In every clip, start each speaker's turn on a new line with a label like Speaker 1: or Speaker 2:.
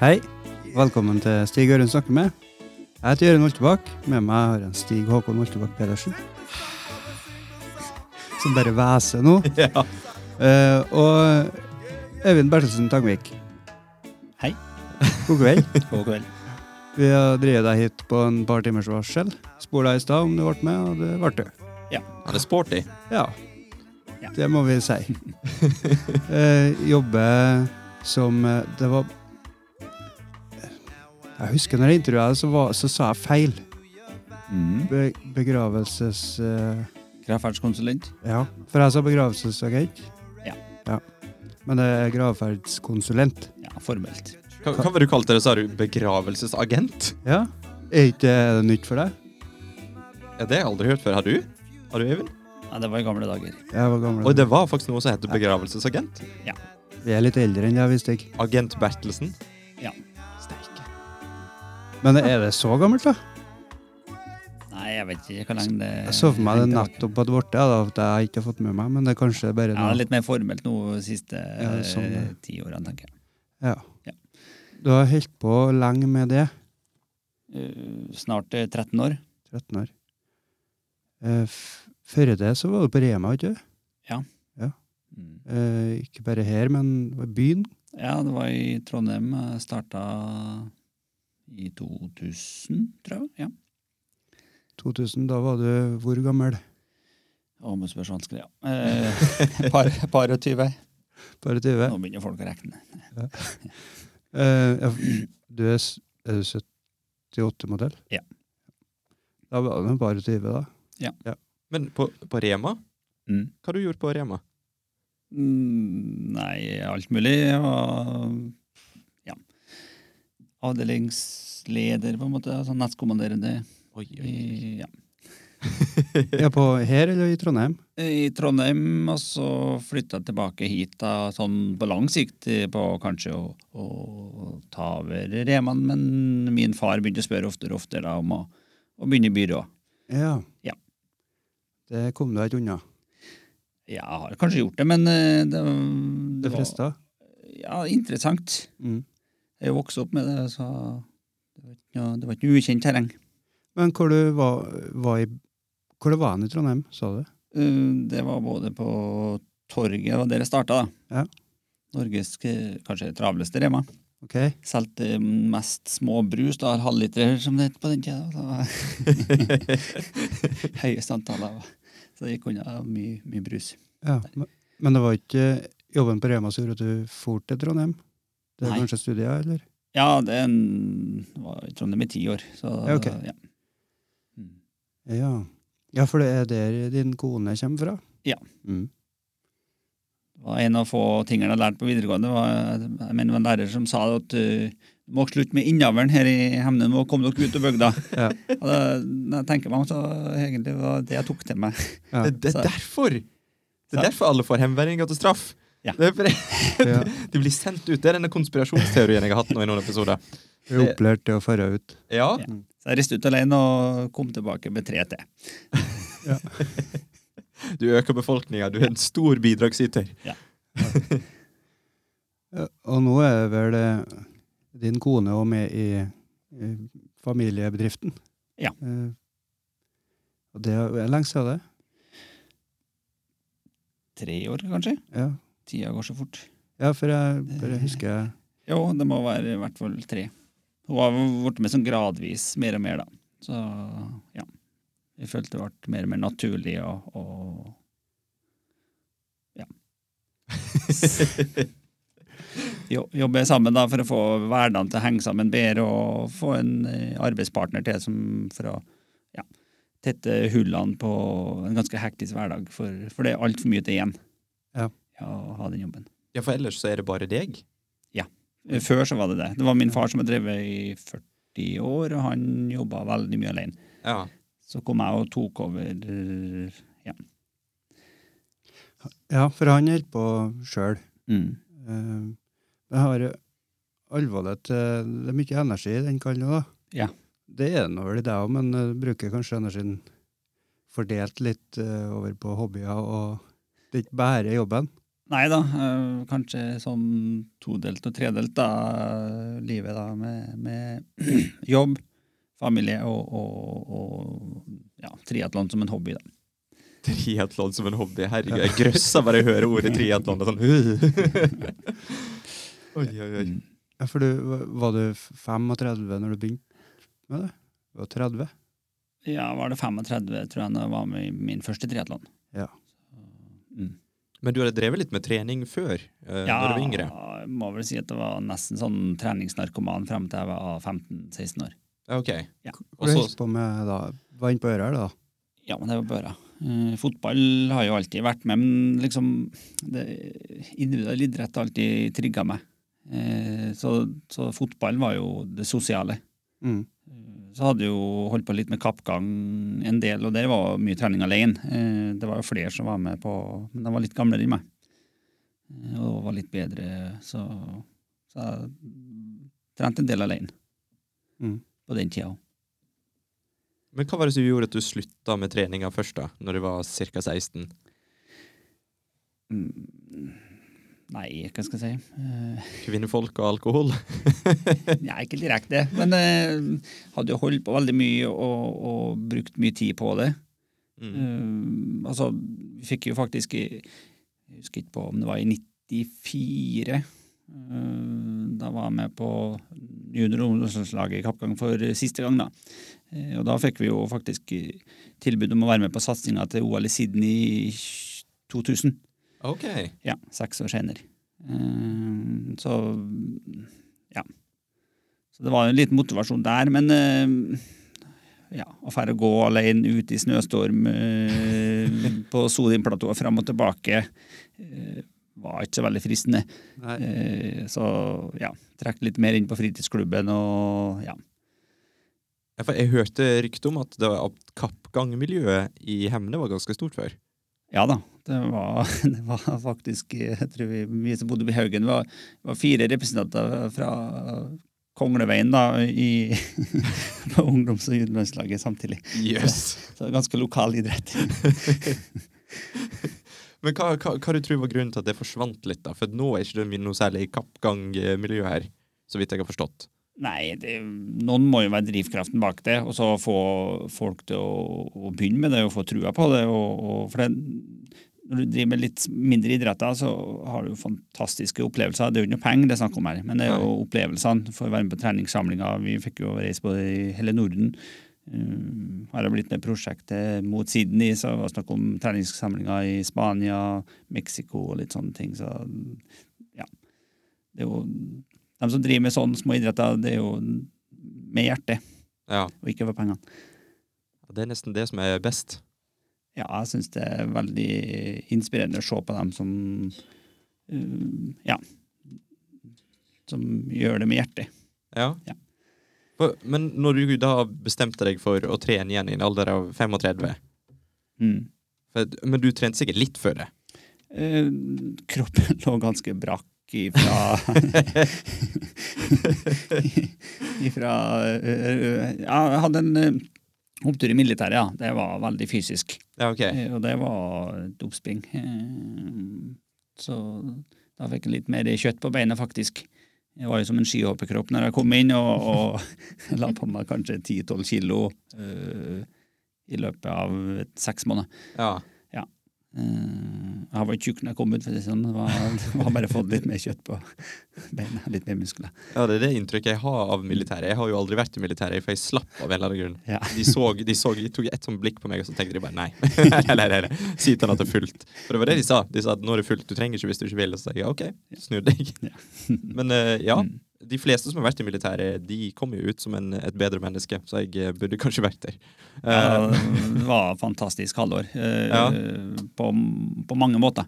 Speaker 1: Hei, velkommen til Stig Ørund snakker med. Jeg heter Jørund Moltebakk. Med meg har jeg en Stig Håkon Moltebakk Pedersen. Som bare hveser nå.
Speaker 2: Ja.
Speaker 1: Eh, og Øyvind Bertelsen Tangvik.
Speaker 3: Hei.
Speaker 1: God kveld.
Speaker 3: God kveld.
Speaker 1: Vi har drevet deg hit på en par timers varsel. Spor deg i stad om du ble med, og det ble du.
Speaker 2: Ja. er sporty.
Speaker 1: Ja.
Speaker 3: Ja.
Speaker 1: Det må vi si. eh, jobber som eh, Det var Jeg husker når jeg intervjua deg, så, var- så sa jeg feil.
Speaker 3: Mm.
Speaker 1: Be begravelses... eh,
Speaker 3: Gravferdskonsulent.
Speaker 1: ja, for jeg sa begravelsesagent.
Speaker 3: Ja.
Speaker 1: ja. Men det er gravferdskonsulent.
Speaker 3: Ja, formelt.
Speaker 2: Hva, hva var det du kalte det? Sa du begravelsesagent?
Speaker 1: Ja. Er ikke det nytt for deg?
Speaker 2: Ja, det har jeg aldri hørt før. Har du? Har du, Even?
Speaker 3: Ja, det var i gamle dager.
Speaker 1: Jeg var gammel.
Speaker 2: Og det var faktisk noe som heter begravelsesagent.
Speaker 1: Vi er litt eldre enn jeg visste ikke.
Speaker 2: Agent Bertelsen.
Speaker 3: Ja.
Speaker 1: Men er det så gammelt, da?
Speaker 3: Nei, jeg vet ikke hvor lenge det
Speaker 1: Jeg så for meg det nettopp hadde blitt det, at jeg ikke har fått med meg, men det er kanskje bare
Speaker 3: Ja,
Speaker 1: noe
Speaker 3: litt mer formelt nå de siste
Speaker 1: Ja, sånn,
Speaker 3: eh, ti årene, tenker jeg.
Speaker 1: Ja.
Speaker 3: Ja.
Speaker 1: Du har holdt på lenge med det.
Speaker 3: Uh, snart eh, 13 år.
Speaker 1: 13 år. Uh, Før det så var du på Rema, ikke sant?
Speaker 3: Mm.
Speaker 1: Uh, ikke bare her, men i byen.
Speaker 3: Ja, det var i Trondheim. Jeg starta i 2000, tror jeg. Ja.
Speaker 1: 2000, da var du hvor gammel?
Speaker 3: Og med vanskelig, ja. Eh, par, par og tyve.
Speaker 1: Bare 20?
Speaker 3: Nå begynner folk å regne.
Speaker 1: Eh, du er, er du 78-modell?
Speaker 3: Ja.
Speaker 1: Da var du bare 20, da. Ja.
Speaker 2: Men på, på Rema?
Speaker 3: Mm.
Speaker 2: Hva har du gjort på Rema?
Speaker 3: Mm, nei, alt mulig. Jeg var ja, avdelingsleder, på en måte. Altså nestkommanderende
Speaker 2: Oi,
Speaker 3: i, ja.
Speaker 1: Ja, på her eller i Trondheim?
Speaker 3: i Trondheim, og så flytta jeg tilbake hit da, sånn på lang sikt eh, på kanskje å, å ta over Reman, men min far begynte å spørre oftere og oftere da, om å, å begynne i byrå.
Speaker 1: Ja.
Speaker 3: Ja.
Speaker 1: Det kom du ikke unna.
Speaker 3: Ja, Jeg har kanskje gjort det, men eh, det,
Speaker 1: Det
Speaker 3: det
Speaker 1: frista.
Speaker 3: ja, interessant.
Speaker 1: Mm.
Speaker 3: Jeg vokste opp med det, så det var ikke noe, det ukjent terreng.
Speaker 1: Men hvor du var, var i Hvor det var i Trondheim, sa du?
Speaker 3: Uh, Det var både på torget og der jeg starta, da.
Speaker 1: Ja.
Speaker 3: Norges eh, kanskje travleste Rema.
Speaker 1: Ok.
Speaker 3: Solgte mest små brus, da, halvliter som det het på den tida. da. Høyeste antallet. Så det gikk unna mye, mye brus.
Speaker 1: Ja, men- Men det var ikke jobben på Rema som gjorde at du for til Trondheim? Det er
Speaker 3: Nei.
Speaker 1: kanskje studier, eller?
Speaker 3: Ja, det en, var i Trondheim i ti år. Så,
Speaker 1: Ja, okay.
Speaker 3: ja. Mm.
Speaker 1: Ja. ja, for det er der din kone kommer fra?
Speaker 3: Ja.
Speaker 1: Mm.
Speaker 3: Det var en av få tingene jeg lærte på videregående. var, jeg mener det var en lærer som sa at uh, du må slutte med innavlen her i Hemne, nå kom dere ut av bygda.
Speaker 1: Ja.
Speaker 3: Og det, jeg tenker meg så egentlig var det jeg tok til meg.
Speaker 1: Ja.
Speaker 2: Det, det er derfor! Det er derfor alle får hjemværinger og straff.
Speaker 3: Ja.
Speaker 2: Det er
Speaker 1: Ja.
Speaker 2: de blir sendt ut. Det er denne konspirasjonsteorien jeg har hatt nå i noen episoder.
Speaker 1: Du er opplært til å fare ut.
Speaker 2: Ja,
Speaker 3: Ja. Så jeg reiste ut alene og kom tilbake med tre til.
Speaker 2: Du øker befolkninga. Du er en stor bidragsyter.
Speaker 1: Ja, Og nå er vel eh, din kone òg med i, i familiebedriften?
Speaker 3: Ja.
Speaker 1: Eh, og det er lenge siden det?
Speaker 3: Tre år, kanskje?
Speaker 1: Ja.
Speaker 3: Tida går så fort.
Speaker 1: ja, for jeg bare husker
Speaker 3: Jo, det må være i hvert fall tre. Hun har blitt med sånn gradvis, mer og mer, da. Så ja. Jeg følte det ble mer og mer naturlig å Ja. Jo- Jobbe sammen da for å få hverdagen til å henge sammen bedre og få en eh, arbeidspartner til som for å ja, tette hullene på en ganske hektisk hverdag. For, for det er altfor mye til én
Speaker 1: Ja.
Speaker 3: Å ha den jobben.
Speaker 2: Ja, for ellers så er det bare deg.
Speaker 3: Ja. Før så var det det. Det var min far som har drevet i 40 år, og han jobba veldig mye alene.
Speaker 2: Ja.
Speaker 3: Så kom jeg og tok over ja.
Speaker 1: Ja, for han holder på sjøl.
Speaker 3: Mm.
Speaker 1: Uh, jeg har alvorlig til Det er mye energi i den kallen òg.
Speaker 3: Ja.
Speaker 1: Det er det nå vel i deg òg, men bruker kanskje energien fordelt litt eh, over på hobbyer, og det er ikke bare jobben.
Speaker 3: Nei da, eh, kanskje sånn todelt og tredelt, da. Livet da med, med jobb, familie og, og, og ja, triatlon som en hobby, da.
Speaker 2: Triatlon som en hobby. Herregud, jeg grøsser bare jeg hører ordet triatlon. Sånn. oi, oi, oi.
Speaker 1: Ja, for du, var du 35 når du begynte med det? Du var 30?
Speaker 3: Ja, var det 35, tror jeg, da jeg var med i min første triatlon.
Speaker 1: Ja.
Speaker 3: Mm.
Speaker 2: Men du hadde drevet litt med trening før, Uh,
Speaker 3: Ja,
Speaker 2: når du var yngre?
Speaker 3: jeg må vel si at det var nesten sånn treningsnarkoman frem til jeg var 15-16 år.
Speaker 2: Ja, ok.
Speaker 3: Ja.
Speaker 1: Hva du
Speaker 2: Og
Speaker 1: på med da? Var inne på øret her, da?
Speaker 3: Ja, men det var på Øra. Uh, fotball har jo alltid vært med, men liksom det, Individuell idrett har alltid trigga meg. Uh, så, så fotball var jo det sosiale.
Speaker 1: Mm.
Speaker 3: Så hadde jo holdt på litt med kappgang en del, og der var mye trening alene. Eh, det var jo flere som var med på Men de var litt gamlere enn meg. Eh, og var litt bedre, så, så jeg trente en del alene
Speaker 1: Mm.
Speaker 3: på den tida òg.
Speaker 2: Men hva var det som gjorde at du slutta med treninga først, da? Når du var ca. 16?
Speaker 3: Mm. Nei, hva skal jeg si. uh,
Speaker 2: Kvinnefolk og alkohol?
Speaker 3: nei, ikke direkte, men uh, hadde jo holdt på veldig mye og, og brukt mye tid på det.
Speaker 2: Mm.
Speaker 3: Uh, altså, vi fikk jo faktisk Jeg husker ikke på om det var i 94. eh, da var jeg med på junior- og ungdomslaget i kappgang for siste gang, da. Og da fikk vi jo faktisk tilbud om å være med på satsinga til OL i Sydney i 2000.
Speaker 2: Ok.
Speaker 3: Ja, seks år senere. Uh, så ja. Så det var en liten motivasjon der, men uh, ja, å fære å gå alene ut i snøstorm uh, på Sodinplatået fram og tilbake var ikke så veldig fristende. Så ja, trekk litt mer inn på fritidsklubben og ja.
Speaker 2: Jeg hørte rykte om at, det at kappgangmiljøet i Hemne var ganske stort før.
Speaker 3: Ja da, det var, det var faktisk Jeg tror vi, vi som bodde i Haugen, var, var fire representanter fra Kongleveien da, i, på ungdoms- og juniorlandslaget samtidig.
Speaker 2: Yes.
Speaker 3: Så er ganske lokal idrett.
Speaker 2: Men hva, hva, hva du tror var grunnen til at det forsvant litt? da? For nå er ikke det noe særlig kappgangmiljø her, så vidt jeg har forstått.
Speaker 3: Nei, det, noen må jo være drivkraften bak det, og så få folk til å, å begynne med det og få trua på det. Og, og for det, når du driver med litt mindre idretter, så har du jo fantastiske opplevelser. Det er jo ikke noe penger det er snakk om her, men det er jo opplevelsene. Får være med på treningssamlinger. Vi fikk jo reise både i hele Norden. Uh, har jeg blitt med prosjektet mot Sydney, så var det snakk om treningssamlinger i Spania, Mexico og litt sånne ting. Så ja. Det er jo de som driver med sånne små idretter, det er jo med hjertet,
Speaker 2: Ja,
Speaker 3: og ikke for pengene.
Speaker 2: Det er nesten det som er best.
Speaker 3: Ja, jeg syns det er veldig inspirerende å se på dem som uh, Ja. Som gjør det med hjertet.
Speaker 2: Ja.
Speaker 3: Ja.
Speaker 2: Men når du da bestemte deg for å trene igjen i en alder av 35
Speaker 3: Mm.
Speaker 2: for, Men du trente sikkert litt før det?
Speaker 3: Eh, kroppen lå ganske brakk ifra Ifra eh, Ja, jeg hadde en eh, opptur i militæret, ja. Det var veldig fysisk.
Speaker 2: Ja, ok.
Speaker 3: Eh, Og det var et oppspring. Eh, Så da fikk jeg litt mer kjøtt på beinet, faktisk. Jeg var jo som en skihopperkropp når jeg kom inn, og, og la på meg kanskje 10-12 kilo uh, i løpet av seks måneder.
Speaker 2: Ja.
Speaker 3: Eh, jeg var tjukk når jeg kom ut, for å si sånn. Det var, bare fått litt mer kjøtt på beina, litt mer muskler.
Speaker 2: ja, det er det inntrykket jeg har av militæret. Jeg har jo aldri vært i militæret, for jeg slapp av en eller annen grunn.
Speaker 3: Ja.
Speaker 2: De, så, de, så, de tok et sånt blikk på meg, og så tenkte de bare nei. eller, eller, eller. Si til han at det er fullt. For det var det de sa. De sa at nå er det fullt, du trenger ikke hvis du ikke vil. Og så sa jeg ja, ok, snu deg. Men eh, ja,
Speaker 3: Mm.
Speaker 2: De fleste som har vært i militæret, de kommer jo ut som en, et bedre menneske, så jeg eh, burde kanskje vært der. Eh,
Speaker 3: Ja, det var fantastisk halvår eh,
Speaker 2: Ja.
Speaker 3: på, på mange måter.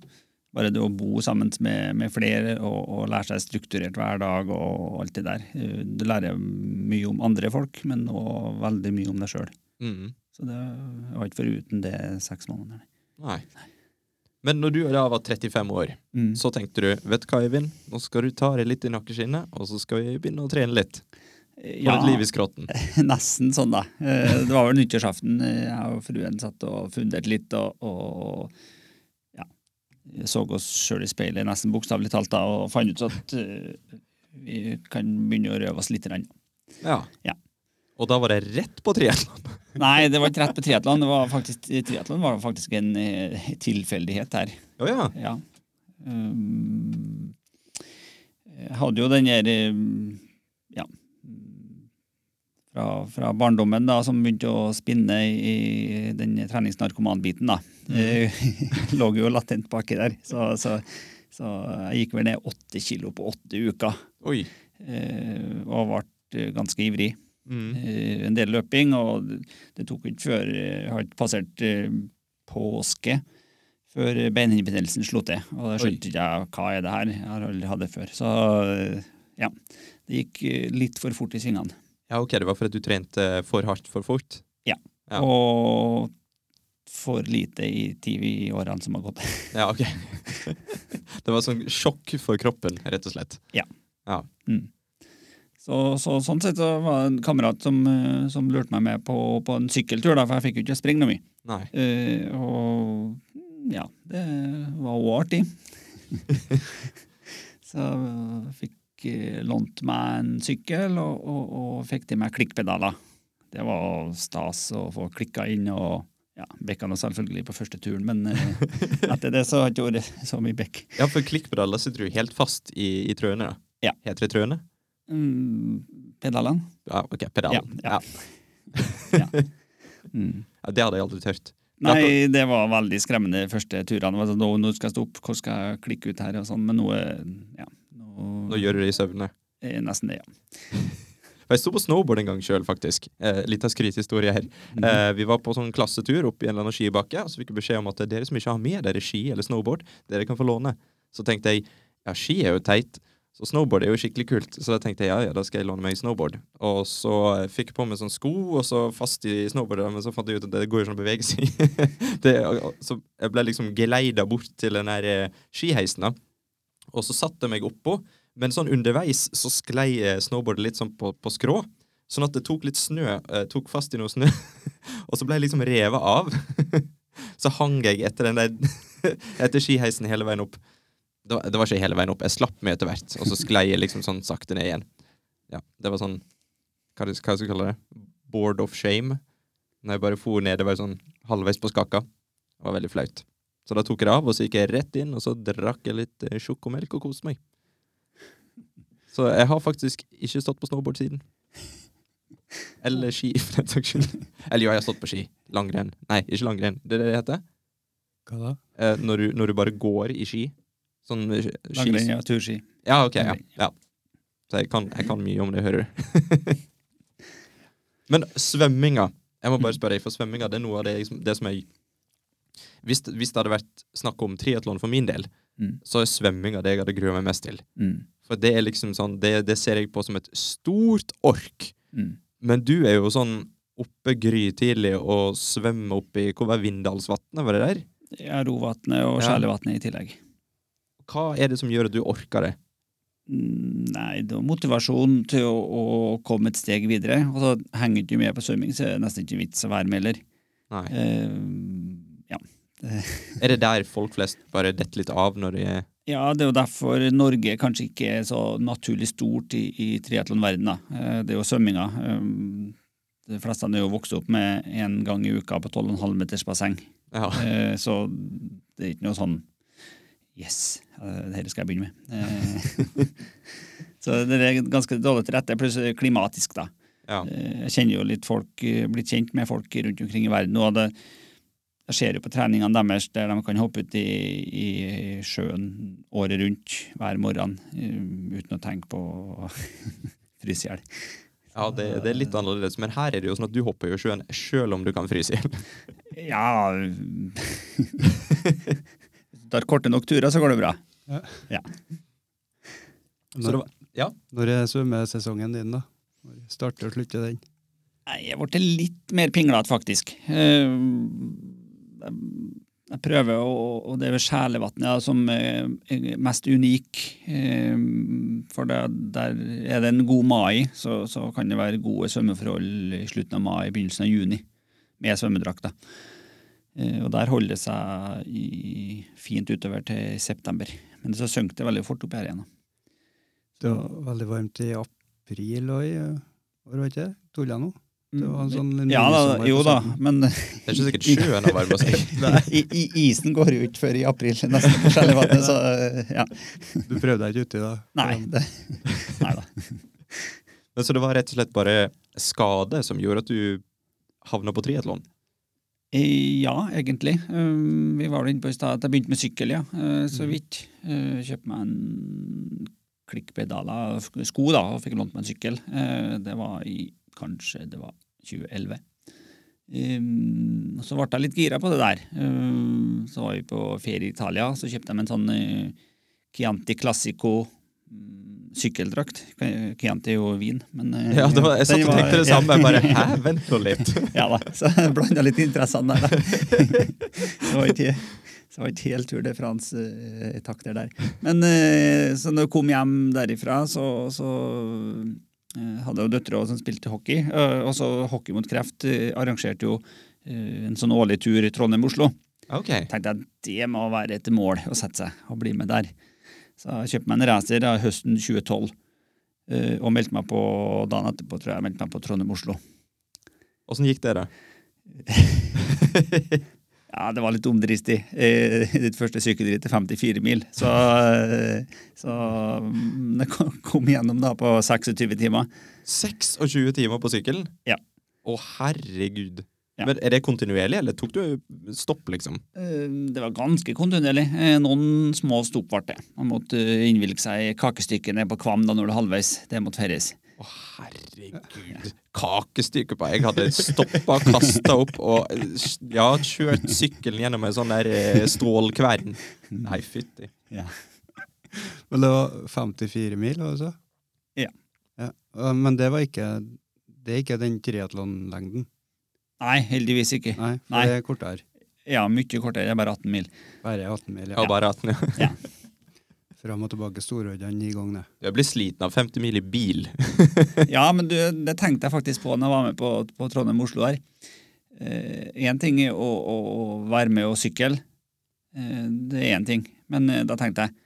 Speaker 3: Bare det å bo sammen med, med flere og, og lære seg strukturert hver dag og alt det der. Eh, Du lærer mye om andre folk, men òg veldig mye om deg sjøl.
Speaker 2: mm,
Speaker 3: Så det var ikke foruten det seks måneder.
Speaker 2: nei. Men når du da var 35 år,
Speaker 3: Mm.
Speaker 2: så tenkte du vet du hva, Eivind, nå skal du ta deg litt i nakkeskinnet, og så skal vi begynne å trene litt. Få
Speaker 3: Ja,
Speaker 2: liv i skrotten.
Speaker 3: nesten sånn, da. Eh, Det var vel nyttårsaften. eh, Jeg og fruen satt og funderte litt og, og ja, så oss sjøl i speilet, nesten bokstavelig talt, da, og fant ut at eh, vi kan begynne å røve oss litt.
Speaker 2: Ja.
Speaker 3: Ja.
Speaker 2: Og da var det rett på triatlon.
Speaker 3: Nei, det var ikke rett på triatlon. Det var faktisk, triatlon var faktisk en eh, tilfeldighet her.
Speaker 2: Oh, ja.
Speaker 3: Ja. Um, jeg hadde jo den der um, Ja. Fra, fra barndommen, da, som begynte å spinne i den treningsnarkomanbiten, da. Mm. lå jo latent baki der. Så, så, så jeg gikk vel ned åtte kilo på åtte uker.
Speaker 2: Oi.
Speaker 3: eh, Og ble ganske ivrig.
Speaker 2: Mm.
Speaker 3: Eh, en del løping, og det tok ikke før Jeg har ikke passert eh, påske før beinhinnebetennelsen slo til. Og da skjønte ikke jeg hva er det her. Jeg har aldri hatt det før. Så eh, ja, det gikk eh, litt for fort i svingene.
Speaker 2: Ja, ok, det var fordi du trente for hardt for fort? Ja.
Speaker 3: Og for lite i TV-årene som har gått.
Speaker 2: Ja, ok. det var sånn sjokk for kroppen, rett og slett.
Speaker 3: Ja Mm. Så, så sånn sett så var det en kamerat som, eh, som lurte meg med på, på en sykkeltur, da, for jeg fikk jo ikke springe noe mye.
Speaker 2: Nei.
Speaker 3: Uh, og ja, det var òg artig. så jeg fikk eh, lånt meg en sykkel og, og, og fikk til meg klikkpedaler. Det var stas å få klikka inn og ja, bekka nå selvfølgelig på første turen, men uh, etter det så har det ikke vært så mye bekk.
Speaker 2: Ja, for klikkpedaler sitter du helt fast i, i trøene, da.
Speaker 3: Ja.
Speaker 2: Heter det trøene?
Speaker 3: Mm, pedalene?
Speaker 2: Ja, ok, pedalen.
Speaker 3: Ja,
Speaker 2: Ja.
Speaker 3: Mm.
Speaker 2: Ja, det hadde jeg aldri tørt.
Speaker 3: Nei, det var veldig skremmende de første turene. Altså, sånn, Nå, nå skal jeg stå opp, hvor skal jeg klikke ut her? og sånn, Men nå, er- ja, nå,
Speaker 2: Nå gjør du det i søvne.
Speaker 3: er nesten det, ja.
Speaker 2: Jeg sto på snowboard en gang sjøl, faktisk. Eh, litt av skrytehistorie her. Eh, vi var på sånn klassetur opp i en eller annen skibakke, og så fikk vi beskjed om at dere som ikke har med dere ski eller snowboard, dere kan få låne. Så tenkte jeg ja, ski er jo teit, så snowboard er jo skikkelig kult. Så da tenkte jeg ja, ja, da skal jeg låne meg snowboard. Og så fikk jeg på meg sånn sko, og så fast i snowboardet, men så fant jeg ut at det går jo sånn å bevege seg. det, så jeg ble liksom geleida bort til den der eh, skiheisen, da. Og så satte jeg meg oppå, men sånn underveis så sklei eh, snowboardet litt sånn på, på skrå. Sånn at det tok litt snø, eh, tok fast i noe snø, og så ble jeg liksom revet av. så hang jeg etter den der etter skiheisen hele veien opp. Det var, det var ikke hele veien opp, jeg slapp meg etter hvert, og så sklei jeg liksom sånn sakte ned igjen. Ja, det var sånn Hva, hva skal jeg kalle det? Board of shame. Når jeg bare for ned, det var sånn halvveis på skakka. Det var veldig flaut. Så da tok jeg det av, og så gikk jeg rett inn, og så drakk jeg litt eh, sjokomelk og koste meg. Så jeg har faktisk ikke stått på snowboard siden. Eller ski, for den saks skyld. Eller jo, jeg har stått på ski. Langrenn. Nei, ikke langrenn. Det er det det heter?
Speaker 1: Hva da?
Speaker 2: Eh, når, du, når du bare går i ski. Sånn eh, ski...
Speaker 3: Langrenn, ja. Turski.
Speaker 2: Ja, ok. Ja. Ja. Så jeg kan, jeg kan mye om det, hører du. Men svømminga Jeg må bare spørre deg, for svømminga det er noe av det, det som jeg hvis, hvis det hadde vært snakk om triatlon for min del,
Speaker 3: Mm.
Speaker 2: så er svømminga det jeg hadde grua meg mest til.
Speaker 3: Mm.
Speaker 2: For det er liksom sånn, det, det ser jeg på som et stort ork.
Speaker 3: Mm.
Speaker 2: Men du er jo sånn oppe grytidlig og svømmer oppi Hvor var Vindalsvatnet, var det der?
Speaker 3: Ja, Rovatnet og. Skjælevatnet i tillegg.
Speaker 2: Hva er det som gjør at du orker det?
Speaker 3: Mm, Nei, det var motivasjon til å, å komme et steg videre. Og så henger du ikke med på svømming, så er det nesten ikke vits å være med heller.
Speaker 2: Nei.
Speaker 3: Eh, ja.
Speaker 2: Er det der folk flest bare detter litt av når de er
Speaker 3: ja, det er jo derfor Norge kanskje ikke er så naturlig stort i, i triatlonverdenen. Eh, Det er jo svømminga. Eh, De fleste er jo vokst opp med én gang i uka på 12,5 meters basseng.
Speaker 2: Ja.
Speaker 3: Så det er ikke noe sånn Yes, dette skal jeg begynne med. Eh, Så det er ganske dårlig til rette, pluss klimatisk, da.
Speaker 2: ja.
Speaker 3: Eh, Jeg kjenner jo litt folk, eh, blitt kjent med folk rundt omkring i verden. og det, jeg ser jo på treningene deres der de kan hoppe ut i, i sjøen året rundt hver morgen uten å tenke på å fryse i hjel.
Speaker 2: Ja, det, det er litt annerledes, men her er det jo sånn at du hopper i sjøen sjøl om du kan fryse i hjel.
Speaker 3: Ja tar korte nok turer, så går det bra.
Speaker 2: Ja. ja.
Speaker 1: Når,
Speaker 2: ja.
Speaker 1: når er svømmesesongen din, da? Når starter og slutter den?
Speaker 3: Nei, jeg ble litt mer pinglete, faktisk. Eh, Jeg prøver, å- og det er ja, som er mest unik. Eh, For det, der er det en god mai, så, så kan det være gode svømmeforhold i slutten av mai, begynnelsen av juni, med svømmedrakt. Eh, Og der holder det seg i, fint utover til september. Men så synker det veldig fort opp her igjen.
Speaker 1: Det var veldig varmt i april og i det var ikke det? Tuller jeg nå? Det var en sånn
Speaker 3: Ja da, jo da, men
Speaker 2: Det er ikke sikkert sjøen har varma seg.
Speaker 3: I, i, isen går jo ikke før i april, nesten på Skjellevatnet, så ja.
Speaker 1: Du prøvde deg ikke uti da?
Speaker 3: Nei, det, nei da.
Speaker 2: Men Så det var rett og slett bare skade som gjorde at du havna på triatlon?
Speaker 3: Eh, Ja, egentlig. Um, Vi var inne på i stad at jeg begynte med sykkel, ja. eh, Så vidt. Eh, Kjøpte meg en klikkpedaler, sko, da, og fikk lånt meg en sykkel. Eh, Det var i kanskje det var 2011. Um, Så ble jeg litt gira på det der. Så var vi på ferie i Italia, så kjøpte jeg meg en sånn eh, Chianti Classico mm, sykkeldrakt. Chianti jo vin, men eh,
Speaker 2: Ja, det var, jeg satt og
Speaker 3: var-
Speaker 2: tenkte det
Speaker 3: samme
Speaker 2: samme. Bare hæ, vent nå litt.
Speaker 3: Ja da, så jeg blanda litt interessene der, da. Det var ikke, så var ikke helt Tour de France-takter der. Men eh, så når jeg kom hjem derifra, så, så eh, hadde jeg jo døtre som spilte hockey. eh, Og så Hockey mot kreft eh, arrangerte jo eh, en sånn årlig tur i Trondheim-Oslo.
Speaker 2: Okay.
Speaker 3: tenkte jeg det må være et mål å sette seg og bli med der. Så jeg kjøpte meg en racer høsten 2012 eh, og meldte meg på dagen etterpå, tror jeg, meldte meg på Trondheim-Oslo.
Speaker 2: Åssen gikk det, da?
Speaker 3: Ja, det var litt omdristig. Eh, Ditt første sykkelritt er 54 mil. Så, eh, så mm, det kom- gjennom da på 26 timer.
Speaker 2: 26 timer på sykkelen?
Speaker 3: Ja.
Speaker 2: Å, herregud.
Speaker 3: Ja.
Speaker 2: Men Er det kontinuerlig, eller tok du stopp, liksom?
Speaker 3: Eh, Det var ganske kontinuerlig. Eh, Noen små stopp ble det. Man måtte eh, innvilge seg kakestykkene på Kvam da når det halvveis. Det måtte feires.
Speaker 2: Å, herregud. Kakestykke på. Jeg hadde stoppa, kasta opp og ja, kjørt sykkelen gjennom en sånn der strålkvern. Nei, fytti.
Speaker 3: Ja.
Speaker 1: Men det var 54 mil, var det så?
Speaker 3: Ja.
Speaker 1: ja. Men det var ikke Det er ikke den triatlonlengden?
Speaker 3: Nei, heldigvis ikke.
Speaker 1: Nei, for
Speaker 3: Nei.
Speaker 1: det er kortere.
Speaker 3: Ja, mye kortere. Det er bare 18 mil.
Speaker 1: Bare 18 mil.
Speaker 2: Ja,
Speaker 1: Ja.
Speaker 2: bare 18, ja.
Speaker 1: Fram og tilbake Storhøyden ni ganger.
Speaker 2: Jeg blir sliten av 50 mil i bil.
Speaker 3: Ja, men du, det tenkte jeg faktisk på når jeg var med på, på Trondheim-Oslo her. Én ting er å, å, å være med og sykle. Eh, det er én ting. Men eh, da tenkte jeg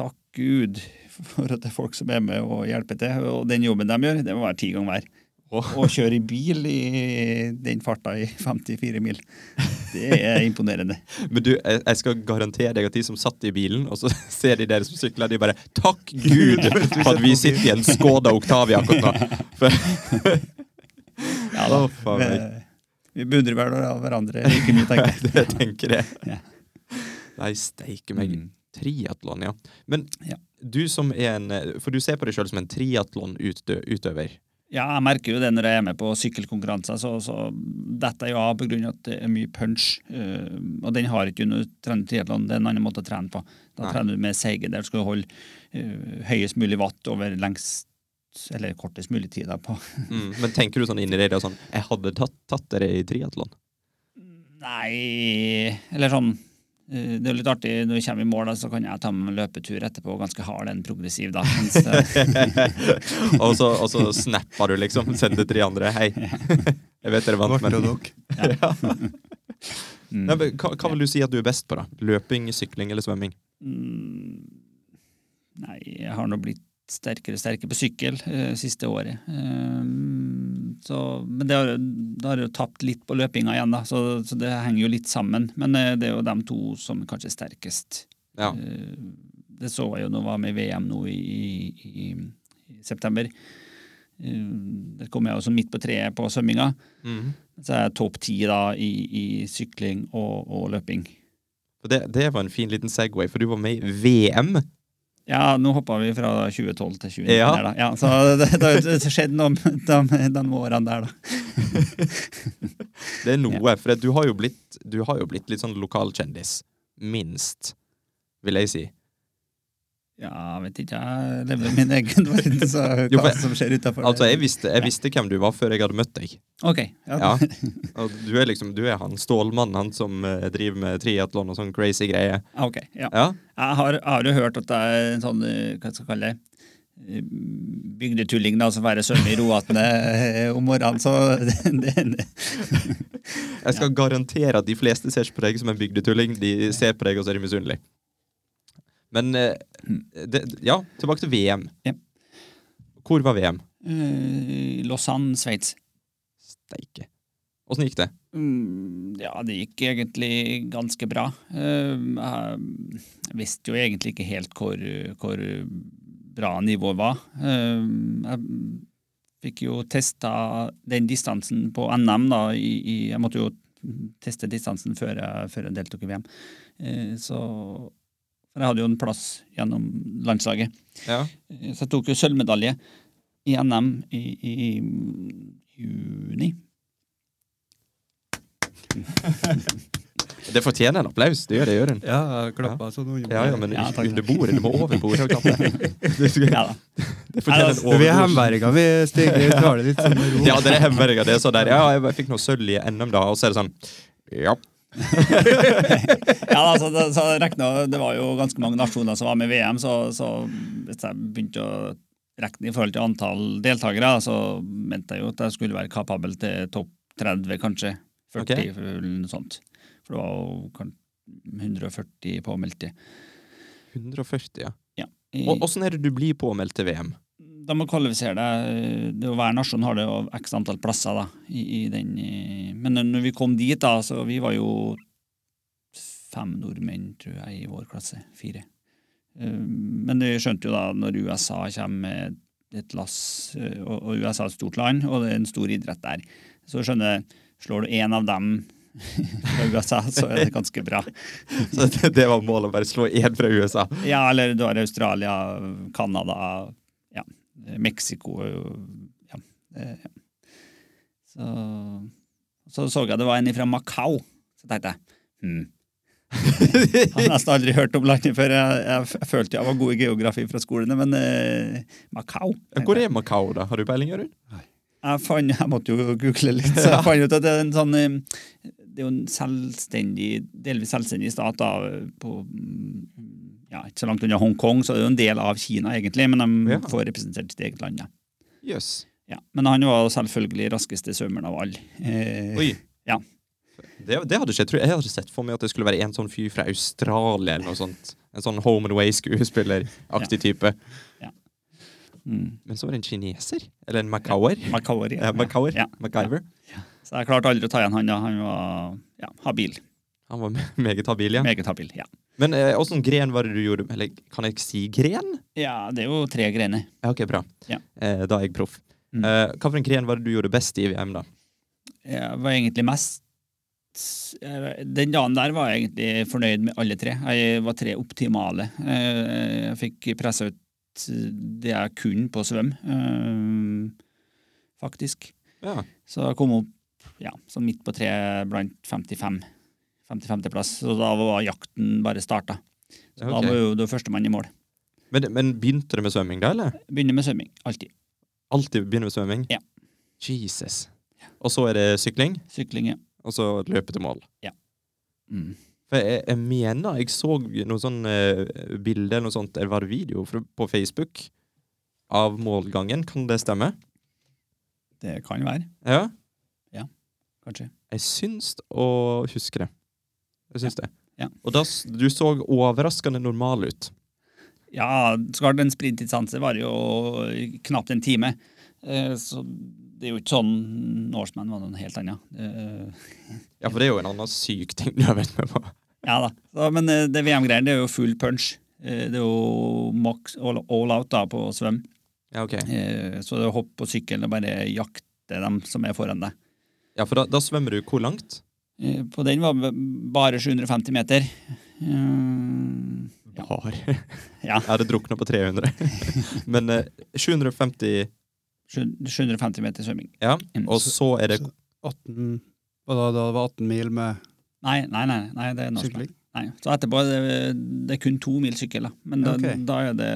Speaker 3: takk Gud for at det er folk som er med og hjelper til. Og den jobben de gjør, det må være ti ganger hver.
Speaker 2: Åh.
Speaker 3: Å kjøre i bil i den farta i 54 mil, det er imponerende.
Speaker 2: Men du, jeg, skal garantere deg at de som satt i bilen, og så ser de dere som sykler, de bare Takk Gud for at vi sitter i en Skoda Octavia akkurat nå! For,
Speaker 3: Ja da,
Speaker 2: Oh, faen
Speaker 3: vi, vi beundrer vel hverandre like mye, tenker jeg.
Speaker 2: det tenker jeg.
Speaker 3: Ja.
Speaker 2: Nei, steike meg.
Speaker 3: Mm.
Speaker 2: Triatlon, ja. Men
Speaker 3: Ja.
Speaker 2: du som er en For du ser på deg sjøl som en triatlonutøver.
Speaker 3: Ja, jeg merker jo det når jeg er med på sykkelkonkurranser, så, så detter jeg av av at det er mye punch. Uh, og den har ikke du når du trener triatlon, det er en annen måte å trene på. Da
Speaker 2: Nei.
Speaker 3: trener du med seige, der du skal holde uh, høyest mulig watt over lengst eller kortest mulig tid på.
Speaker 2: Mm. Men tenker du sånn inni deg det sånn Jeg hadde tatt, tatt dere i triatlon.
Speaker 3: Nei Eller sånn Det er litt artig når vi kommer i mål, da, så kan jeg ta med meg en løpetur etterpå, ganske hard en progressiv, da. Eh,
Speaker 2: og, så, og så snapper du, liksom. Sender til de andre. Hei. Jeg vet dere vant, men
Speaker 1: ja.
Speaker 3: mm.
Speaker 2: Nei, hva, hva vil du si at du er best på, da? Løping, sykling eller svømming?
Speaker 3: Mm, Nei, jeg har nå blitt sterkere og sterkere på sykkel eh, siste året. Eh, så, men det har, det har jo tapt litt på løpinga igjen, da, så, så det henger jo litt sammen. Men eh, det er jo de to som er kanskje sterkest.
Speaker 2: Ja.
Speaker 3: Eh, det så jeg jo når jeg var med i VM nå i, i, i september. Eh, Der kom jeg også midt på treet på svømminga.
Speaker 2: Mm.
Speaker 3: Så er jeg topp ti da i, i sykling og, og løping.
Speaker 2: Det, det var en fin liten Segway, for du var med i VM.
Speaker 3: Ja, nå hoppa vi fra 2012 til 2019.
Speaker 2: Ja.
Speaker 3: Der, da. Ja, så det, det har skjedd noe med de, de årene der, da.
Speaker 2: Det er noe, for du har, jo blitt, du har jo blitt litt sånn lokalkjendis. Minst, vil jeg si.
Speaker 3: Ja, jeg vet ikke, jeg lever i min egen verden, så
Speaker 2: Jo,
Speaker 3: hva
Speaker 2: for-
Speaker 3: som skjer utafor
Speaker 2: Altså, jeg visste, jeg visste hvem du var før jeg hadde møtt deg.
Speaker 3: Ok. Ja.
Speaker 2: Ja. Du er liksom, du er han stålmannen, han som eh, driver med triatlon og sånn crazy greier.
Speaker 3: ok, ja.
Speaker 2: Ja.
Speaker 3: Jeg har, jeg har jo hørt at det er en sånn, eh, hva skal jeg kalle det, eh, bygdetulling da, som være svømmer i Rovatnet eh, om morgenen, så det, det,
Speaker 2: Jeg skal garantere at de fleste ser ikke på deg som en bygdetulling. De ser på deg, og så er de misunnelige. Men eh, det, ja, tilbake til VM.
Speaker 3: Ja.
Speaker 2: Hvor var VM?
Speaker 3: Uh, Lausanne, Sveits.
Speaker 2: Steike. Åssen gikk det?
Speaker 3: Mm, ja, det gikk egentlig ganske bra. Uh, Jeg visste jo egentlig ikke helt hvor, hvor bra nivået var. Uh, Jeg fikk jo testa den distansen på NM, da. I, i, jeg måtte jo teste distansen før jeg, før jeg deltok i VM. Uh, Så For jeg hadde jo en plass gjennom landslaget.
Speaker 2: Ja.
Speaker 3: Så jeg tok jo sølvmedalje i NM i, i juni.
Speaker 2: Det fortjener en applaus. Det gjør det, Jørund.
Speaker 1: Ja, klappa ja. sånn
Speaker 2: Ja, ja, men
Speaker 3: Ja,
Speaker 2: ikke
Speaker 3: takk,
Speaker 2: under bordet. Du må over bordet og klappe. Det,
Speaker 3: Ja da.
Speaker 2: det fortjener en
Speaker 1: overbord. Vi er hemberga, vi, Stig. Vi tar det litt sånn ro.
Speaker 2: Ja, dere er hemberga. Det er sånn der, ja, jeg fikk noe sølv i NM da, og så er det sånn Ja.
Speaker 3: Ja, altså, det, så regnet, det var jo ganske mange nasjoner som var med i VM, så, så hvis jeg begynte å regne i forhold til antall deltakere, så mente jeg jo at jeg skulle være kapabel til topp 30, kanskje. 40,
Speaker 2: okay.
Speaker 3: eller noe sånt. For det var jo 140 påmeldte.
Speaker 2: 140, ja.
Speaker 3: Ja. I-
Speaker 2: Og Åssen er det du blir påmeldt til VM?
Speaker 3: Da må kvalifisere deg. Det er Hver nasjon har det jo x antall plasser da, i, i den. i- Men når vi kom dit, da, så vi var jo fem nordmenn, tror jeg, i vår klasse. Fire. Eh, Men vi skjønte jo da, når USA kommer med et lass, eh, og USA er et stort land, og det er en stor idrett der, så skjønner jeg, slår du én av dem fra USA, så er det ganske bra.
Speaker 2: Så det, det var målet, å bare slå én fra USA.
Speaker 3: Ja, eller du har Australia, Canada, Mexico ja. eh, ja. Så, så så jeg det var en fra Macau. Så tenkte jeg hm. Jeg har nesten aldri hørt om landet før. Jeg, jeg, jeg følte jeg var god i geografi fra skolene, men eh, Macau
Speaker 2: Hvor er Macau, da? Har du peiling, Jørund?
Speaker 3: jeg, jeg måtte jo google litt, så jeg fant ut at det er en sånn eh, Det er jo en selvstendig, delvis selvstendig stat da, på ja, ikke så langt unna Hongkong, så det er jo en del av Kina, egentlig, men de
Speaker 2: Ja.
Speaker 3: får representert sitt eget land. Ja.
Speaker 2: Yes.
Speaker 3: Ja. Men han var selvfølgelig raskeste svømmeren av alle. Eh,
Speaker 2: Oi.
Speaker 3: Ja.
Speaker 2: Det, det hadde skjedd, jeg hadde sett for meg at det skulle være en sånn fyr fra Australia eller noe sånt. En sånn Home and Away-skuespilleraktig type.
Speaker 3: mm,
Speaker 2: Men så var det en kineser? Eller en macauer?
Speaker 3: Macauer,
Speaker 2: Ja, Macauer?
Speaker 3: Ja.
Speaker 2: MacGyver?
Speaker 3: Så jeg klarte aldri å ta igjen han. da. Han var ja, habil.
Speaker 2: Han var me- meget habil, ja.
Speaker 3: Meget habil. Ja.
Speaker 2: Men eh, gren var det du gjorde? Eller kan jeg si gren?
Speaker 3: ja, det er jo tre grener.
Speaker 2: Ja, ok, bra.
Speaker 3: Ja.
Speaker 2: Eh, da er jeg proff.
Speaker 3: Mm.
Speaker 2: Eh, hva for en gren var det du gjorde best i VM, da?
Speaker 3: Jeg var egentlig mest Den dagen der var jeg egentlig fornøyd med alle tre. Jeg var tre optimale. Eh, Jeg fikk pressa ut det jeg kunne på svøm, eh, faktisk.
Speaker 2: Ja.
Speaker 3: Så jeg kom opp ja, sånn midt på tre blant 55. 55.-plass. Så da var jakten bare starta. Så
Speaker 2: okay.
Speaker 3: Da var jo du førstemann i mål.
Speaker 2: Men, men begynte det med svømming, da, eller?
Speaker 3: Begynner med svømming. Alltid.
Speaker 2: Alltid begynner med svømming?
Speaker 3: Ja.
Speaker 2: Jesus. Og så er det sykling,
Speaker 3: Sykling, ja.
Speaker 2: og så løpe til mål.
Speaker 3: Mm.
Speaker 2: For jeg, jeg mener jeg så noe sånn bilder bilde eller noe sånt, eller var det video på Facebook av målgangen. Kan det stemme?
Speaker 3: Det kan være,
Speaker 2: Ja.
Speaker 3: kanskje.
Speaker 2: Jeg syns å huske det. Jeg syns det.
Speaker 3: Ja.
Speaker 2: Og da, du så overraskende normal ut.
Speaker 3: Ja, så klart en sprintdistanse varer jo knapt en time. Eh, Så det er jo ikke sånn Norseman var noe helt annet. Eh,
Speaker 2: Ja, for det er jo en annen syk ting du har vært med på.
Speaker 3: Ja da. Så, men eh, det VM-greiene det er jo full punch. Det er jo max all, all out da på svøm.
Speaker 2: Ja, ok.
Speaker 3: Eh, Så det er å hoppe på sykkelen og bare jakte dem som er foran deg.
Speaker 2: Ja, for da, da svømmer du hvor langt?
Speaker 3: Eh, På den var bare 750 meter. Ja.
Speaker 2: Bare.
Speaker 3: Ja,
Speaker 2: Jeg hadde drukna på 300. Men eh, 750
Speaker 3: 750 meter svømming.
Speaker 2: Ja,
Speaker 3: Mm.
Speaker 2: og så er det
Speaker 1: Så 18 Og da, da det var 18 mil med
Speaker 3: Nei, nei, nei, nei det er
Speaker 1: sykling?
Speaker 3: Nei, så etterpå er det, det er kun to mil sykkel, da. Men, da,
Speaker 1: okay.
Speaker 3: da er det,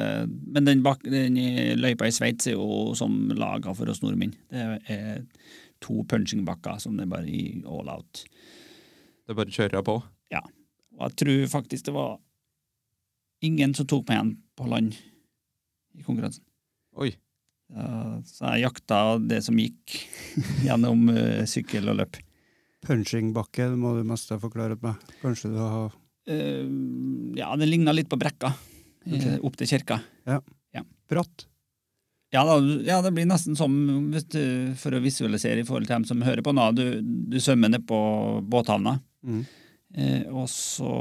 Speaker 3: men den, bak, den i løypa i Sveits er jo som laga for oss nordmenn. Det er to punchingbakker som det er bare i all out.
Speaker 2: Det bare kjører på? på.
Speaker 3: Og jeg tror faktisk det var ingen som tok meg igjen på land i konkurransen.
Speaker 2: Oi.
Speaker 3: Ja, så jeg jakta det som gikk gjennom eh, sykkel og løp.
Speaker 1: Punching-bakke må du mest ha forklart meg. Kanskje du har
Speaker 3: Eh, ja, det ligna litt på brekka
Speaker 1: okay.
Speaker 3: Opp til kirka.
Speaker 1: bratt?
Speaker 3: Ja, da, ja, det blir nesten som du, for å visualisere i forhold til dem som hører på nå. Du, du svømmer ned på båthavna,
Speaker 1: Mm.
Speaker 3: eh, og så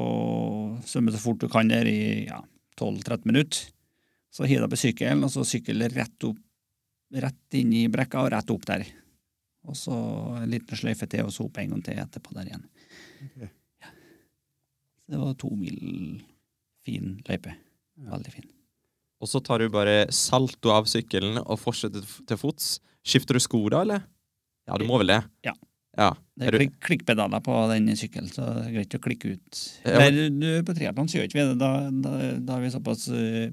Speaker 3: svømmer så fort du kan der i ja, 12-13 minutter. Så hiver du på sykkelen, og så sykkel rett opp, rett inn i brekka og rett opp der. Og så en liten sløyfe til, og så opp en gang til etterpå der igjen.
Speaker 1: Okay.
Speaker 3: Ja. Det var to mil fin løype. Veldig fin.
Speaker 2: Og så tar du bare salto av sykkelen og fortsetter til fots. Skifter du sko da, eller? Ja, du må vel det?
Speaker 3: Ja.
Speaker 2: Ja.
Speaker 3: Det
Speaker 2: Er
Speaker 3: er klikkpedaler på den sykkelen, så det er greit å klikke ut.
Speaker 2: Ja,
Speaker 3: du, på triatlon gjør ikke vi det. Da, da, da er vi såpass uh,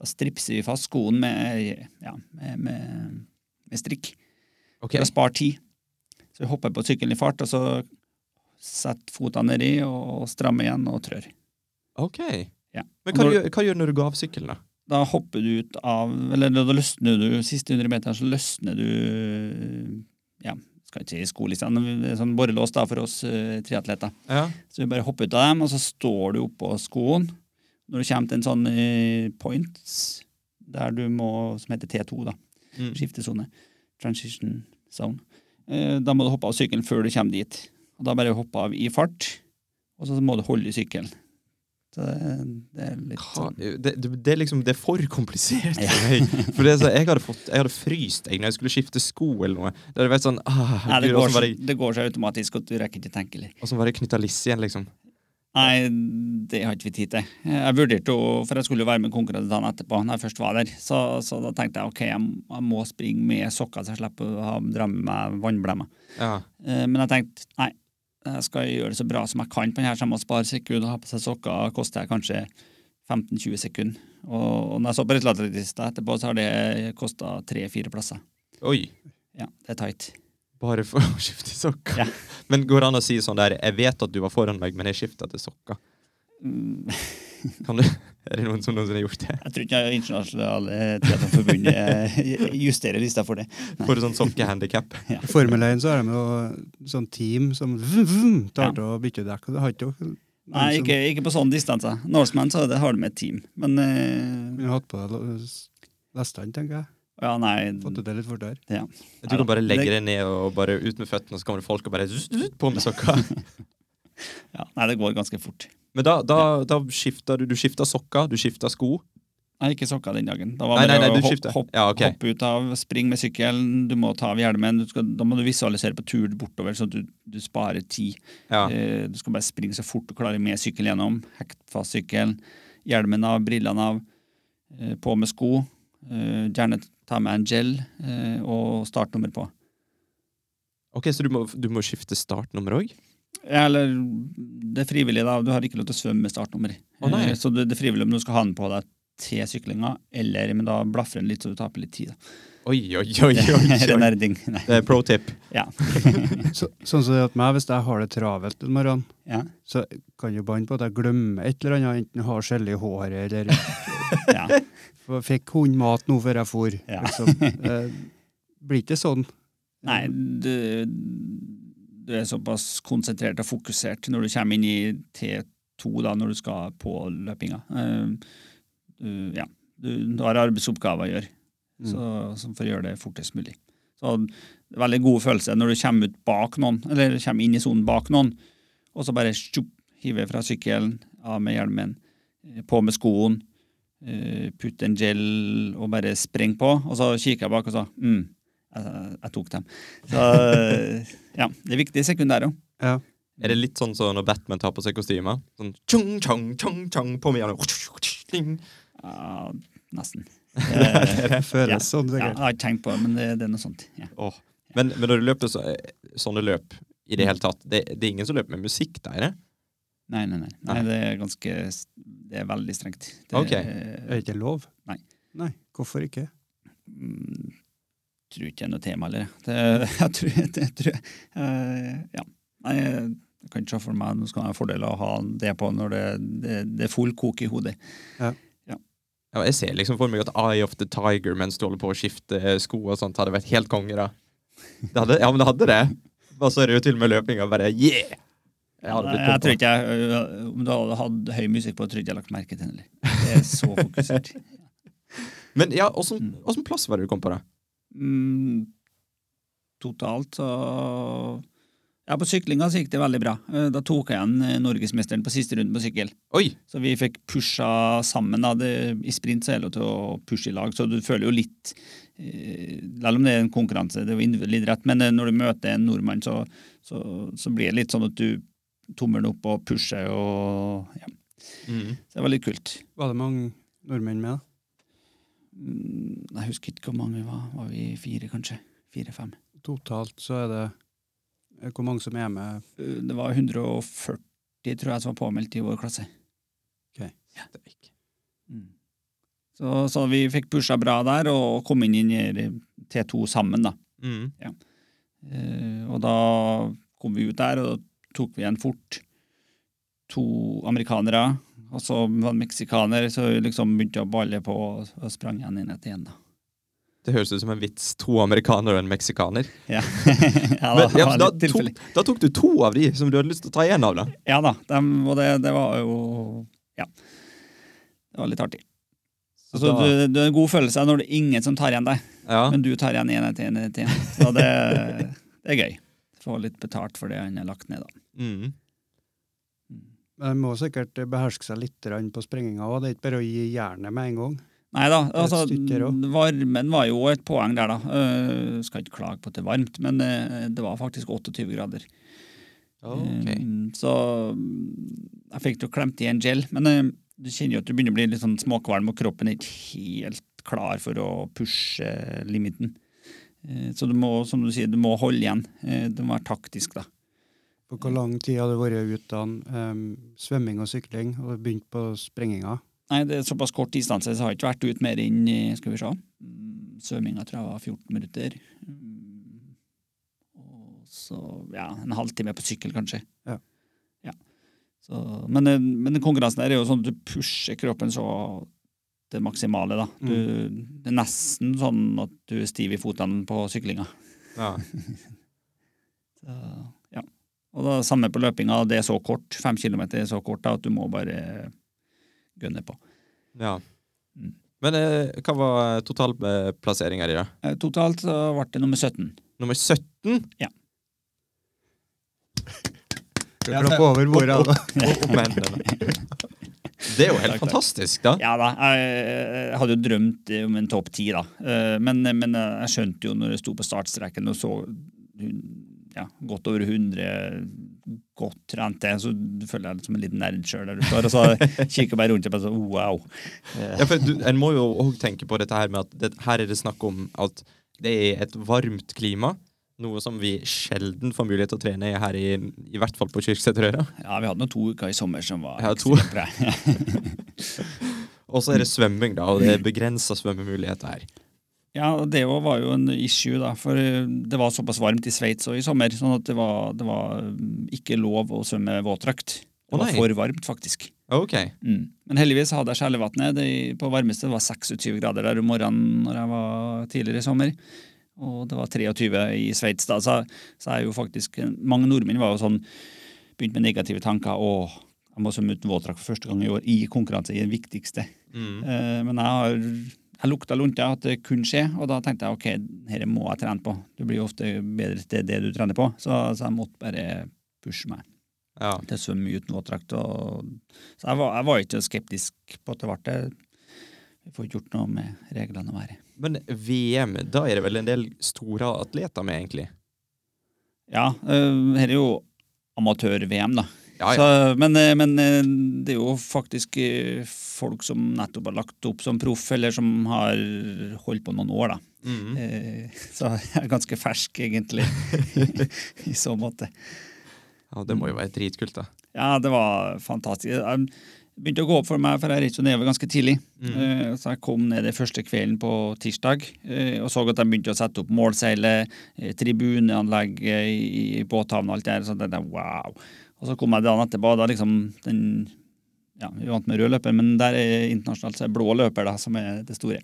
Speaker 3: Da stripser vi fast skoen med, ja, med, med, med strikk
Speaker 2: Okay.
Speaker 3: for å spare tid. Så vi hopper på sykkelen i fart, og så setter fotene nedi og strammer igjen og trør.
Speaker 2: ok.
Speaker 3: Ja.
Speaker 2: Men hva,
Speaker 3: Når-
Speaker 2: gjør, hva gjør du når du går av sykkelen, da?
Speaker 3: Da hopper du ut av Eller da løsner du siste 100 meter, så løsner du Ja, skal ikke si skolissene, sånn borrelås da for oss uh, triatleter.
Speaker 2: Ja.
Speaker 3: Så vi bare hopper ut av dem, og så står du oppå skoen. Når du kommer til en sånn uh, point der du må, som heter T2, da,
Speaker 2: Mm.
Speaker 3: skiftesone, transition zone, uh, da må du hoppe av sykkelen før du kommer dit. Og da bare hoppe av i fart, og så må du holde i sykkelen. Så det, det er litt sånn
Speaker 2: det, er liksom Det er for komplisert for meg. For det så, jeg hadde fått Jeg hadde fryst jeg når jeg skulle skifte sko eller noe. Det hadde vært sånn ah,
Speaker 3: Nei, det
Speaker 2: Gud,
Speaker 3: går, så, det går så automatisk at du rekker ikke tenke litt.
Speaker 2: Og så var det knytta liss igjen, liksom?
Speaker 3: Nei, det har ikke vi tid til. Jeg vurderte jo, for jeg skulle jo være med konkurranse dagen etterpå, når jeg først var der. Så, så da tenkte jeg ok, jeg, jeg må springe med sokker, så jeg slipper å dra med meg vannblemmer.
Speaker 2: Ja.
Speaker 3: Eh, Men jeg tenkte nei, jeg skal gjøre det så bra som jeg kan på denne, så jeg må spare sekunder. Ha på seg sokker koster jeg kanskje 15-20 sekunder. Og, og når jeg så på resultatlista etterpå, så har det kosta tre-fire plasser.
Speaker 2: Oi.
Speaker 3: Ja, det er tight.
Speaker 2: Bare for å skifte sokker.
Speaker 3: Ja.
Speaker 2: Men går det an å si sånn der Jeg vet at du var foran meg, men jeg skifta til sokker.
Speaker 3: Mm,
Speaker 2: Kan du, er det noen som noensinne har gjort det?
Speaker 3: Jeg tror ikke Internasjonale Triathlonforbundet justerer lista for det.
Speaker 2: Nei. For sånn sokkehandikap?
Speaker 1: I Formel 1 så har de jo sånn team som vum, vum, tar til å bytte dekk. det har ikke dere
Speaker 3: Nei, ikke, ikke på sånne distanser. Norseman så det har de et team. Men Vi
Speaker 1: har hatt på deg lestene, tenker jeg.
Speaker 3: ja, nei
Speaker 1: Fått det til litt fortere.
Speaker 3: ja.
Speaker 2: Du kan bare legge deg ned og bare ut med føttene, og så kommer det folk og bare zzz, zzz, på med sokker.
Speaker 3: ja, Nei, det går ganske fort.
Speaker 2: Men da, da, da skifta du Du skifta sokker, du skifta sko.
Speaker 3: Nei, ikke sokker den dagen. Da var
Speaker 2: Nei, nei,
Speaker 3: bare
Speaker 2: nei,
Speaker 3: å
Speaker 2: du
Speaker 3: hopp-
Speaker 2: Ja, ok.
Speaker 3: hoppe ut av, spring med sykkelen, du må ta av hjelmen. Du skal, da må du visualisere på tur bortover, så du, du sparer tid.
Speaker 2: Ja.
Speaker 3: Eh, du skal bare springe så fort du klarer med sykkel gjennom. Hekt fast sykkelen. Hjelmen av, brillene av. Eh, på med sko. Eh, gjerne ta med en gel og startnummer på.
Speaker 2: Ok, Så du må, du må skifte startnummer òg?
Speaker 3: Eller det er frivillig, da. Du har ikke lov til å svømme med startnummer.
Speaker 2: Oh, nei.
Speaker 3: Så det, det er frivillig om du skal ha den på deg til syklinga, eller men da blafrer den litt så du taper litt tid. Da.
Speaker 2: Oi, oi, oi, oi,
Speaker 3: Det er
Speaker 2: oi.
Speaker 3: nerding. Nei.
Speaker 2: Det er pro tip.
Speaker 3: Ja.
Speaker 1: Så, sånn som det er at meg, Hvis jeg har det travelt en morgen,
Speaker 3: ja.
Speaker 1: så kan jeg banne på at jeg glemmer et eller annet. Enten har skjell i håret eller
Speaker 3: ja.
Speaker 1: fikk hund mat nå før jeg for.
Speaker 3: Ja.
Speaker 1: Liksom. Eh, blir ikke sånn.
Speaker 3: Nei, du, du er såpass konsentrert og fokusert når du kommer inn i T2, da, når du skal på løpinga. Uh, ja, du, du har arbeidsoppgaver å gjøre,
Speaker 1: Mm.
Speaker 3: så, så for å gjøre det fortest mulig. Så veldig god følelse når du kommer ut bak noen, eller kommer inn i sonen bak noen, og så bare tjup, hiver fra sykkelen, av med hjelmen, eh, på med skoen, uh, putt en gel og bare spreng på, og så kikker jeg bak og så mm, jeg, jeg tok dem. Så ja, det er viktig sekundær òg.
Speaker 1: Ja.
Speaker 2: Er det litt sånn som når Batman tar på seg kostymer? Sånn tjong, tjong, tjong, tjong, på meg.
Speaker 3: Ja, nesten.
Speaker 1: Det føles
Speaker 3: Ja.
Speaker 1: sånn,
Speaker 3: Ja, jeg har ikke tenkt på det, men det, det er noe sånt. Ja.
Speaker 2: Oh. Men, men når du løper så, sånne løp i det hele tatt, det, det er ingen som løper med musikk der? er det?
Speaker 3: Nei, nei, nei. Nei. Det er ganske Det er veldig strengt. Det,
Speaker 2: okay.
Speaker 1: Er det ikke lov?
Speaker 3: Nei.
Speaker 1: Nei, Hvorfor ikke?
Speaker 3: mm, tror ikke det er noe tema, eller? Jeg tror, det, tror jeg. eh, Ja. Nei, jeg kan ikke se for meg Nå skal jeg ha fordel av å ha det på når det, det, det er full kok i hodet.
Speaker 2: Ja, jeg ser liksom for meg at Eye of the Tiger mens du holder på å skifte sko og sånt, hadde vært helt konge, da. Det hadde, ja, men det hadde det. Og så er det jo til og med løpinga bare yeah! Jeg hadde blitt
Speaker 3: jeg tror ikke jeg, øh, Om du hadde hatt høy musikk på, tror ikke jeg lagt merke til den heller. Det er så fokusert.
Speaker 2: Men ja, åssen åssen plass var det du kom på, da?
Speaker 3: Mm, totalt så Ja, på syklinga så gikk det veldig bra. Eh, Da tok jeg igjen eh, norgesmesteren på siste runden på sykkel.
Speaker 2: Oi!
Speaker 3: Så vi fikk pusha sammen. Da. Det, I sprint så er det lov til å pushe i lag, så du føler jo litt eh, Selv om det er en konkurranse, det er jo individuell idrett, men når du møter en nordmann, så, så, så blir det litt sånn at du tommelen opp og pusher og ja.
Speaker 2: Mm.
Speaker 3: Så det var litt kult.
Speaker 1: Var det mange nordmenn med, da?
Speaker 3: Mm, Jeg husker ikke hvor mange vi var. Var vi fire, kanskje? Fire-fem.
Speaker 1: Totalt så er det eh, Hvor mange som er med?
Speaker 3: Eh, Det var 140, tror jeg, som var påmeldt i vår klasse.
Speaker 2: Steik.
Speaker 3: Mm. Så, så vi fikk pusha bra der, og kom inn i T2 sammen, da.
Speaker 2: Mm.
Speaker 3: Eh, og da kom vi ut der, og da tok vi igjen fort to amerikanere. Og så var det meksikaner, så liksom begynte å balle på og, sprang igjen inn etter igjen, da.
Speaker 2: Det høres ut som en vits. To amerikanere og en meksikaner.
Speaker 3: Ja, ja da,
Speaker 2: Men, ja, da, tok, da tok du to av de som du hadde lyst til å ta igjen av, da.
Speaker 3: Ja da, dem, og det, det var jo Ja. Det var litt artig.
Speaker 2: Så
Speaker 3: Altså,
Speaker 2: da-
Speaker 3: du, det er en god følelse når det er ingen som tar igjen deg,
Speaker 2: ja.
Speaker 3: men du tar igjen én etter én. Så det, det er gøy. Få litt betalt for det han har lagt ned, da.
Speaker 2: Mm.
Speaker 1: De må sikkert beherske seg litt på sprenginga òg. Det er ikke bare å gi jernet med en gang.
Speaker 3: Nei da, altså, varmen var jo et poeng der, da. Uh, skal ikke klage på at det er varmt, men uh, det var faktisk 28 grader.
Speaker 2: Okay.
Speaker 3: Um, så mm, jeg fikk jo klemt i en gel, men uh, du kjenner jo at du begynner å bli litt sånn småkvalm, og kroppen er ikke helt klar for å pushe limiten. Eh, så du må, som du sier, du må holde igjen. Eh, du må være taktisk, da.
Speaker 1: På hvor lang tid hadde du vært uten um, svømming og sykling og begynt på sprenginga?
Speaker 3: Nei, det er såpass kort distanse, så jeg har ikke vært ute mer enn eh, skal vi se, mm, svømminga tror jeg var 14 minutter. Mm, Og så ja, en halvtime på sykkel, kanskje.
Speaker 1: Ja.
Speaker 3: Ja. Så, men, eh, men konkurransen der er jo sånn at du pusher kroppen så det maksimale, da. Du, Det er nesten sånn at du er stiv i føttene på syklinga.
Speaker 2: Ja.
Speaker 3: Så, ja. Og da samme på løpinga, det er så kort. Fem kilometer er så kort da, at du må bare gønne på.
Speaker 2: ja.
Speaker 3: Mm.
Speaker 2: Men eh, hva var totalplasseringa di, da?
Speaker 3: Eh, Totalt så ble det nummer 17.
Speaker 2: Nummer 17?
Speaker 1: Du klapper over bordet.
Speaker 2: Hendene. Det er jo helt
Speaker 3: Takk,
Speaker 2: fantastisk, da.
Speaker 3: Ja da, jeg, hadde jo drømt om en topp ti, da. Eh, Men, men jeg skjønte jo når jeg sto på startstreken og så ja, godt over 100 godt trente, så føler jeg som en liten nerd sjøl der du står. Og så kikker bare rundt og bare sånn wow.
Speaker 2: Ja, for du, En må jo òg tenke på dette her med at det, her er det snakk om at det er et varmt klima. Noe som vi sjelden får mulighet til å trene i her, i, i hvert fall på Kyrksæterøra.
Speaker 3: Ja, vi hadde nå to uker i sommer som var
Speaker 2: Ja, to. Og så er det svømming, da, og det er begrensa svømmemuligheter her.
Speaker 3: Ja, det var jo en issue, da, for eh, det var såpass varmt i Sveits og i sommer, sånn at det var, det var mm, ikke lov å svømme våtdrakt. Det var for varmt, faktisk.
Speaker 2: Ok.
Speaker 3: Mm. Men heldigvis hadde jeg Skjellevatnet. På varmeste var 26 grader der om morgenen når jeg var tidligere i sommer. Og det var 23 i Sveits da, så, så er jo faktisk Mange nordmenn var jo sånn Begynt med negative tanker. Å, jeg må svømme uten våtdrakt for første gang i år i konkurranse i det viktigste.
Speaker 2: Mm.
Speaker 3: Eh, men jeg har jeg lukta lunta at det kunne skje, og da tenkte jeg ok, dette må jeg trene på. Du blir jo ofte bedre til det du trener på, så, så jeg måtte bare pushe meg
Speaker 2: Ja.
Speaker 3: til å svømme uten våtdrakt. Så jeg var, jeg var ikke skeptisk på at det ble det. Vi får ikke gjort noe med reglene å være.
Speaker 2: Men VM, da er det vel en del store atleter med, egentlig?
Speaker 3: Ja, dette her er jo amatør-VM, da.
Speaker 2: Ja, ja.
Speaker 3: Så, men, eh, men eh, det er jo faktisk eh, folk som nettopp har lagt opp som proff, eller som har holdt på noen år, da.
Speaker 2: Mm.
Speaker 3: -hmm. Så jeg er ganske fersk, egentlig, i så måte.
Speaker 2: ja, det må jo være dritkult, da.
Speaker 3: Ja, det var fantastisk. Jeg begynte å gå opp for meg, for jeg reiste nedover ganske tidlig.
Speaker 2: Mm.
Speaker 3: Så jeg kom ned den første kvelden på tirsdag og så at de begynte å sette opp målseilet, tribuneanlegget i i båthavna og alt det der. Så det der, wow. Og så kom jeg dagen etterpå, da liksom den ja, Vi vant med rød løper, men der er internasjonalt så er blå løper da, som er det store.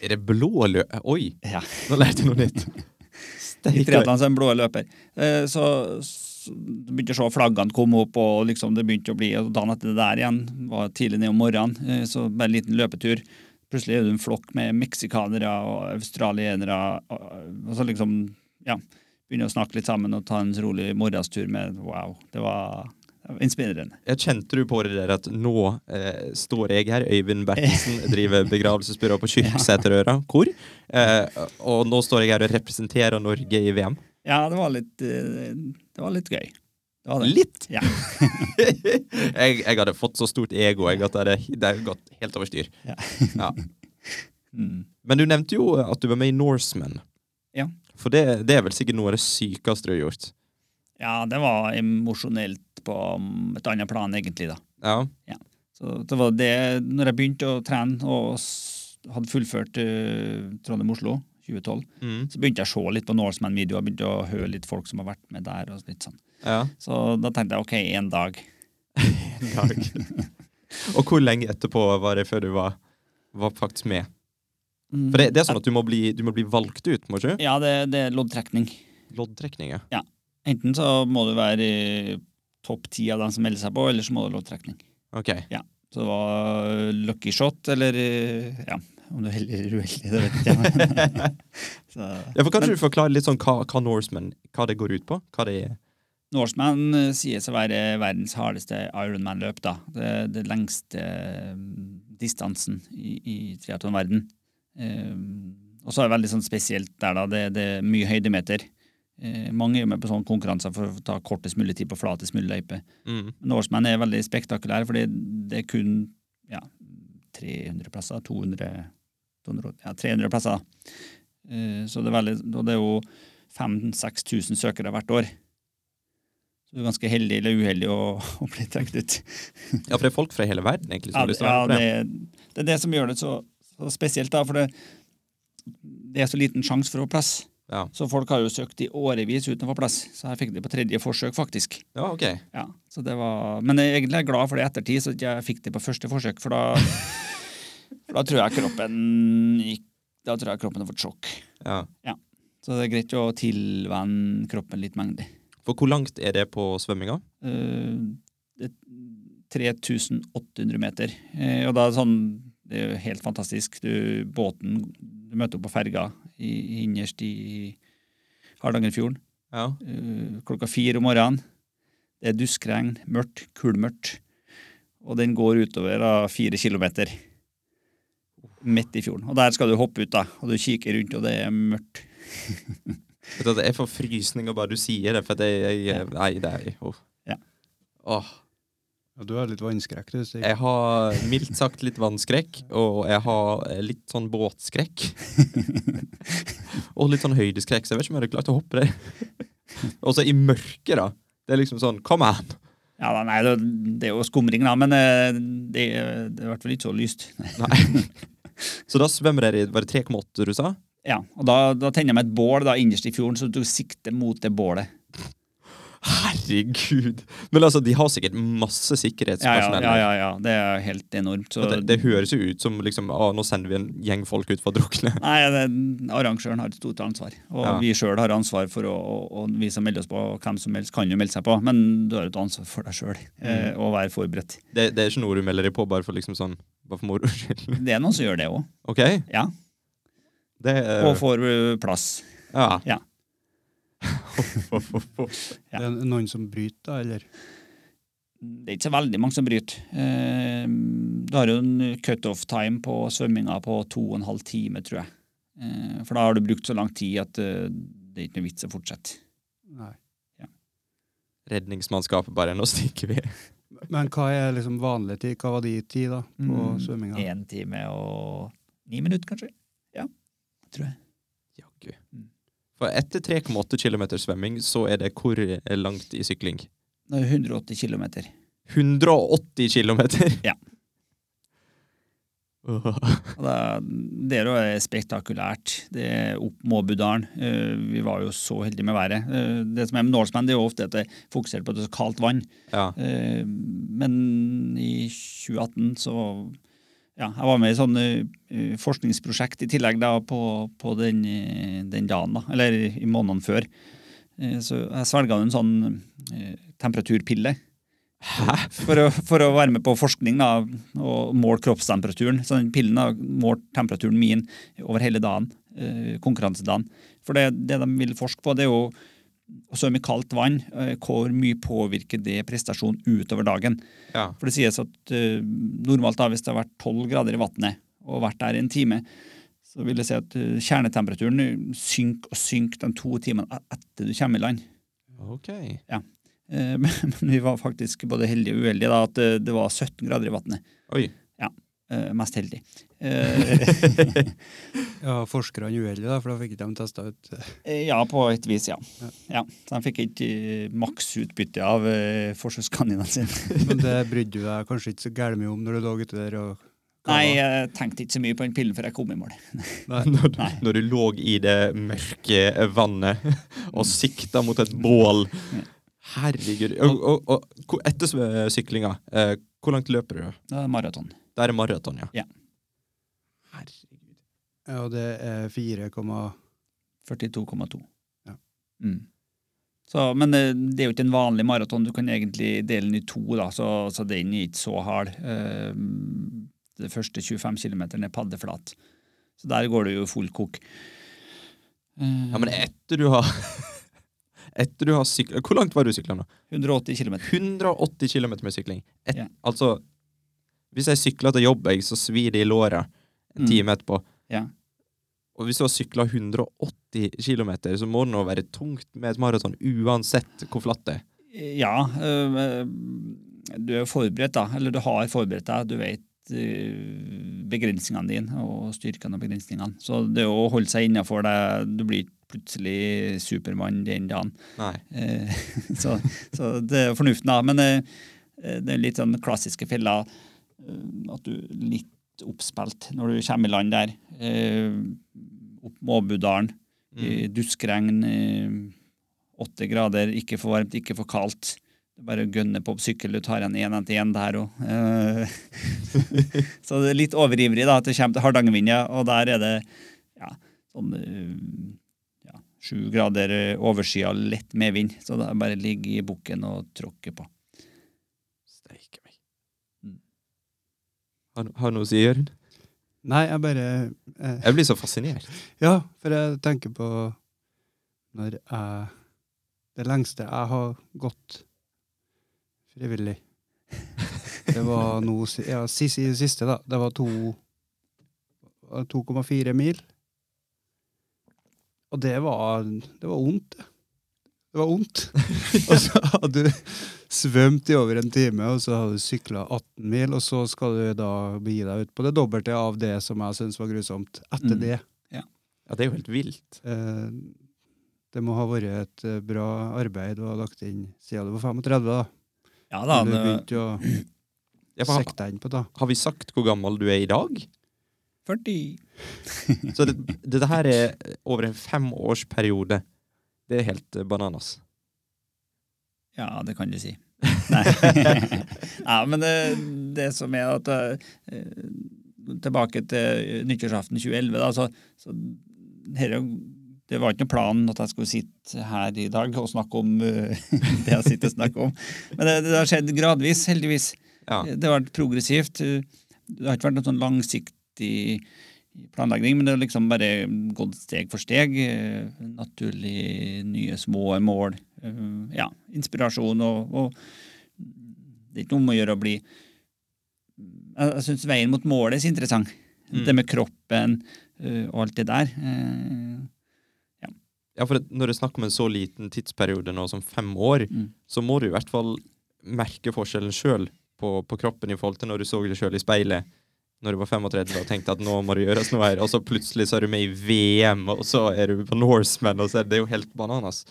Speaker 2: Er det blå løper? Oi,
Speaker 3: Ja.
Speaker 2: nå lærte jeg noe nytt.
Speaker 3: I triatlon er det blå løper. Eh, Så, så begynte jeg å se flaggene komme opp, og liksom det begynte å bli og Dagen etter det der igjen var tidlig ned om morgenen, eh, så bare en liten løpetur. Plutselig er det en flokk med meksikanere og australienere, og, og så liksom ja, begynner å snakke litt sammen og ta en rolig morgenstur med Wow, det var inspirerende.
Speaker 2: Jeg kjente du på det der at nå eh, står jeg her, Øyvind Bertelsen, driver begravelsesbyrå på Kyrksæterøra, hvor? Eh, og nå står jeg her og representerer Norge i VM.
Speaker 3: Ja, det var litt, eh, det var litt gøy. Det var det.
Speaker 2: Litt!
Speaker 3: Ja.
Speaker 2: jeg, jeg hadde fått så stort ego jeg, at det hadde gått helt over styr.
Speaker 3: Ja.
Speaker 2: Ja.
Speaker 3: Mm.
Speaker 2: Men du nevnte jo at du var med i Norseman. For det, det er vel sikkert noe av det sykeste du har gjort?
Speaker 3: ja, det var emosjonelt på et annet plan, egentlig, da.
Speaker 2: Ja. ja.
Speaker 3: Så det var det, når jeg begynte å trene og hadde fullført uh, Trondheim-Oslo 2012,
Speaker 2: Mm.
Speaker 3: så begynte jeg å se litt på Norseman-videoer, begynte å høre litt folk som har vært med der. og litt sånn.
Speaker 2: ja.
Speaker 3: Så da tenkte jeg OK, en dag.
Speaker 2: en dag. og hvor lenge etterpå var det før du var, var faktisk med?
Speaker 3: Mm.
Speaker 2: For det, det er sånn at du må bli, du må bli valgt ut, må ikke?
Speaker 3: Ja, det, det er loddtrekning.
Speaker 2: Loddtrekning, ja. ja.
Speaker 3: Enten så må du være i topp ti av dem som melder seg på, eller så må du ha loddtrekning.
Speaker 2: Ok.
Speaker 3: Så det var lucky shot, eller eh, ja, om du er heldig eller uheldig, det vet jeg. ikke.
Speaker 2: Ja, for Kanskje
Speaker 3: Men-
Speaker 2: du forklarer litt sånn hva, hva Norseman hva det går ut på? Hva det er?
Speaker 3: Norseman eh, sies å være verdens hardeste Ironman-løp. da. Det, det lengste distansen i, i triatlonverden. Um, og så er det veldig sånn spesielt der, da. Det, det er mye høydemeter. Eh, mange er med på sånne konkurranser for å ta kortest mulig tid på flatest mulig løype.
Speaker 2: Mm.
Speaker 3: Norseman er veldig spektakulær, fordi det er kun ja, 300 plasser. 200, 200 ja, 300 plasser. Eh, så det er veldig, det er jo 5000-6000 søkere hvert år. Så du er ganske heldig eller uheldig å, å bli trukket ut.
Speaker 2: Ja, for det er folk fra hele verden egentlig som
Speaker 3: Ja,
Speaker 2: har lyst til å være med det
Speaker 3: er det som gjør det så, så spesielt, da, for det, det er så liten sjanse for å få plass.
Speaker 2: Ja.
Speaker 3: Så folk har jo søkt i årevis uten å få plass. Så jeg fikk det på tredje forsøk, faktisk.
Speaker 2: Ja, ok.
Speaker 3: Ja, så det var, men jeg er egentlig glad for det i ettertid, så jeg fikk det på første forsøk. For da, for da tror jeg kroppen Da tror jeg kroppen har fått sjokk.
Speaker 2: Ja.
Speaker 3: Så det er greit å tilvenne kroppen litt mengde.
Speaker 2: For hvor langt er det på svømminga?
Speaker 3: Uh, er 3800 meter. Eh, og da er det sånn Det er jo helt fantastisk. Du, båten Du møter opp på ferga i, innerst i Hardangerfjorden
Speaker 2: Ja.
Speaker 3: eh, klokka fire om morgenen. Det er duskregn, mørkt, kullmørkt. Og den går utover da, fire kilometer. Midt i fjorden. Og der skal du hoppe ut, da. Og du kikker rundt, og det er mørkt.
Speaker 2: Vet du, Det er forfrysninger bare du sier det, for det
Speaker 3: Ja.
Speaker 2: Nei, det er oh.
Speaker 3: Ja.
Speaker 2: Åh.
Speaker 1: Ja, du har litt vannskrekk, du. sier.
Speaker 2: Jeg har mildt sagt litt vannskrekk, og jeg har eh, litt sånn båtskrekk. og litt sånn høydeskrekk, så jeg vet ikke om jeg hadde klart å hoppe det. og så i mørket, da. Det er liksom sånn Come on!
Speaker 3: Ja, da, nei, det, det er jo skumring, da, men eh, det, det er i hvert fall ikke så lyst.
Speaker 2: Nei. Så da svømmer dere i Var det 3,8 du sa?
Speaker 3: Ja, og da, da tenner jeg med et bål da, innerst i fjorden, så du sikter mot det bålet.
Speaker 2: Herregud! Men altså, de har sikkert masse
Speaker 3: sikkerhetspersonell. ja, ja, ja, ja. Det er helt enormt. Så,
Speaker 2: Det, det høres jo ut som liksom, å, nå sender vi en gjeng folk ut for å drukne.
Speaker 3: Nei, det, Arrangøren har et stort ansvar. Og
Speaker 2: Ja.
Speaker 3: vi sjøl har ansvar for å, og, og vi som melder oss på, og hvem som helst kan jo melde seg på, men du har et ansvar for deg sjøl eh,
Speaker 2: Mm.
Speaker 3: å være forberedt.
Speaker 2: Det, det er ikke noe du melder deg på bare for liksom sånn Bare for moro skyld.
Speaker 3: Det er noen som gjør det òg.
Speaker 2: OK?
Speaker 3: Ja.
Speaker 2: Er
Speaker 3: Og får eh, plass.
Speaker 2: Ja.
Speaker 3: Ja. Ja.
Speaker 1: Det er noen som bryter, da, eller?
Speaker 3: Det er ikke så veldig mange som bryter. Eh, du har jo en cutoff time på svømminga på to og en halv time, tror jeg. Eh, for da har du brukt så lang tid at eh, det er ikke noe vits å fortsette.
Speaker 1: Nei.
Speaker 2: Redningsmannskapet bare Nå stikker vi.
Speaker 1: Men hva er liksom vanlig tid? Hva var de tid da, på
Speaker 3: Mm,
Speaker 1: svømminga?
Speaker 3: Én time og ni minutter, kanskje. Ja, tror jeg.
Speaker 2: Jaggu.
Speaker 3: Mm.
Speaker 2: For etter 3,8 km svømming, så er det hvor langt i sykling?
Speaker 3: Det er 180 km.
Speaker 2: 180 km!
Speaker 3: Ja. Og det, er jo spektakulært. Det er opp Måbudalen. Eh, Vi var jo så heldige med været. Eh, Det som er med Norseman, det er jo ofte at det fokuserer på at det er så kaldt vann.
Speaker 2: Ja.
Speaker 3: Eh, Men i 2018 så ja, jeg var med i sånn uh, forskningsprosjekt i tillegg da, på, på den, eh, den dagen, da, eller i månedene før. Uh, så jeg svelga en sånn uh, temperaturpille.
Speaker 2: Hæ?
Speaker 3: For å, for å være med på forskning da, og måle kroppstemperaturen. Så den pillen har målt temperaturen min over hele dagen, konkurransedagen. For det, det de vil forske på, det er jo å svømme i kaldt vann. eh, Hvor mye påvirker det prestasjonen utover dagen?
Speaker 2: Ja.
Speaker 3: For det sies at uh, normalt da, hvis det har vært 12 grader i vannet og vært der i en time, så vil det si at uh, kjernetemperaturen synker og synker de to timene e- etter du kommer i land.
Speaker 2: Ok.
Speaker 3: Uh, Men, men vi var faktisk både heldige og uheldige da, at det, det var 17 grader i vannet. Eh, Mest heldig. Eh,
Speaker 1: Ja, forskerne uheldige, da, for da fikk ikke de testa ut
Speaker 3: Eh, Ja, på et vis, ja.
Speaker 1: Ja.
Speaker 3: ja. Så de fikk ikke maksutbytte av uh, forsøkskaninene sine.
Speaker 1: Men det brydde du deg kanskje ikke så gærent mye om når du lå ute der og
Speaker 3: Nei, jeg tenkte ikke så mye på den pillen før jeg kom i mål.
Speaker 1: Nei.
Speaker 2: Når,
Speaker 3: Nei.
Speaker 2: når du lå i det mørke vannet og sikta mot et bål. Herregud. Og, og, og etter syklinga, eh, hvor langt løper du?
Speaker 3: Maraton.
Speaker 2: Det er maraton, ja.
Speaker 3: Ja.
Speaker 2: Herregud.
Speaker 1: Ja, det er 4,
Speaker 3: 42,2.
Speaker 1: Ja.
Speaker 3: Mm. Så, men det, det er jo ikke en vanlig maraton. Du kan egentlig dele den i to, da, så, så den er ikke så hard. Uh, Det første 25 km er paddeflat. Så der går det jo full kok. Uh,
Speaker 2: Ja, men etter du har Etter du har sykla Hvor langt var du sykla nå?
Speaker 3: 180 km.
Speaker 2: 180 km med sykling. Et,
Speaker 3: Ja.
Speaker 2: Altså, hvis jeg sykler til jobb, jeg, så svir det i låret en
Speaker 3: Mm.
Speaker 2: time etterpå.
Speaker 3: Ja.
Speaker 2: Og hvis du har sykla 180 km, så må det nå være tungt med et maraton uansett hvor flatt det er.
Speaker 3: Ja, øh, du er forberedt, da. Eller du har forberedt deg. Du vet øh, begrensningene dine og styrkene og begrensningene. Så det å holde seg innafor det Du blir ikke plutselig Supermann den dagen. Eh, så, så det er fornuften, da. Men eh, det er litt sånn klassiske feller. Eh, At du er litt oppspilt når du kommer i land der. Eh, Opp Måbudalen. Mm. Duskregn. eh, Åtte grader, ikke for varmt, ikke for kaldt. Det er bare å gønne på sykkel. Du tar igjen én etter én der òg. så det er litt overivrig da, at det kommer til Hardangervidda, og der er det ja, sånn ja, sju grader overskya, lett medvind. Så det er bare å ligge i bukken og tråkke på.
Speaker 2: Steike meg.
Speaker 3: Mm.
Speaker 2: Har, har noe å si, Jørund?
Speaker 1: Nei, jeg bare eh,
Speaker 2: Jeg blir så fascinert.
Speaker 1: Ja, for jeg tenker på når jeg Det lengste jeg har gått frivillig Det var nå Ja, i det siste da. Det var 2,4 mil. Og det var Det var vondt, det. Det var vondt. og så hadde du svømt i over en time, og så hadde du sykla 18 mil, og så skal du da begi deg ut på det dobbelte av det som jeg syns var grusomt, etter
Speaker 3: Mm.
Speaker 1: det.
Speaker 2: Ja, det er jo helt vilt.
Speaker 1: Eh, det må ha vært et eh, bra arbeid du har lagt inn siden du var 35, da.
Speaker 3: Ja da,
Speaker 1: du begynte å
Speaker 2: Ja, for har,
Speaker 1: deg inn på det.
Speaker 2: har vi sagt hvor gammel du er i dag?
Speaker 3: 40
Speaker 2: Så det, dette her er over en femårsperiode. Det er helt eh, bananas.
Speaker 3: Ja, det kan du si. Nei. ja, men det, det som er at eh, Tilbake til nyttårsaften 2011, da, så, så her, det var ikke noen plan at jeg skulle sitte her i dag og snakke om eh, det jeg sitter og snakker om. Men det, det har skjedd gradvis, heldigvis.
Speaker 2: Ja.
Speaker 3: Det har vært progressivt. Det har ikke vært noe sånn langsiktig planlegging, men det har liksom bare gått steg for steg. eh, Naturlig nye små mål. eh, Ja, inspirasjon og, og Det er ikke noe om å gjøre å bli Jeg, jeg syns veien mot målet er så interessant.
Speaker 2: Mm.
Speaker 3: Det med kroppen eh, og alt det der. Ja.
Speaker 2: Ja, for når det er snakk om en så liten tidsperiode nå som fem år,
Speaker 3: Mm.
Speaker 2: så må du i hvert fall merke forskjellen sjøl på, på kroppen i forhold til når du så deg sjøl i speilet når du var 35 og tenkte at nå må det gjøres noe her, og så plutselig så er du med i VM, og så er du på Norseman, og så er det jo helt bananas.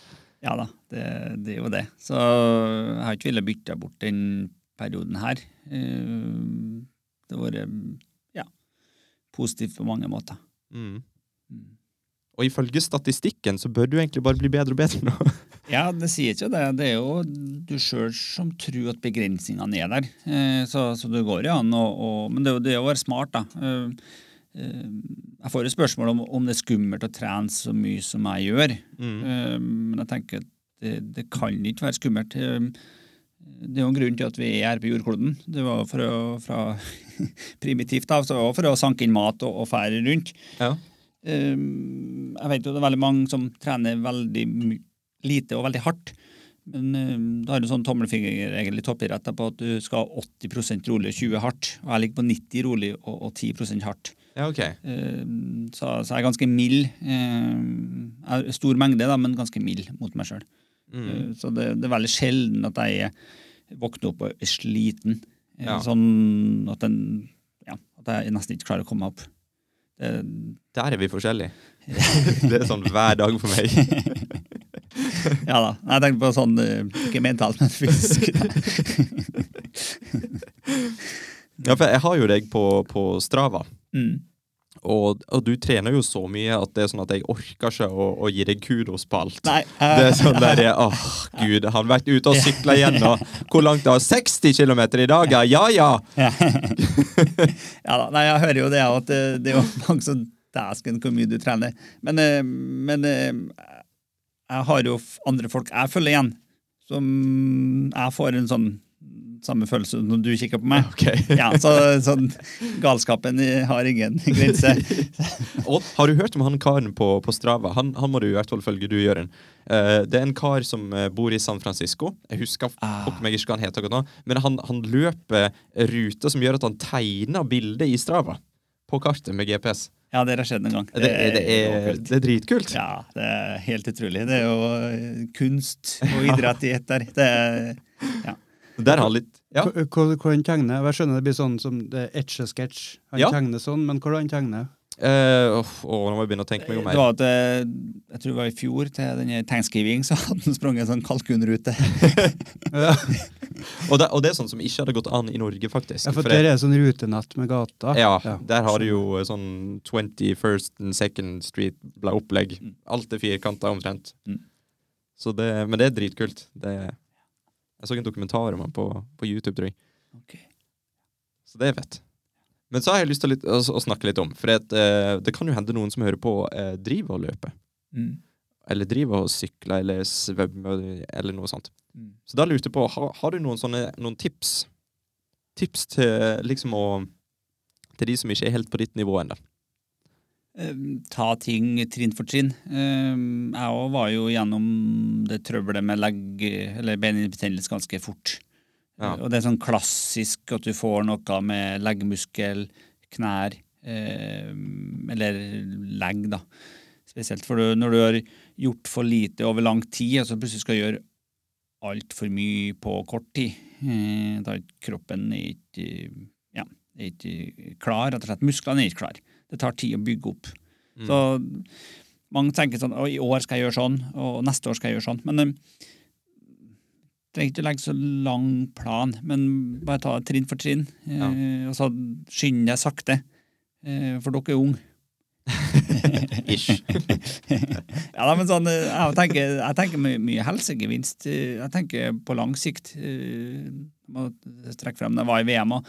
Speaker 3: Ja da, det, det er jo det. Så jeg har ikke villet bytte bort den perioden her. Eh, Det har vært ja, positivt på mange måter.
Speaker 2: Mm. Og ifølge statistikken så bør du egentlig bare bli bedre og bedre nå.
Speaker 3: Ja, det sier ikke det. Det er jo du sjøl som tror at begrensningene er der. Eh, så, så det går jo an å Men det er det å være smart, da. Eh, eh, Jeg får jo spørsmål om, om det er skummelt å trene så mye som jeg gjør.
Speaker 2: Mm.
Speaker 3: Men jeg tenker at det, det kan ikke være skummelt. Det er jo en grunn til at vi er her på jordkloden. Det var for å, fra primitivt av, så var for å sanke inn mat og, og fære rundt.
Speaker 2: Ja.
Speaker 3: Eh, Jeg vet jo det er veldig mange som trener veldig lite og veldig hardt. Men eh, da har du sånn tommelfingerregel i toppidrett på at du skal ha 80% rolig og 20 hardt. Og jeg ligger på 90 rolig og, og 10% hardt.
Speaker 2: ja, ok.
Speaker 3: Eh, Så, så jeg er ganske mild. Jeg er Stor mengde, da, men ganske mild mot meg sjøl.
Speaker 2: Mm.
Speaker 3: Så det, det er veldig sjelden at jeg våkner opp og er sliten.
Speaker 2: Ja.
Speaker 3: Sånn at, den, ja, at jeg nesten ikke klarer å komme meg opp. Det,
Speaker 2: Der er vi forskjellige. det er sånn hver dag for meg.
Speaker 3: ja da. Jeg tenkte på sånn eh, ikke mentalt, men fysisk.
Speaker 2: Ja, for jeg har jo deg på, på Strava.
Speaker 3: mm.
Speaker 2: Og, og du trener jo så mye at det er sånn at jeg orker ikke å, å gi deg kudos på alt.
Speaker 3: Nei.
Speaker 2: Det er sånn der, åh gud, han har vært ute og sykla igjen, og hvor langt da? 60 km i dag, ja? Ja ja!
Speaker 3: ja. ja da. Nei, jeg hører jo det, at det, det er jo mange som Dæsken, hvor mye du trener. Men, eh, men eh, jeg har jo andre folk jeg følger igjen, som jeg får en sånn samme følelse når du kikker på meg.
Speaker 2: Ok.
Speaker 3: Ja, så sånn Galskapen har ingen grense.
Speaker 2: Og har du hørt om han karen på, på Strava? Han, han må du i hvert fall følge du, Jørund. Uh, det er en kar som eh, bor i San Francisco. Jeg husker
Speaker 3: Ah.
Speaker 2: meg ikke hva han heter nå. Men han, han løper ruter som gjør at han tegner bildet i Strava. På kartet med GPS.
Speaker 3: Ja, det har skjedd en gang.
Speaker 2: Det, det, er, det er dritkult.
Speaker 3: Ja, det er helt utrolig. Det er jo eh, kunst og idrett i ett der. Det er, ja.
Speaker 2: Der har han litt Ja.
Speaker 1: Hvor- hvor- Hvor han tegner? Jeg skjønner det blir sånn som det er etche-sketsj. Han
Speaker 2: Ja.
Speaker 1: tegner sånn, men hvor han tegner?
Speaker 2: Eh, åh, åh, nå må jeg begynne å tenke meg om her.
Speaker 3: Det var at, eh, jeg tror det var i fjor, til denne tegnskriving, så hadde han sprunget en sånn kalkunrute.
Speaker 1: Ja,
Speaker 2: Og det, og det er sånn som ikke hadde gått an i Norge, faktisk.
Speaker 1: for
Speaker 2: For
Speaker 1: der er sånn rutenett med gata.
Speaker 2: ja,
Speaker 1: Ja.
Speaker 2: der har du jo sånn 21st and 2nd Street ble opplegg.
Speaker 3: Mm.
Speaker 2: Alt er firkanta omtrent.
Speaker 3: Mm.
Speaker 2: Så det, men det er dritkult. Det, jeg så en dokumentar om han på, på YouTube, tror jeg.
Speaker 3: Okay.
Speaker 2: Så det er fett. Men så har jeg lyst til å, litt, å, å snakke litt om, for det, eh, det kan jo hende noen som hører på, eh, driver og løper.
Speaker 3: Mm.
Speaker 2: Eller driver og sykler eller svømmer eller noe sånt.
Speaker 3: Mm.
Speaker 2: Så da lurte jeg på, har, har du noen sånne noen tips? Tips til liksom å Til de som ikke er helt på ditt nivå ennå.
Speaker 3: Eh, Ta ting trinn for trinn. Eh, Jeg òg var jo gjennom det trøbbelet med legg, eller beinbetennelse ganske fort.
Speaker 2: Ja.
Speaker 3: Og det er sånn klassisk at du får noe med leggmuskel, knær, eh, eller legg, da. Spesielt for når du har gjort for lite over lang tid, og så plutselig skal gjøre altfor mye på kort tid. Eh, Da kroppen er ikke, ja, er ikke klar, rett og slett. Musklene er ikke klar. Det tar tid å bygge opp.
Speaker 2: Mm.
Speaker 3: Så mange tenker sånn «Å, i år skal jeg gjøre sånn, og neste år skal jeg gjøre sånn. Men eh, trenger ikke å legge så lang plan, men bare ta det trinn for trinn. Eh, Og så skynde deg sakte, eh, for dere er unge.
Speaker 2: Ish.
Speaker 3: ja, da, men sånn, eh, jeg tenker, jeg tenker mye, mye helsegevinst. Eh, Jeg tenker på lang sikt. eh, Må trekke frem det var i VM òg.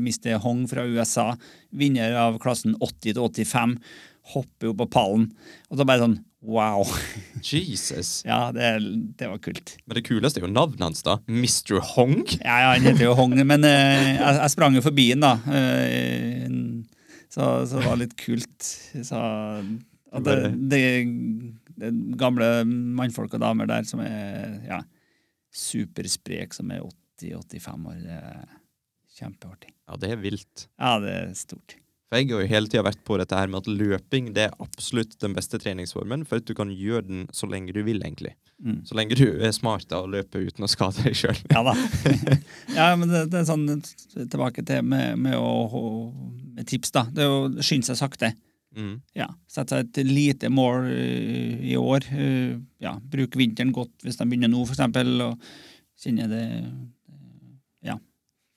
Speaker 3: Miste Hong fra USA, vinner av klassen 80 til 85. Hopper jo på pallen. Og så bare sånn wow.
Speaker 2: Jesus.
Speaker 3: Ja, det, det var kult.
Speaker 2: Men det kuleste er jo navnet hans, da. Mr. Hong.
Speaker 3: Ja, ja, han heter jo Hong, men uh, jeg, jeg sprang jo forbi han, da. Eh, så, så det var litt kult. Så, at det, det, det gamle mannfolk og damer der som er ja, supersprek, som er 80-85 år, det er kjempeartig.
Speaker 2: Ja, det er vilt.
Speaker 3: Ja, det er stort.
Speaker 2: For jeg har jo hele tida vært på dette her med at løping det er absolutt den beste treningsformen, for at du kan gjøre den så lenge du vil, egentlig.
Speaker 3: Mm.
Speaker 2: Så lenge du er smart da, og løper uten å skade deg sjøl.
Speaker 3: Ja da. ja, men det, det er sånn tilbake til med, med, å, med tips, da. Det er å skynde seg sakte.
Speaker 2: Mm.
Speaker 3: Ja, Sette seg et lite mål uh, i år. Uh, ja, Bruk vinteren godt hvis de begynner nå, f.eks. Og kjenner det.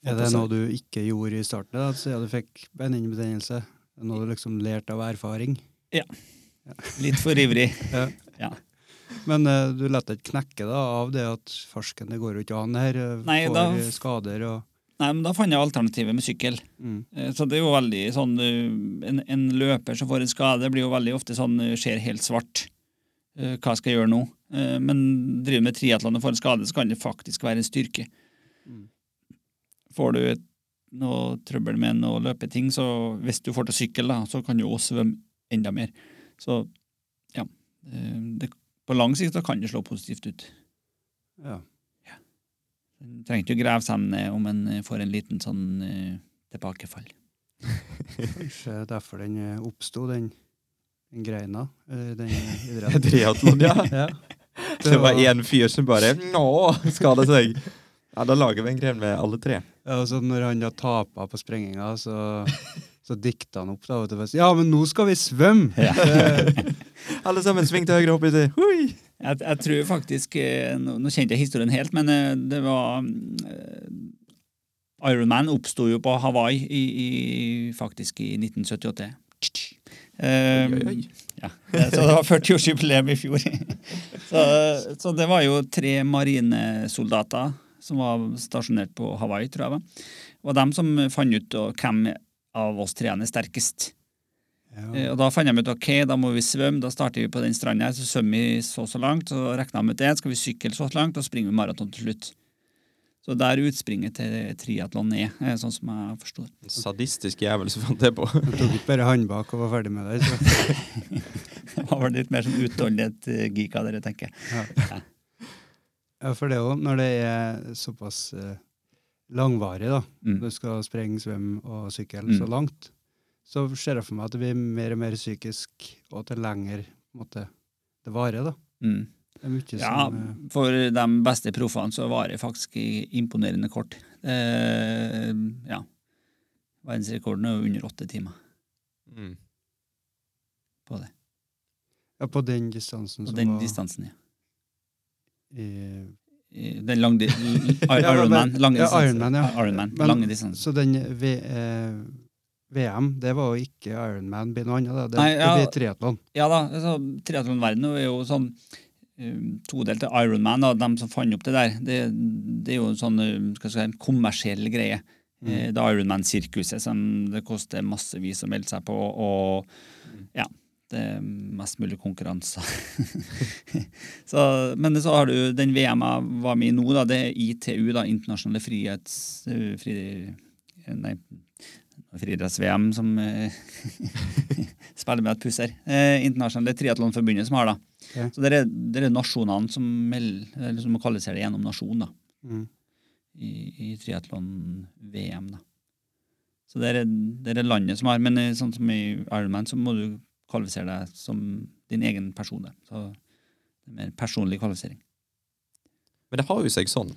Speaker 1: Er det noe du ikke gjorde i starten, da, siden du fikk beinhinnebetennelse? Det Noe du liksom lærte av erfaring?
Speaker 3: Ja, Litt for ivrig.
Speaker 1: Ja.
Speaker 3: Ja.
Speaker 1: Men uh, du lar deg ikke knekke da, av det at farsken, det går jo ikke an her. eh,
Speaker 3: Nei,
Speaker 1: får
Speaker 3: da-
Speaker 1: skader og
Speaker 3: Nei, men Da fant jeg alternativet med sykkel.
Speaker 1: mm.
Speaker 3: Eh, Så det er jo veldig sånn En, en løper som får en skade, blir jo veldig ofte sånn ser helt svart. Hva skal jeg gjøre nå? Men driver med triatlon og får en skade, så kan det faktisk være en styrke. Får du et, noe trøbbel med noe løpeting, så hvis du får til sykkel, da, så kan du også svømme enda mer. Så ja. eh, Det, på lang sikt så kan det slå positivt ut.
Speaker 1: ja.
Speaker 3: En trenger ikke å grave seg ned om en eh, får en liten sånn uh, tilbakefall.
Speaker 1: Kanskje derfor den oppsto, den, den greina. Den idretten.
Speaker 2: Triatlon, ja.
Speaker 1: ja.
Speaker 2: Det var én fyr som bare Nå skada seg. Ja, Da lager vi en greie med alle tre.
Speaker 1: Ja, og så når han da tapa på sprenginga, så, så dikta han opp da. vet du, Ja, men nå skal vi svømme! Ja.
Speaker 2: Alle sammen sving til høyre opp i det.
Speaker 3: Jeg, jeg tror faktisk eh, Nå, nå kjente jeg historien helt, men eh, det var Iron Ironman oppsto jo på Hawaii i, i, faktisk i 1978. Eh,
Speaker 2: Oi, oi, oi.
Speaker 3: Ja, eh, så det var 40-årsjubileum i fjor. så, så det var jo tre marinesoldater som var stasjonert på Hawaii, tror jeg. var. Det var dem som fant ut hvem av oss treene er sterkest.
Speaker 1: ja.
Speaker 3: Eh, Og Da fant de ut ok, da må vi svømme. Da starter vi på den stranda, så svømmer vi så så langt. Så regna de ut det. Skal vi sykle så langt, og springer vi maraton til slutt. Så der utspringet til triatlon er, sånn som jeg forstår.
Speaker 2: En sadistisk jævel som fant det på.
Speaker 1: Han tok ikke bare håndbak og var ferdig med det. Så.
Speaker 3: Det var vel litt mer sånn utholdenhet eh, dere, tenker jeg.
Speaker 1: Ja. Ja, for det òg, når det er såpass eh, langvarig, da,
Speaker 3: Mm.
Speaker 1: du skal sprenge, svømme og sykle
Speaker 3: Mm.
Speaker 1: så langt, så ser jeg for meg at det blir mer og mer psykisk, og at det lenger måtte måte, det varer. da.
Speaker 3: Mm.
Speaker 1: Det er mye
Speaker 3: Ja,
Speaker 1: som eh,
Speaker 3: for de beste proffene så var det faktisk imponerende kort. Eh, ja. Verdensrekorden er jo under åtte timer
Speaker 2: Mm.
Speaker 3: på det.
Speaker 1: Ja, på den distansen
Speaker 3: På
Speaker 1: som
Speaker 3: den
Speaker 1: var
Speaker 3: distansen, ja.
Speaker 1: I
Speaker 3: Den lange
Speaker 1: Ja,
Speaker 3: Ironman. Lang
Speaker 1: ja. Ironman, ja.
Speaker 3: Ironman,
Speaker 1: Men-
Speaker 3: lange distanser.
Speaker 1: Så den v, eh, VM, det var jo ikke Ironman, blir noe annet. da. Det,
Speaker 3: Nei, ja.
Speaker 1: det blir triatlon.
Speaker 3: Ja da, altså, triatlonverdenen er jo sånn um, todelt Ironman, og dem som fant opp det der. Det, det er jo en sånn um, skal si, en kommersiell greie.
Speaker 1: Mm.
Speaker 3: Eh, Det Ironman-sirkuset som det koster massevis å melde seg på, og ja, det er mest mulig konkurranser. så, men så har du den VM jeg var med i nå, da, det er ITU, da, Internasjonale frihets... eh, Fri, nei, friidretts-VM, som eh, spiller med et puss her. Eh, Internasjonale triatlonforbundet som har da.
Speaker 1: Ja.
Speaker 3: Så det er, det er nasjonene som, meld, som kvalifiserer gjennom nasjon da,
Speaker 1: Mm.
Speaker 3: i, i triatlon-VM. da. Så det er, det er landet som har, men eh, sånn som i Ironman så må du kvalifisere deg som din egen person. Så det er mer personlig kvalifisering.
Speaker 2: Men det har jo seg sånn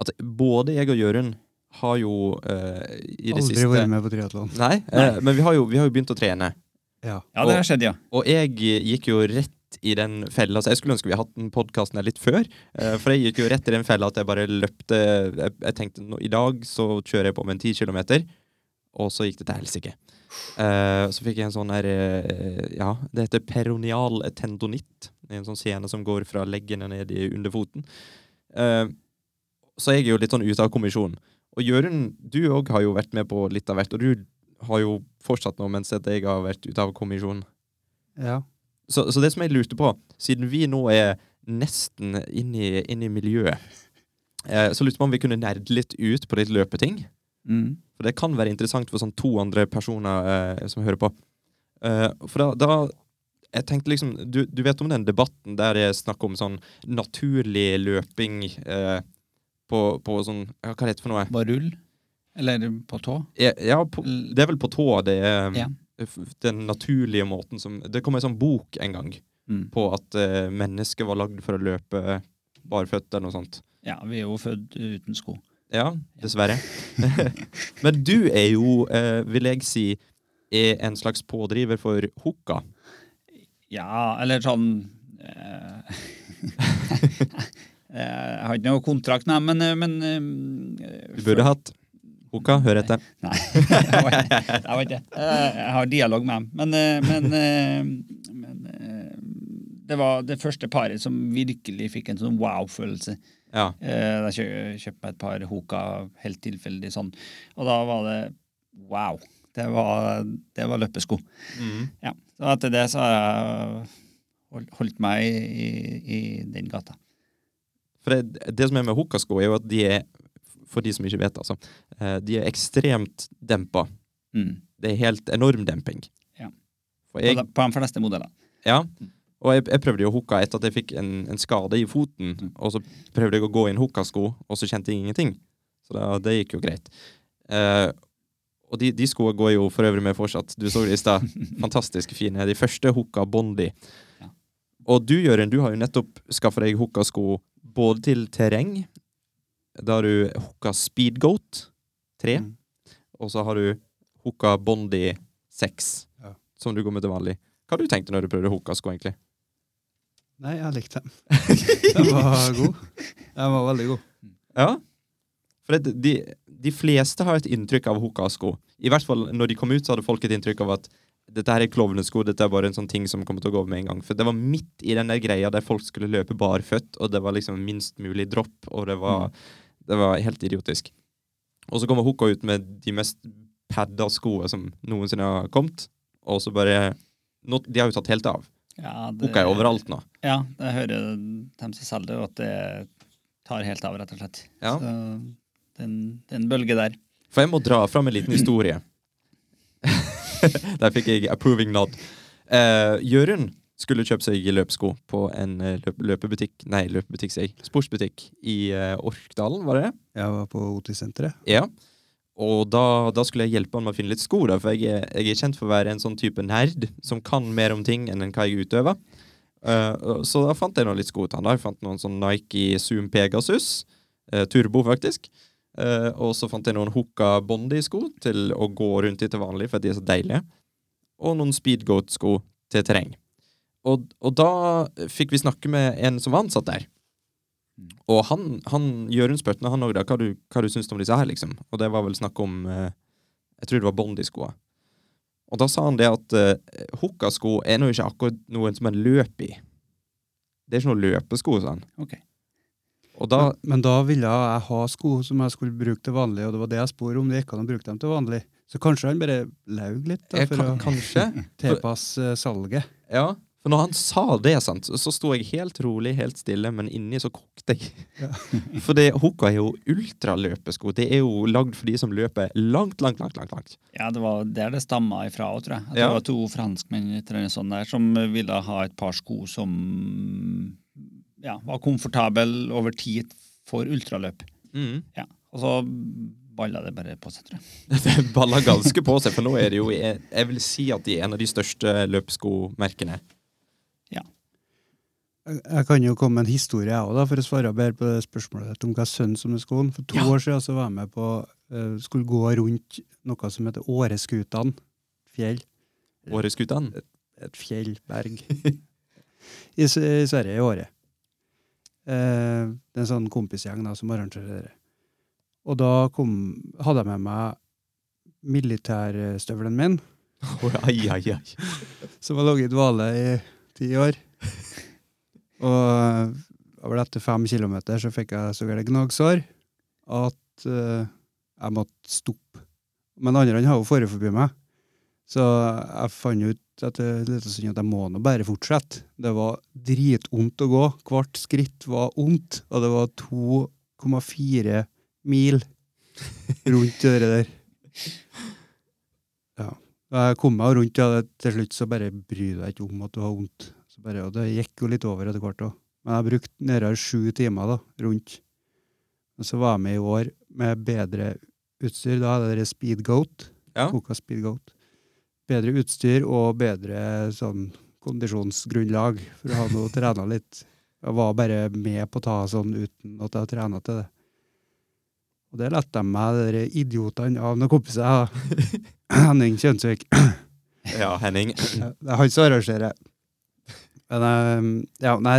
Speaker 2: at både jeg og Jørund har jo eh, i det
Speaker 1: Aldri
Speaker 2: siste
Speaker 1: vært med på triatlon.
Speaker 2: Nei, eh, men vi har, jo, vi har jo begynt å trene.
Speaker 1: Ja.
Speaker 3: Ja, det har skjedd, ja.
Speaker 2: Og jeg gikk jo rett i den fella så Jeg skulle ønske vi hadde hatt den podkasten litt før. eh, for jeg gikk jo rett i den fella at jeg bare løpte Jeg, jeg tenkte i dag så kjører jeg på med en ti kilometer, og så gikk det til helsike. Eh, så fikk jeg en sånn her uh, Ja, det heter peronial tendonitt. Det er en sånn sene som går fra leggene ned i underfoten. Uh, så jeg er jo litt sånn ute av kommisjon. Og Jørund, du òg har jo vært med på litt av hvert, og du har jo fortsatt nå mens jeg har vært ute av kommisjon.
Speaker 1: ja.
Speaker 2: Så, så det som jeg lurte på, siden vi nå er nesten inne i, inn i miljøet, så lurte jeg på om vi kunne nerde litt ut på litt løpeting.
Speaker 3: Mm.
Speaker 2: For det kan være interessant for sånn to andre personer eh, som hører på. Eh, for da, da Jeg tenkte liksom du, du vet om den debatten der det er snakk om sånn naturlig løping eh, på, på sånn Hva heter det for noe?
Speaker 3: Bare rull? Eller på tå?
Speaker 2: Ja, ja på, det er vel på tå det er
Speaker 3: Ja.
Speaker 2: den naturlige måten som Det kom en sånn bok en gang
Speaker 3: Mm.
Speaker 2: på at eh, mennesket var lagd for å løpe barføtt eller noe sånt.
Speaker 3: Ja, vi er jo født uten sko.
Speaker 2: Ja, dessverre. Men du er jo, eh, vil jeg si, er en slags pådriver for hooka.
Speaker 3: Ja, eller sånn eh, Jeg har ikke noe kontrakt, nei, men, eh, men eh,
Speaker 2: Du burde hatt hooka, hør etter.
Speaker 3: Nei, jeg var ikke- jeg. Eh, har dialog med dem. Men, eh, men, eh, men eh, det var det første paret som virkelig fikk en sånn wow-følelse.
Speaker 2: Ja.
Speaker 3: Eh, Da kjø- kjøpte meg et par Hoka helt tilfeldig sånn. Og da var det wow. Det var, det var løpesko.
Speaker 2: Mm.
Speaker 3: Ja. Så etter det så har jeg holdt meg i, i den gata.
Speaker 2: For det, det som er med Hoka-sko, er jo at de er, for de som ikke vet, altså, eh, de er ekstremt dempa.
Speaker 3: Mm.
Speaker 2: Det er helt enorm demping.
Speaker 3: Ja.
Speaker 2: For
Speaker 3: På, de, på de fleste modeller.
Speaker 2: ja, og jeg, jeg prøvde jo å hukka etter at jeg fikk en, en skade i foten,
Speaker 3: Mm.
Speaker 2: og så prøvde jeg å gå i en hukkasko, og så kjente jeg ingenting. Så det, det gikk jo greit. Uh, og de, de skoene går jo for øvrig med fortsatt. Du så det i stad. Fantastisk fine. De første hukka Bondi.
Speaker 3: Ja.
Speaker 2: Og du, Jørund, du har jo nettopp skaffa deg hukkasko både til terreng, da har du hukka Speedgoat 3,
Speaker 1: Mm.
Speaker 2: og så har du hukka Bondi 6,
Speaker 1: Ja.
Speaker 2: som du går med til vanlig. Hva har du tenkt når du prøvde hukkasko, egentlig?
Speaker 1: Nei, jeg likte dem. Den var god. Den var veldig god.
Speaker 2: Ja. For det, de, de fleste har et inntrykk av hukkasko. I hvert fall når de kom ut, så hadde folk et inntrykk av at dette her er klovnesko, dette er bare en sånn ting som kommer til å gå over med en gang. For det var midt i den der greia der folk skulle løpe barføtt, og det var liksom minst mulig dropp, og det var, det var helt idiotisk. Og så kommer Hukka ut med de mest padda skoene som noensinne har kommet, og så bare nå, De har jo tatt helt av.
Speaker 3: Ja, det,
Speaker 2: er overalt nå.
Speaker 3: Ja, jeg hører dem som selger det, og at det tar helt av, rett og slett.
Speaker 2: Ja.
Speaker 3: Så det er en, det er en bølge der.
Speaker 2: For jeg må dra fram en liten historie. Der fikk jeg approving nod. Uh, Jørund skulle kjøpe seg løpesko på en eh, løp løpebutikk Nei, løpebutikk, sier jeg. Sportsbutikk i uh, Orkdalen, var det det?
Speaker 1: Jeg var på OT-senteret.
Speaker 2: Ja. Og da, da skulle jeg hjelpe han med å finne litt sko, da, for jeg er, jeg er kjent for å være en sånn type nerd som kan mer om ting enn hva jeg utøver. Uh, så da fant jeg noen litt sko til han. da. Jeg fant noen sånn Nike Zoom Pegasus. uh, turbo, faktisk. Uh, og så fant jeg noen Hoka Bondi-sko til å gå rundt i til vanlig, for de er så deilige. Og noen Speedgoat-sko til terreng. Og, og da fikk vi snakke med en som var ansatt der. Og han, han Jørund spurte han òg hva du, hva du syns om disse her, liksom. Og det var vel snakk om eh, Jeg tror det var Bondi-skoa. Og da sa han det at eh, Hoka-sko er nå ikke akkurat noen som en løper i. Det er ikke noen løpesko, sa han. Okay. Da
Speaker 1: men, men da ville jeg ha sko som jeg skulle bruke til vanlig, og det var det jeg spurte om det gikk an å bruke dem til vanlig. Så kanskje han bare laug litt da, for
Speaker 2: kan,
Speaker 1: å tilpasse salget.
Speaker 2: Ja. For når han sa det, sant, så sto jeg helt rolig, helt stille, men inni så kokte jeg.
Speaker 1: Ja.
Speaker 2: For det, Hoka er jo ultraløpesko. Det er jo lagd for de som løper langt, langt, langt. langt, langt.
Speaker 3: Ja, det var der det stamma ifra òg, tror jeg. At
Speaker 2: Ja.
Speaker 3: Det var to franskmenn annet der, som ville ha et par sko som ja, var komfortable over tid for ultraløp.
Speaker 2: Mm.
Speaker 3: Ja. Og så balla det bare på seg, tror jeg.
Speaker 2: Det balla ganske på seg, for nå er det jo Jeg, vil si at de er en av de største løpeskomerkene.
Speaker 1: Jeg, kan jo komme med en historie, jeg òg, for å svare bedre på det spørsmålet om hva sønnen som er de skoene. For to
Speaker 2: Ja.
Speaker 1: år siden så var jeg med på uh, skulle gå rundt noe som heter Åreskutene. Fjell.
Speaker 2: Åreskutene.
Speaker 1: Et fjellberg. I, I Sverige i året. Uh, det er en sånn kompisgjeng da, som arrangerer det. Og da kom, hadde jeg med meg militærstøvelen min,
Speaker 2: Ai, ai, ai.
Speaker 1: som har ligget i dvale i ti år. Og vel etter fem kilometer så fikk jeg så gærent gnagsår at uh, jeg måtte stoppe. Men andre har jo fare forbi meg, så jeg fant ut etter liten stund at jeg må nå bare fortsette. Det var dritvondt å gå. Hvert skritt var vondt, og det var 2,4 mil rundt det der. Ja. Jeg kom meg rundt, ja, til slutt så bare bryr du deg ikke om at du har vondt. Så bare, og det gikk jo litt over etter hvert òg. Men jeg brukte nærmere sju timer da, rundt. Og så var jeg med i år med bedre utstyr. Da er det Speedgoat.
Speaker 2: Ja.
Speaker 1: Speed Speedgoat. Bedre utstyr og bedre sånn kondisjonsgrunnlag for å ha noe å trene litt. Jeg var bare med på å ta sånn uten at jeg trena til det. Og det lette de meg, de idiotene av noen kompiser. Henning Kjønsvik.
Speaker 2: Ja, Henning.
Speaker 1: Det er han som arrangerer. Men eh, ja, nei,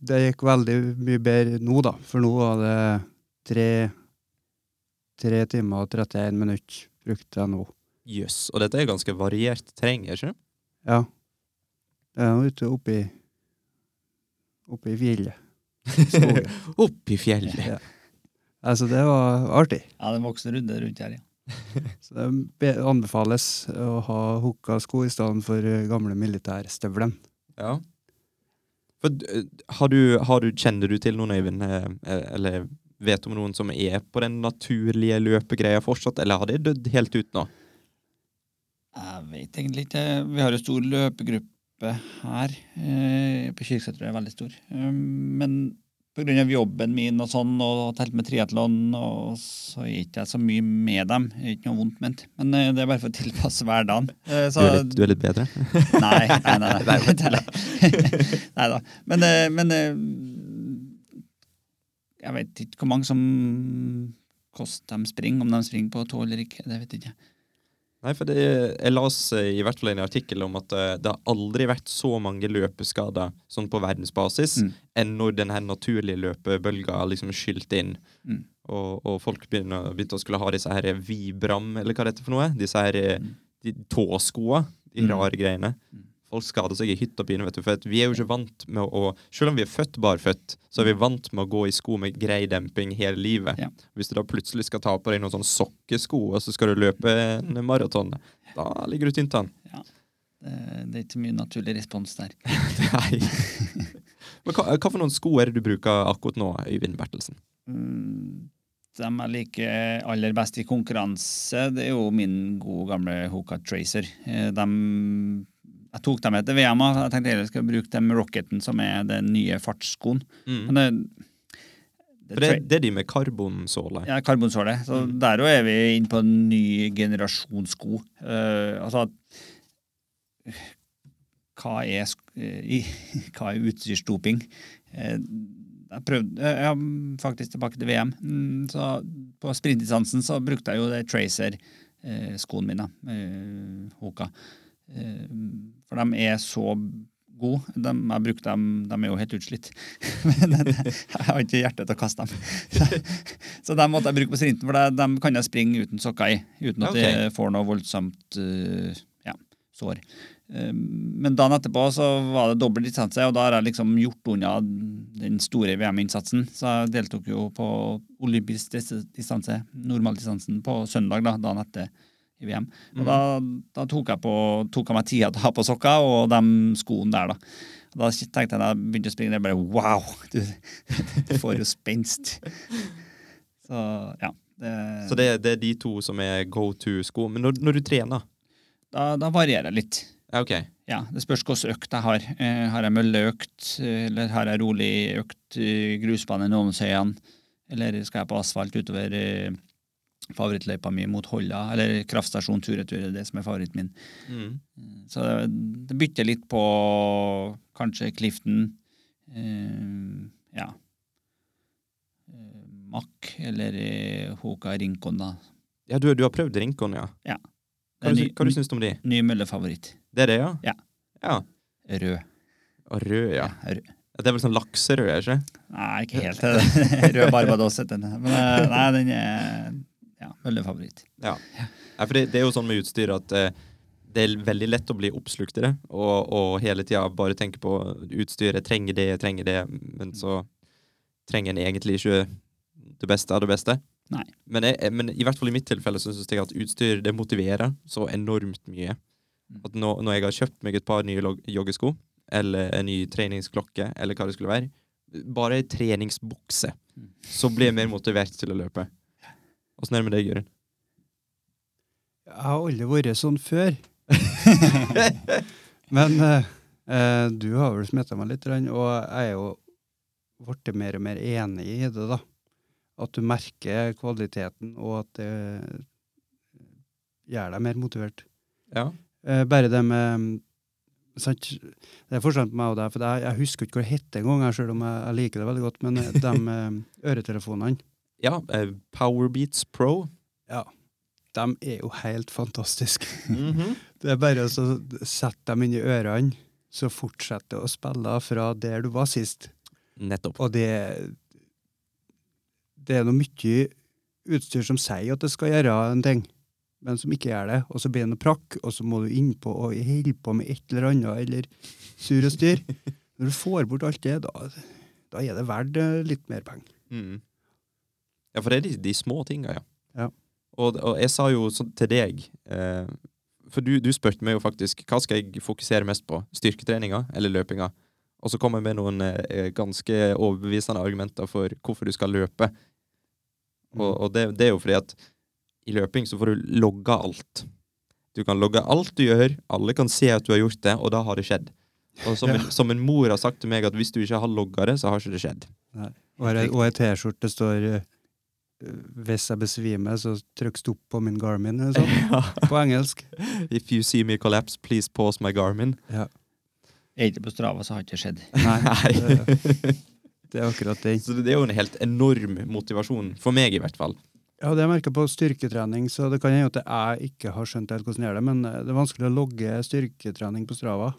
Speaker 1: det gikk veldig mye bedre nå, da. For nå var det tre, tre timer og 31 minutter brukte jeg nå.
Speaker 2: Jøss. Og dette er ganske variert terreng, er ikke det?
Speaker 1: Ja. Det er nå ute oppi oppe i fjellet.
Speaker 2: oppi i fjellet.
Speaker 1: Ja. Altså, det var artig.
Speaker 3: Ja, det vokste runde rundt her, ja.
Speaker 1: Så det anbefales å ha hooka sko i stedet for eh, gamle militærstøvlene.
Speaker 2: Ja. For, eh, har du, har du, kjenner du til noen, Øyvind, eh, eh, eller vet om noen som er på den naturlige løpegreia fortsatt, eller har de dødd helt ut nå?
Speaker 3: Jeg vet egentlig ikke. Vi har jo stor løpegruppe her. På Kyrksæter er veldig stor. Men av jobben min og sånn, og telt med triatlon, og så er ikke jeg så mye med dem. Det er ikke noe vondt ment. Men eh, det er bare for å tilpasse hverdagen. Så,
Speaker 2: Du er litt, du er litt bedre?
Speaker 3: Nei, nei, nei. nei, nei, nei da. Men, eh, men eh, jeg vet ikke hvor mange som koster dem springer, om de springer på tå eller ikke. Det vet jeg ikke.
Speaker 2: Nei, for det, jeg las eh, i hvert fall en artikkel om at eh, det har aldri vært så mange løpeskader sånn på verdensbasis
Speaker 3: Mm.
Speaker 2: enn når den her naturlige løpebølga liksom skylte inn.
Speaker 3: Mm.
Speaker 2: Og, og folk begynner, begynte å skulle ha disse her Vibram, eller hva det heter for noe. Disse her eh,
Speaker 3: Mm.
Speaker 2: de tåskoa. De
Speaker 3: Mm.
Speaker 2: rare greiene.
Speaker 3: Mm.
Speaker 2: Folk skader seg i hytt og pine, vet du. For vi er jo ikke vant med å Selv om vi er født barføtt, så er vi vant med å gå i sko med grei demping hele livet.
Speaker 3: Ja.
Speaker 2: Hvis du da plutselig skal ta på deg noen sånne sokkesko, og så skal du løpe en maraton, da ligger du tynt an.
Speaker 3: Det, det er ikke mye naturlig respons der.
Speaker 2: Nei. Men hva, hva for noen sko er det du bruker akkurat nå, Øyvind Bertelsen?
Speaker 3: Mm, de jeg liker aller best i konkurranse, det er jo min gode gamle Hoka Tracer. Eh, Dem, jeg tok dem etter VM. -a. Jeg tenkte jeg skulle bruke dem Rocketen, som er den nye fartsskoen. Men det, det,
Speaker 2: det, det er de med karbonsåle.
Speaker 3: Ja, karbonsåle. Så
Speaker 2: Mm.
Speaker 3: der er vi inne på en ny generasjon sko. Uh, altså hva er, eh, hva er utstyrsdoping? Uh, jeg prøvde Jeg er faktisk tilbake til VM. Mm, så på sprintdistansen så brukte jeg jo det Tracer-skoene mine. uh, Hoka. Eh, for de er så gode. De, jeg bruker dem, de er jo helt utslitt. Men jeg har ikke hjerte til å kaste dem. Så dem måtte jeg bruke på sprinten, for de, dem kan jeg springe uten sokker i. Uten at
Speaker 2: okay.
Speaker 3: jeg får noe voldsomt eh, ja, sår. Eh, Men dagen etterpå så var det dobbel distanse, og da har jeg liksom gjort unna den store VM-innsatsen. Så jeg deltok jo på olympisk distanse, normaldistansen, på søndag, da, dagen etter i VM. Og da, da tok, jeg på, tok jeg meg tida til å ha på sokker og de skoene der, da. Og da tenkte jeg da jeg begynte å springe, det bare wow! Du, du får jo spenst. Så ja. Det,
Speaker 2: Så det, det er de to som er go to-sko. Men når, når du trener
Speaker 3: da, da varierer jeg litt.
Speaker 2: Ja,
Speaker 3: Ja, Det spørs hvilken økt jeg har. Eh, har jeg mølleøkt, eh, eller har jeg rolig økt grusbane i Nåmsøyene? Eller skal jeg på asfalt utover eh, favorittløypa mi mot Holla? Eller kraftstasjon tur-retur, er det som er favoritten min.
Speaker 2: Mm.
Speaker 3: Så det, det bytter litt på kanskje Clifton, eh, ja eh, Mack eller eh, Hoka Rincon, da.
Speaker 2: Ja, du, du har prøvd Rincon, ja.
Speaker 3: ja.
Speaker 2: Hva, du,
Speaker 3: ny,
Speaker 2: hva du syns du om de?
Speaker 3: ny møllefavoritt.
Speaker 2: Det er det, ja?
Speaker 3: Ja.
Speaker 2: Ja.
Speaker 3: Rød.
Speaker 2: Og rød, ja.
Speaker 3: rød.
Speaker 2: Det er vel sånn lakserød, er det ikke?
Speaker 3: Nei, ikke helt. Rød Barbados heter den. Men eh, nei, den er ja, møllefavoritt.
Speaker 2: Ja. ja for det, det er jo sånn med utstyr at eh, det er veldig lett å bli oppslukt i det, og, og hele tida bare tenke på utstyret. Trenger det, trenger det, men så trenger en egentlig ikke det beste av det beste.
Speaker 3: Nei.
Speaker 2: Men, jeg, men i hvert fall i mitt tilfelle så syns jeg at utstyr det motiverer så enormt mye.
Speaker 3: Mm.
Speaker 2: At nå, når jeg har kjøpt meg et par nye joggesko, eller en ny treningsklokke, eller hva det skulle være, bare ei treningsbukse,
Speaker 3: Mm.
Speaker 2: så blir jeg mer motivert til å løpe. Åssen er det med deg, Jørund?
Speaker 1: Jeg har aldri vært sånn før. Men eh, eh, du har vel smitta meg litt, og jeg er jo blitt mer og mer enig i det. da. At du merker kvaliteten, og at det gjør deg mer motivert.
Speaker 2: Ja.
Speaker 1: Eh, bare det med sant? Det er forskjell på meg og deg, for jeg, jeg husker ikke hva det heter engang, selv om jeg, jeg liker det veldig godt. Men eh, de eh, øretelefonene,
Speaker 2: Ja, eh, Powerbeats Pro. Ja.
Speaker 1: de er jo helt fantastiske.
Speaker 2: Mhm.
Speaker 1: Det er bare å sette dem inn i ørene, så fortsetter å spille fra der du var sist.
Speaker 2: Nettopp.
Speaker 1: Og det Det er noe mye utstyr som sier at det skal gjøre en ting, men som ikke gjør det. Og så blir det noe prakk, og så må du innpå og holde på med et eller annet, eller sur og styr. Når du får bort alt det, da, da er det verdt eh, litt mer penger.
Speaker 2: Mm. Ja, for det er de, de små tinga, ja.
Speaker 1: Ja.
Speaker 2: Og, og jeg sa jo sånn til deg eh, For du, du spurte meg jo faktisk hva skal jeg fokusere mest på. Styrketreninga eller løpinga? Og så kom jeg med noen eh, ganske overbevisende argumenter for hvorfor du skal løpe. Og, og det, det er jo fordi at i løping så får du logga alt. Du kan logge alt du gjør, alle kan se at du har gjort det, og da har det skjedd. Og som, en, som en mor har sagt til meg, at hvis du ikke har logga det, så har ikke det skjedd.
Speaker 1: Er- og ei T-skjorte står eh, Hvis jeg besvimer, så trykk stopp på min Garmin. Eller sånn, på engelsk.
Speaker 2: If you see me collapse, please pause my Garmin.
Speaker 1: Ja.
Speaker 3: Er ikke på Strava, så har ikke skjedd.
Speaker 1: Nei, det, det er akkurat det.
Speaker 2: Så det er jo en helt enorm motivasjon, for meg i hvert fall.
Speaker 1: Ja, det jeg merker på styrketrening, så det kan hende at jeg ikke har skjønt helt hvordan jeg gjør det, men eh, det er vanskelig å logge styrketrening på Strava.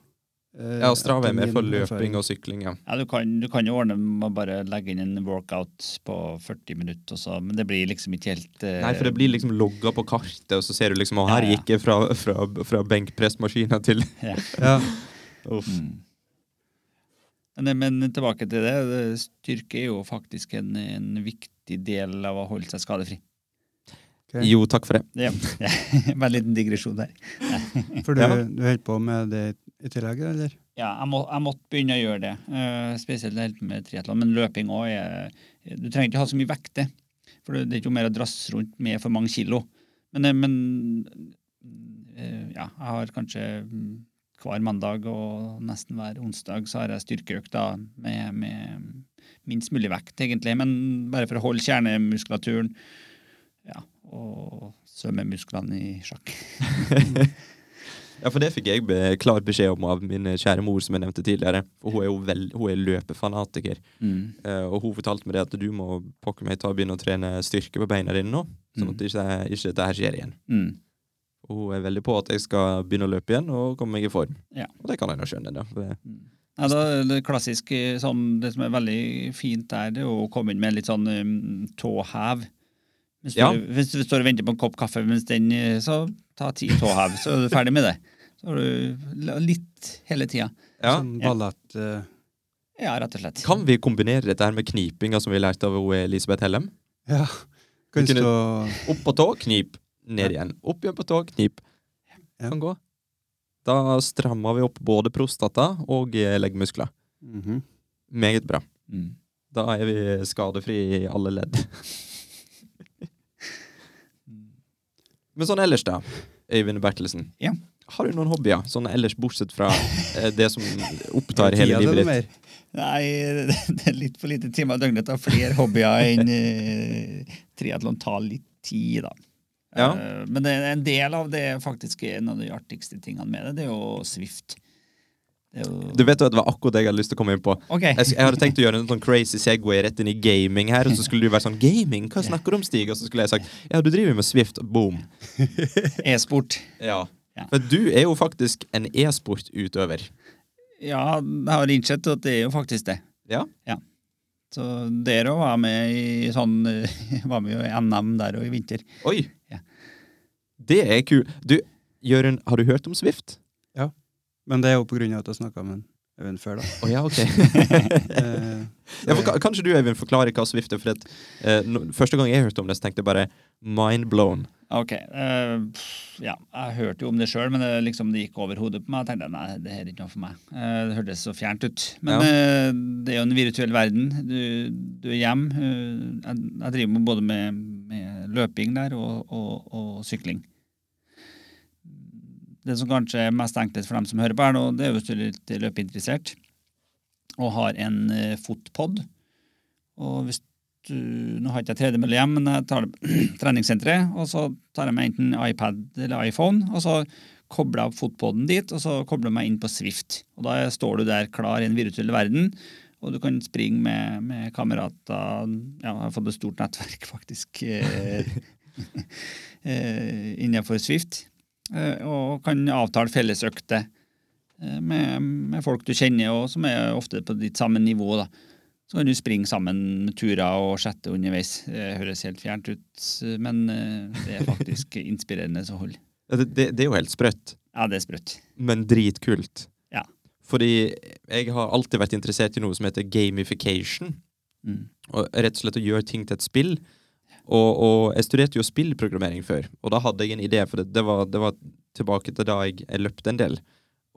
Speaker 2: Ja, Strava er
Speaker 1: etter
Speaker 2: mer for løping og sykling, ja.
Speaker 3: Ja, du kan, du kan jo ordne med å bare legge inn en workout på 40 minutter, og så, men det blir liksom ikke helt uh...
Speaker 2: Nei, for det blir liksom logga på kartet, og så ser du liksom Å, her
Speaker 3: Ja, ja.
Speaker 2: gikk jeg fra, fra, fra benkpressmaskina til
Speaker 3: ja.
Speaker 1: Ja,
Speaker 2: Uff.
Speaker 3: Mm. Men, men tilbake til det. det- Styrke er jo faktisk en, en viktig del av å holde seg skadefri.
Speaker 1: Okay.
Speaker 2: Jo, takk for det.
Speaker 3: Ja. Bare en liten digresjon der.
Speaker 1: For du,
Speaker 2: Ja.
Speaker 1: du holder på med det i tillegg, eller?
Speaker 3: Ja, jeg, må, jeg måtte begynne å gjøre det. Uh, spesielt med triatlon. Men løping òg er Du trenger ikke ha så mye vekter. For det det er ikke mer å drasse rundt med for mange kilo. Men, eh, men uh, ja, jeg har kanskje mm, hver mandag og nesten hver onsdag så har jeg styrkeøkt da, med, med minst mulig vekt, egentlig. Men bare for å holde kjernemuskulaturen ja, og svømmemusklene i sjakk.
Speaker 2: Ja, for det fikk jeg be klar beskjed om av min kjære mor, som jeg nevnte tidligere. For hun er jo vel, hun er løpefanatiker.
Speaker 3: Mm.
Speaker 2: Uh, og hun fortalte meg det at du må pokker meg ta og begynne å trene styrke på beina dine nå. Sånn at ikke, ikke dette her skjer igjen.
Speaker 3: Mm.
Speaker 2: Og hun er veldig på at jeg skal begynne å løpe igjen og komme meg i form.
Speaker 3: Ja.
Speaker 2: Og det kan jeg nå skjønne. da. For,
Speaker 3: Ja, da, det klassiske, sånn, det som er veldig fint der, det er å komme inn med litt sånn um, tåhev. Hvis du,
Speaker 2: Ja.
Speaker 3: hvis du står og venter på en kopp kaffe, mens den, eh, så ta ti tåhev, så er du ferdig med det. Så har du litt hele tida.
Speaker 2: ja.
Speaker 1: Sånn eh,
Speaker 3: Ja, rett og slett.
Speaker 2: Kan vi kombinere dette her med knipinga som vi lærte av Elisabeth Hellem?
Speaker 1: Ja. Kan
Speaker 2: Vi
Speaker 1: stå
Speaker 2: Opp på tå, knip. Ned igjen. Opp igjen på tå, knip.
Speaker 1: Ja.
Speaker 2: Kan gå. Da strammer vi opp både prostata og leggmuskler. leggmuskler.
Speaker 1: Mhm.
Speaker 2: Meget bra.
Speaker 3: Mm.
Speaker 2: Da er vi skadefri i alle ledd. Men sånn ellers, da, Øyvind Bertelsen.
Speaker 3: Ja.
Speaker 2: Har du noen hobbyer, sånn ellers bortsett fra eh, det som opptar hele livet ditt?
Speaker 3: Nei, det er litt for lite timer i døgnet å ha flere hobbyer enn uh, triatlon tar litt tid, da.
Speaker 2: Ja.
Speaker 3: Uh, men det er en del av det er faktisk en av de artigste tingene med det, det er jo Swift.
Speaker 2: Du vet jo at det var akkurat det jeg hadde lyst til å komme inn på.
Speaker 3: Okay.
Speaker 2: Jeg, jeg hadde tenkt å gjøre en sånn crazy Segway rett inn i gaming her, og så skulle du vært sånn Gaming? Hva snakker du om, Stig? Og så skulle jeg sagt ja, du driver med Swift. Boom.
Speaker 3: E-sport.
Speaker 2: Ja.
Speaker 3: Ja.
Speaker 2: For du er jo faktisk en e-sportutøver.
Speaker 3: Ja, jeg har innsett at det er jo faktisk det.
Speaker 2: Ja. ja.
Speaker 3: Så dere var med i sånn eh, Var med i NM der og i vinter.
Speaker 2: Oi!
Speaker 3: Ja.
Speaker 2: Det er kult. Du, Jørund, har du hørt om Swift?
Speaker 1: Men det er jo på grunn av at jeg snakka med en Øyvind før, da.
Speaker 2: Oh, ja, ok.
Speaker 1: Eh,
Speaker 2: ja, for, kanskje du, Øyvind, forklarer hva Swift er? For at, uh, no, første gang jeg hørte om det, så tenkte jeg bare mind blown.
Speaker 3: Ok. Uh, ja, jeg hørte jo om det sjøl, men det, liksom, det gikk over hodet på meg. Jeg tenkte nei, det her er ikke noe for meg. Uh, det hørtes så fjernt ut. Men eh, det er jo en virtuell verden. Du, du er hjemme. Jeg, jeg driver både med, med løping der og, og, og sykling. Det som kanskje er mest enklest for dem som hører på her nå, det er hvis du er litt løpeinteressert og har en eh, fotpod. Og hvis du, nå har ikke jeg tredemølle hjem, men jeg tar det treningssenteret, og så tar jeg meg enten iPad eller iPhone, og så kobler jeg opp fotpoden dit, og så kobler jeg meg inn på Swift. Og da står du der klar i en virtuell verden, og du kan springe med, med kamerater. Ja, jeg har fått et stort nettverk, faktisk, eh, eh, innenfor Swift. Eh, og kan avtale fellesøkter eh, med, med folk du kjenner, og som er ofte på ditt samme nivå. da. Så kan du springe sammen med turer og sjette underveis. Det høres helt fjernt ut, men eh, det er faktisk inspirerende så hold.
Speaker 2: Det, det, det er jo helt sprøtt,
Speaker 3: Ja, det er sprøtt.
Speaker 2: men dritkult.
Speaker 3: Ja.
Speaker 2: Fordi jeg har alltid vært interessert i noe som heter gamification.
Speaker 3: Mm.
Speaker 2: Og rett og slett å gjøre ting til et spill. Og, og jeg studerte jo spillprogrammering før, og da hadde jeg en idé, for det, det, var, det var tilbake til da jeg, jeg løpte en del.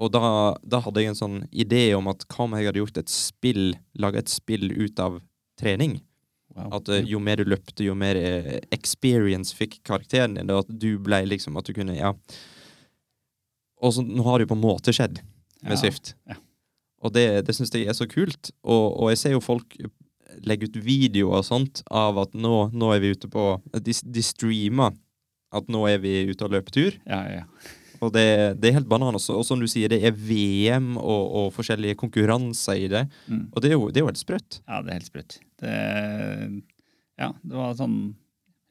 Speaker 2: Og da, da hadde jeg en sånn idé om at hva om jeg hadde gjort et spill, laga et spill ut av trening?
Speaker 3: Wow.
Speaker 2: At eh, jo mer du løpte, jo mer eh, experience fikk karakteren din. At du ble liksom At du kunne Ja. Og så nå har det jo på en måte skjedd med
Speaker 3: Ja,
Speaker 2: Swift.
Speaker 3: ja.
Speaker 2: Og det, det syns jeg er så kult. Og, og jeg ser jo folk legge ut videoer og sånt av at nå, nå er vi ute på De, de streamer at nå er vi ute og løper tur.
Speaker 3: Ja, ja.
Speaker 2: Og det, det er helt banan Og som du sier, det er VM og, og forskjellige konkurranser i det.
Speaker 3: Mm.
Speaker 2: Og det er jo, det er jo helt sprøtt.
Speaker 3: Ja, det er helt sprøtt. Det, ja, det var sånn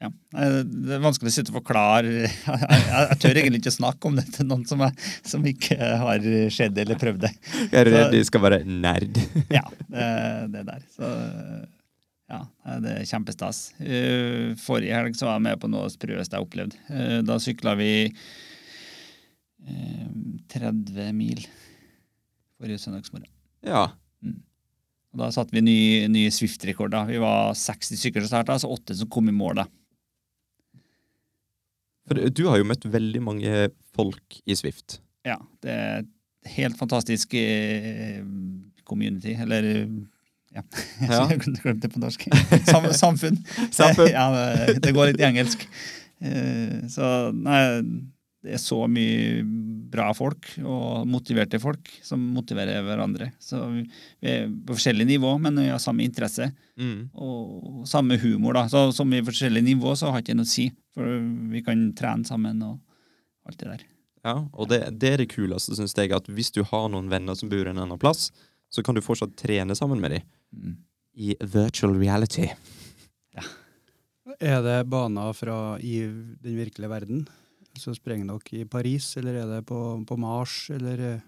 Speaker 3: ja. Det er vanskelig å sitte og forklare. Jeg, jeg, tør egentlig ikke snakke om det til noen som, er, som ikke har skjedd eller prøvd det.
Speaker 2: Jeg er redd de skal være nerd.
Speaker 3: Ja, det, der. Så ja, det er kjempestas. Eh, Forrige helg så var jeg med på noe av det sprøeste jeg har opplevd. Eh, Da sykla vi eh, 30 mil forrige søndagsmorgen.
Speaker 2: Ja.
Speaker 3: Og Da satte vi ny, ny Swift-rekord. Vi var 60 stykker som starta, så åtte som kom i mål. da.
Speaker 2: For du har jo møtt veldig mange folk i Swift.
Speaker 3: Ja, det er et helt fantastisk eh, community, eller ja, ja,
Speaker 2: Ja.
Speaker 3: jeg glemte det på norsk. Sam, samfunn.
Speaker 2: Samfunn.
Speaker 3: ja, det- går litt i engelsk. Eh, Så nei, det er så mye bra folk og motiverte folk som motiverer hverandre. Så vi er på forskjellig nivå, men vi har samme interesse
Speaker 2: Mm.
Speaker 3: og samme humor. da. Så Som vi er på forskjellige nivå så har ikke det noe å si, for vi kan trene sammen og alt det der.
Speaker 2: Ja, og det, det er det kuleste, syns jeg, at hvis du har noen venner som bor en annen plass, så kan du fortsatt trene sammen med dem
Speaker 3: Mm.
Speaker 2: i virtual reality. Ja.
Speaker 1: Er det baner fra i den virkelige verden? Så sprenger dere i Paris, eller er det på, på Mars, eller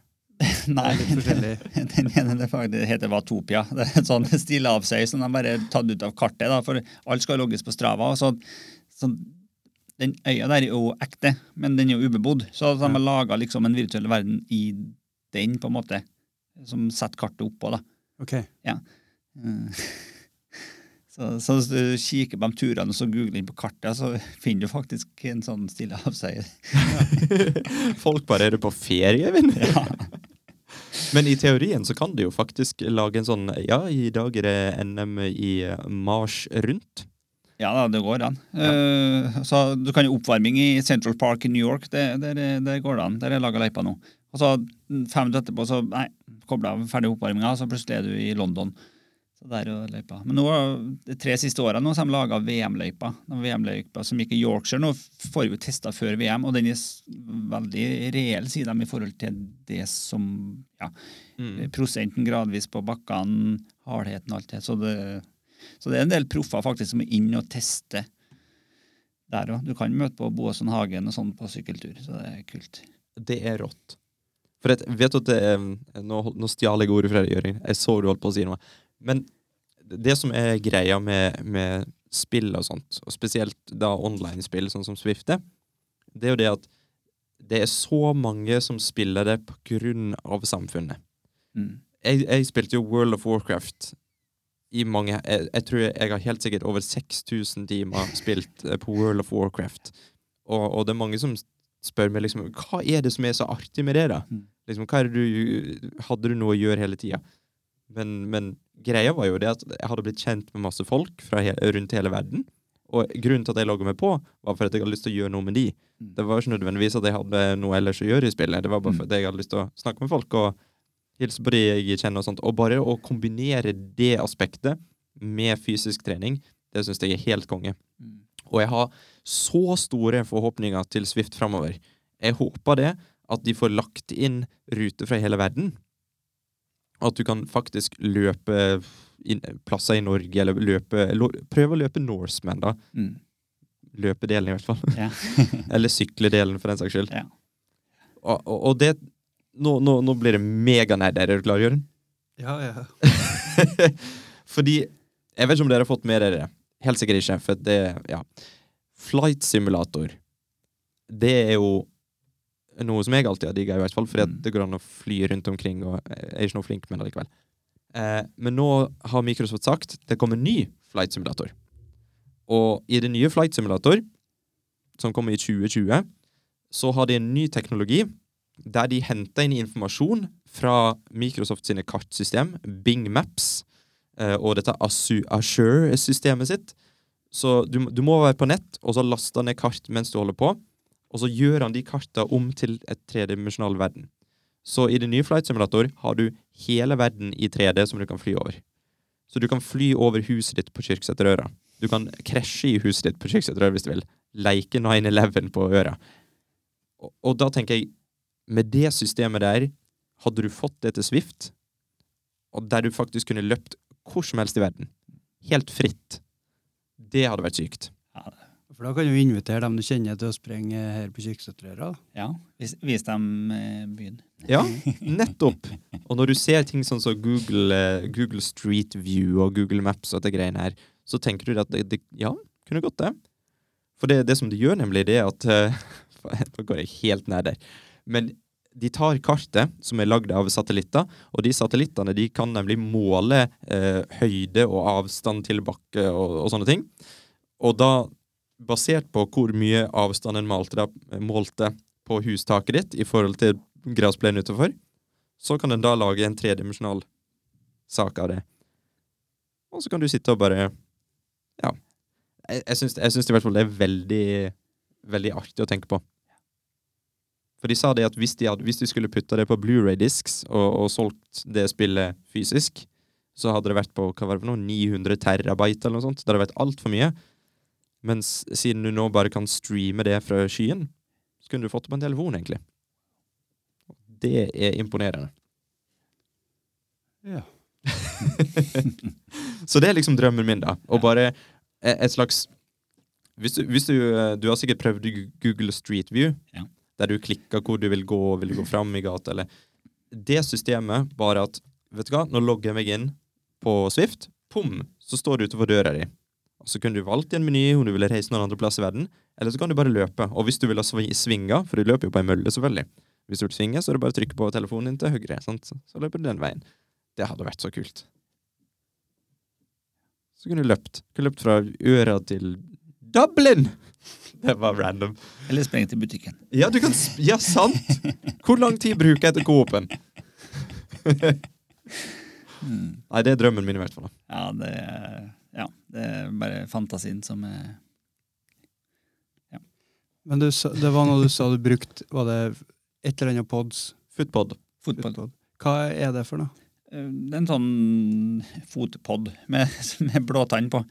Speaker 3: Nei, den ene det faktisk heter Vatopia. Det er en sånn stillehavsøy som de bare tatt ut av kartet. Da, for alt skal logges på Strava. og Så, så den øya der er jo ekte, men den er jo ubebodd. Så de har laga liksom en virtuell verden i den, på en måte. Som setter kartet oppå, da.
Speaker 1: Ok.
Speaker 3: Ja. Så, så hvis du kikker på de turene og så googler inn på kartet, så finner du faktisk en sånn stillehavsøy.
Speaker 2: Folk bare er på ferie, Eivind.
Speaker 3: Ja.
Speaker 2: Men i teorien så kan du jo faktisk lage en sånn Ja, i dag er det NM i Mars rundt.
Speaker 3: Ja det går an. Eh, så Du kan jo oppvarming i Central Park i New York. Det, der, der går det an. Der er laga løypa nå. Og så fem minutter etterpå, så nei, kobla av ferdig oppvarminga, så plutselig er du i London. Så der er løypa. Men nå, de tre siste så har de laga VM-løypa. VM-løypa som gikk i Yorkshire. Nå får vi jo testa før VM, og den er veldig reell, sier de, i forhold til det som ja,
Speaker 2: Mm.
Speaker 3: prosenten gradvis på bakkene, hardheten og alt det. Så det, så det er en del proffer faktisk som er inne og tester der òg. Du kan møte på Boasson Hagen og sånn på sykkeltur, så det er kult.
Speaker 2: Det er rått. For et, vet du at det, er- nå, nå stjal jeg ordet fra deg, Jørgen. Jeg så du holdt på å si noe. Men det som er greia med, med spill og sånt, og spesielt da online-spill, sånn som Swift er, det er jo det at det er så mange som spiller det på grunn av samfunnet.
Speaker 3: Mm.
Speaker 2: Jeg, jeg spilte jo World of Warcraft i mange Jeg, jeg tror jeg har helt sikkert over 6000 timer spilt eh, på World of Warcraft. Og, og det er mange som spør meg liksom Hva er det som er så artig med det, da?
Speaker 3: Mm.
Speaker 2: Liksom, hva er det du, hadde du noe å gjøre hele tida? Men, men greia var jo det at jeg hadde blitt kjent med masse folk fra he rundt hele verden. Og grunnen til at jeg logga meg på, var for at jeg hadde lyst til å gjøre noe med de.
Speaker 3: Mm.
Speaker 2: Det var ikke nødvendigvis at jeg hadde noe ellers å gjøre i spillet. Det var bare
Speaker 3: Mm.
Speaker 2: for at jeg hadde lyst til å snakke med folk og hilse på de jeg kjenner og sånt. Og bare å kombinere det aspektet med fysisk trening, det syns jeg er helt konge.
Speaker 3: Mm.
Speaker 2: Og jeg har så store forhåpninger til Swift framover. Jeg håper det at de får lagt inn ruter fra hele verden. At du kan faktisk løpe inn, plasser i Norge, eller løpe Prøv å løpe Norseman, da.
Speaker 3: Mm.
Speaker 2: Løpedelen, i hvert fall.
Speaker 3: Ja.
Speaker 2: eller sykledelen, for den saks skyld.
Speaker 3: Ja.
Speaker 2: Og, og, og det nå, nå, nå blir det meganerd. Er dere klare, Jørgen?
Speaker 1: Ja, ja.
Speaker 2: Fordi Jeg vet ikke om dere har fått med dere det. Helt sikkert ikke, for det Ja. Flight simulator, det er jo noe som jeg alltid har digga, i hvert fall, fordi
Speaker 3: Mm.
Speaker 2: det går an å fly rundt omkring. og Jeg er ikke noe flink med det likevel. Eh, men nå har Microsoft sagt det kommer en ny flight simulator. Og i det nye flight simulator, som kommer i 2020, så har de en ny teknologi der de henter inn informasjon fra Microsoft sine kartsystem, Bing Maps, eh, og dette Azure-systemet sitt. Så du, du må være på nett, og så laste ned kart mens du holder på. Og så gjør han de karta om til et tredimensjonal verden. Så i det nye Flight Simulator har du hele verden i 3D som du kan fly over. Så du kan fly over huset ditt på Kyrksæterøra. Du kan krasje i huset ditt på Kyrksæterøra hvis du vil. Leike 9-11 på øra. Og, og da tenker jeg, med det systemet der, hadde du fått det til Swift, og der du faktisk kunne løpt hvor som helst i verden, helt fritt, det hadde vært sykt.
Speaker 1: For da kan du invitere dem du kjenner til å sprenge her på Kyrksæterøra.
Speaker 3: Ja, vis, vis dem eh, byen.
Speaker 2: Ja, nettopp. Og når du ser ting sånn som Google, eh, Google Street View og Google Maps og det greiene her, så tenker du at det, det ja, kunne gått det. For det, det som det gjør nemlig, det er at Nå går jeg helt ned der. Men de tar kartet som er lagd av satellitter, og de satellittene de kan nemlig måle eh, høyde og avstand til bakke og, og sånne ting. Og da, basert på hvor mye avstand en malte, målte på hustaket ditt i forhold til gressplenen utenfor, så kan den da lage en tredimensjonal sak av det. Og så kan du sitte og bare Ja. Jeg jeg syns i hvert fall det er veldig, veldig artig å tenke på. For de sa det at hvis de, hadde, hvis de skulle putta det på Blu-ray-disks og, og solgt det spillet fysisk, så hadde det vært på hva var det for noe, 900 terabyte eller noe sånt. Det hadde vært altfor mye. Mens siden du nå bare kan streame det fra skyen, så kunne du fått det på en telefon, egentlig. Det er imponerende.
Speaker 1: Ja.
Speaker 2: Så det er liksom drømmen min, da. Og bare et slags Hvis du, hvis du, eh, du har sikkert prøvd Google Street View,
Speaker 3: Ja.
Speaker 2: Der du klikker hvor du vil gå, vil du gå fram i gata, eller Det systemet, bare at Vet du hva, nå logger jeg meg inn på Swift, pom, så står du utenfor døra di. Og så kunne du valgt i en meny om du ville reise noen andre plass i verden, eller så kan du bare løpe. Og hvis du vil ha svinga, for du løper jo på ei mølle, selvfølgelig Hvis du vil svinge, så er det bare å trykke på telefonen din til høyre, sant? så løper du den veien. Det hadde vært så kult. Så kunne du løpt. Kunne løpt fra Øra til Dublin! Det var random.
Speaker 3: Eller spreng til butikken.
Speaker 2: Ja, du kan Ja, sant! Hvor lang tid bruker jeg til Coop-en?
Speaker 3: Mm.
Speaker 2: Nei, det er drømmen min i hvert fall.
Speaker 3: Ja, det er, ja, det er bare fantasien som er
Speaker 1: Men du, det var noe du sa du brukte Var det et eller annet pods?
Speaker 2: Footpod.
Speaker 3: Footpod.
Speaker 1: Footpod. Hva er det for noe?
Speaker 3: Eh, Det er en sånn fotpod med, med blåtann på.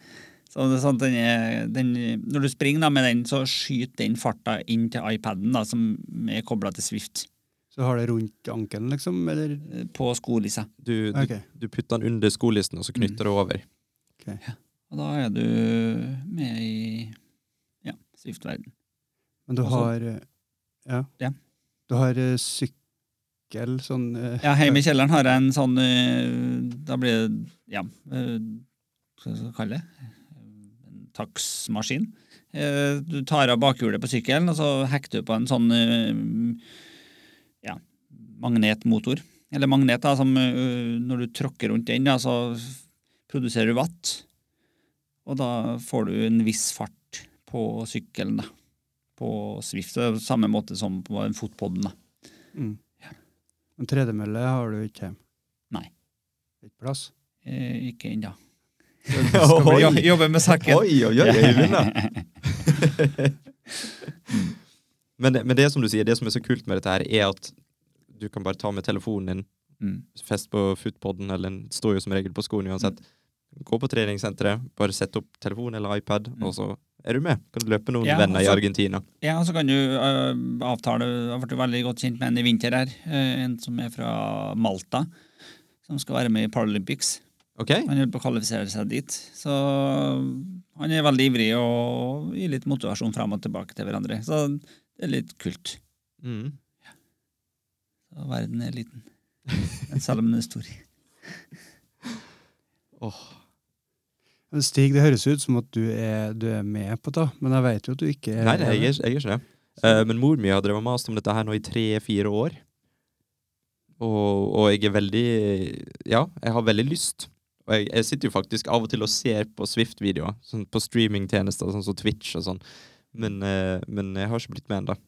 Speaker 3: Så det er sånn at den den, når du springer da med den, så skyter den farta inn til iPaden, da, som er kobla til Swift,
Speaker 1: Så har det rundt ankelen, liksom? Eller?
Speaker 3: på skolissa.
Speaker 2: Du, du,
Speaker 1: okay.
Speaker 2: du putter den under skolissen, og så knytter du over.
Speaker 3: Og da er du med i ja, Swift-verden.
Speaker 1: Men du
Speaker 3: Også,
Speaker 1: har Ja.
Speaker 3: Ja.
Speaker 1: Du har eh, sykkel, sånn uh,
Speaker 3: Ja, hjemme i kjelleren har jeg en sånn uh, Da blir det ja, hva skal jeg kalle det? En taksmaskin. Eh, Du tar av bakhjulet på sykkelen, og så hekter du på en sånn eh, ja, magnetmotor. Eller magnet, da, som eh, når du tråkker rundt den, da, så produserer du watt. Og da får du en viss fart på sykkelen, da. På Swift. Det er på samme måte som på en fotpodden, da.
Speaker 1: mm. En tredemølle har du ikke hjemme?
Speaker 3: Nei.
Speaker 1: Ikke plass?
Speaker 3: Eh, ikke ennå. Jobber med saken.
Speaker 2: Oi, oi, oi, Øyvind, da. men, det- men det som du sier, det som er så kult med dette her, er at du kan bare ta med telefonen din,
Speaker 3: Mm.
Speaker 2: fest på footpoden, eller den står jo som regel på skolen uansett. Gå på treningssenteret, bare sett opp telefon eller iPad,
Speaker 3: Mm.
Speaker 2: og så er du med. Kan du løpe noen
Speaker 3: Ja,
Speaker 2: venner i
Speaker 3: altså-
Speaker 2: Argentina.
Speaker 3: Ja, og så kan du uh, avtale Jeg blitt veldig godt kjent med en i vinter her. uh, en som er fra Malta. Som skal være med i Paralympics.
Speaker 2: Ok?
Speaker 3: Han holder på å kvalifisere seg dit. Så han er veldig ivrig og gir litt motivasjon frem og tilbake til hverandre. Så det er litt kult.
Speaker 2: Mm.
Speaker 3: Så verden er liten. Men selv om den er stor.
Speaker 1: oh. Stig, det høres ut som at du er, du er med på det, men jeg vet jo at du ikke er
Speaker 2: Nei, nei, jeg er, jeg er ikke det. Uh, men mor mi har drevet mast om dette her nå i tre-fire år. Og, og jeg er veldig Ja, jeg har veldig lyst. Og jeg, jeg sitter jo faktisk av og til og ser på Swift-videoer, sånn på streamingtjenester sånn som Twitch og sånn. Men, eh, men jeg har ikke blitt med ennå.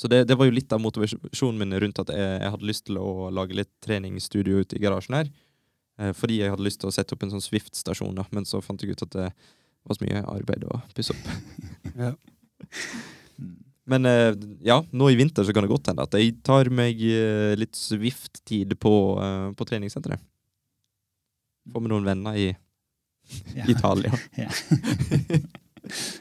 Speaker 2: Så det, det var jo litt av motivasjonen min rundt at jeg, jeg hadde lyst til å lage litt treningsstudio ute i garasjen her. Eh, fordi jeg hadde lyst til å sette opp en sånn Swift-stasjon, da, men så fant jeg ut at det var så mye arbeid å pusse opp.
Speaker 1: Ja.
Speaker 2: Men eh, ja, nå i vinter så kan det godt hende at jeg tar meg eh, litt Swift-tid på, eh, på treningssenteret. Får med noen venner i
Speaker 3: Ja.
Speaker 2: Italia.
Speaker 3: Ja.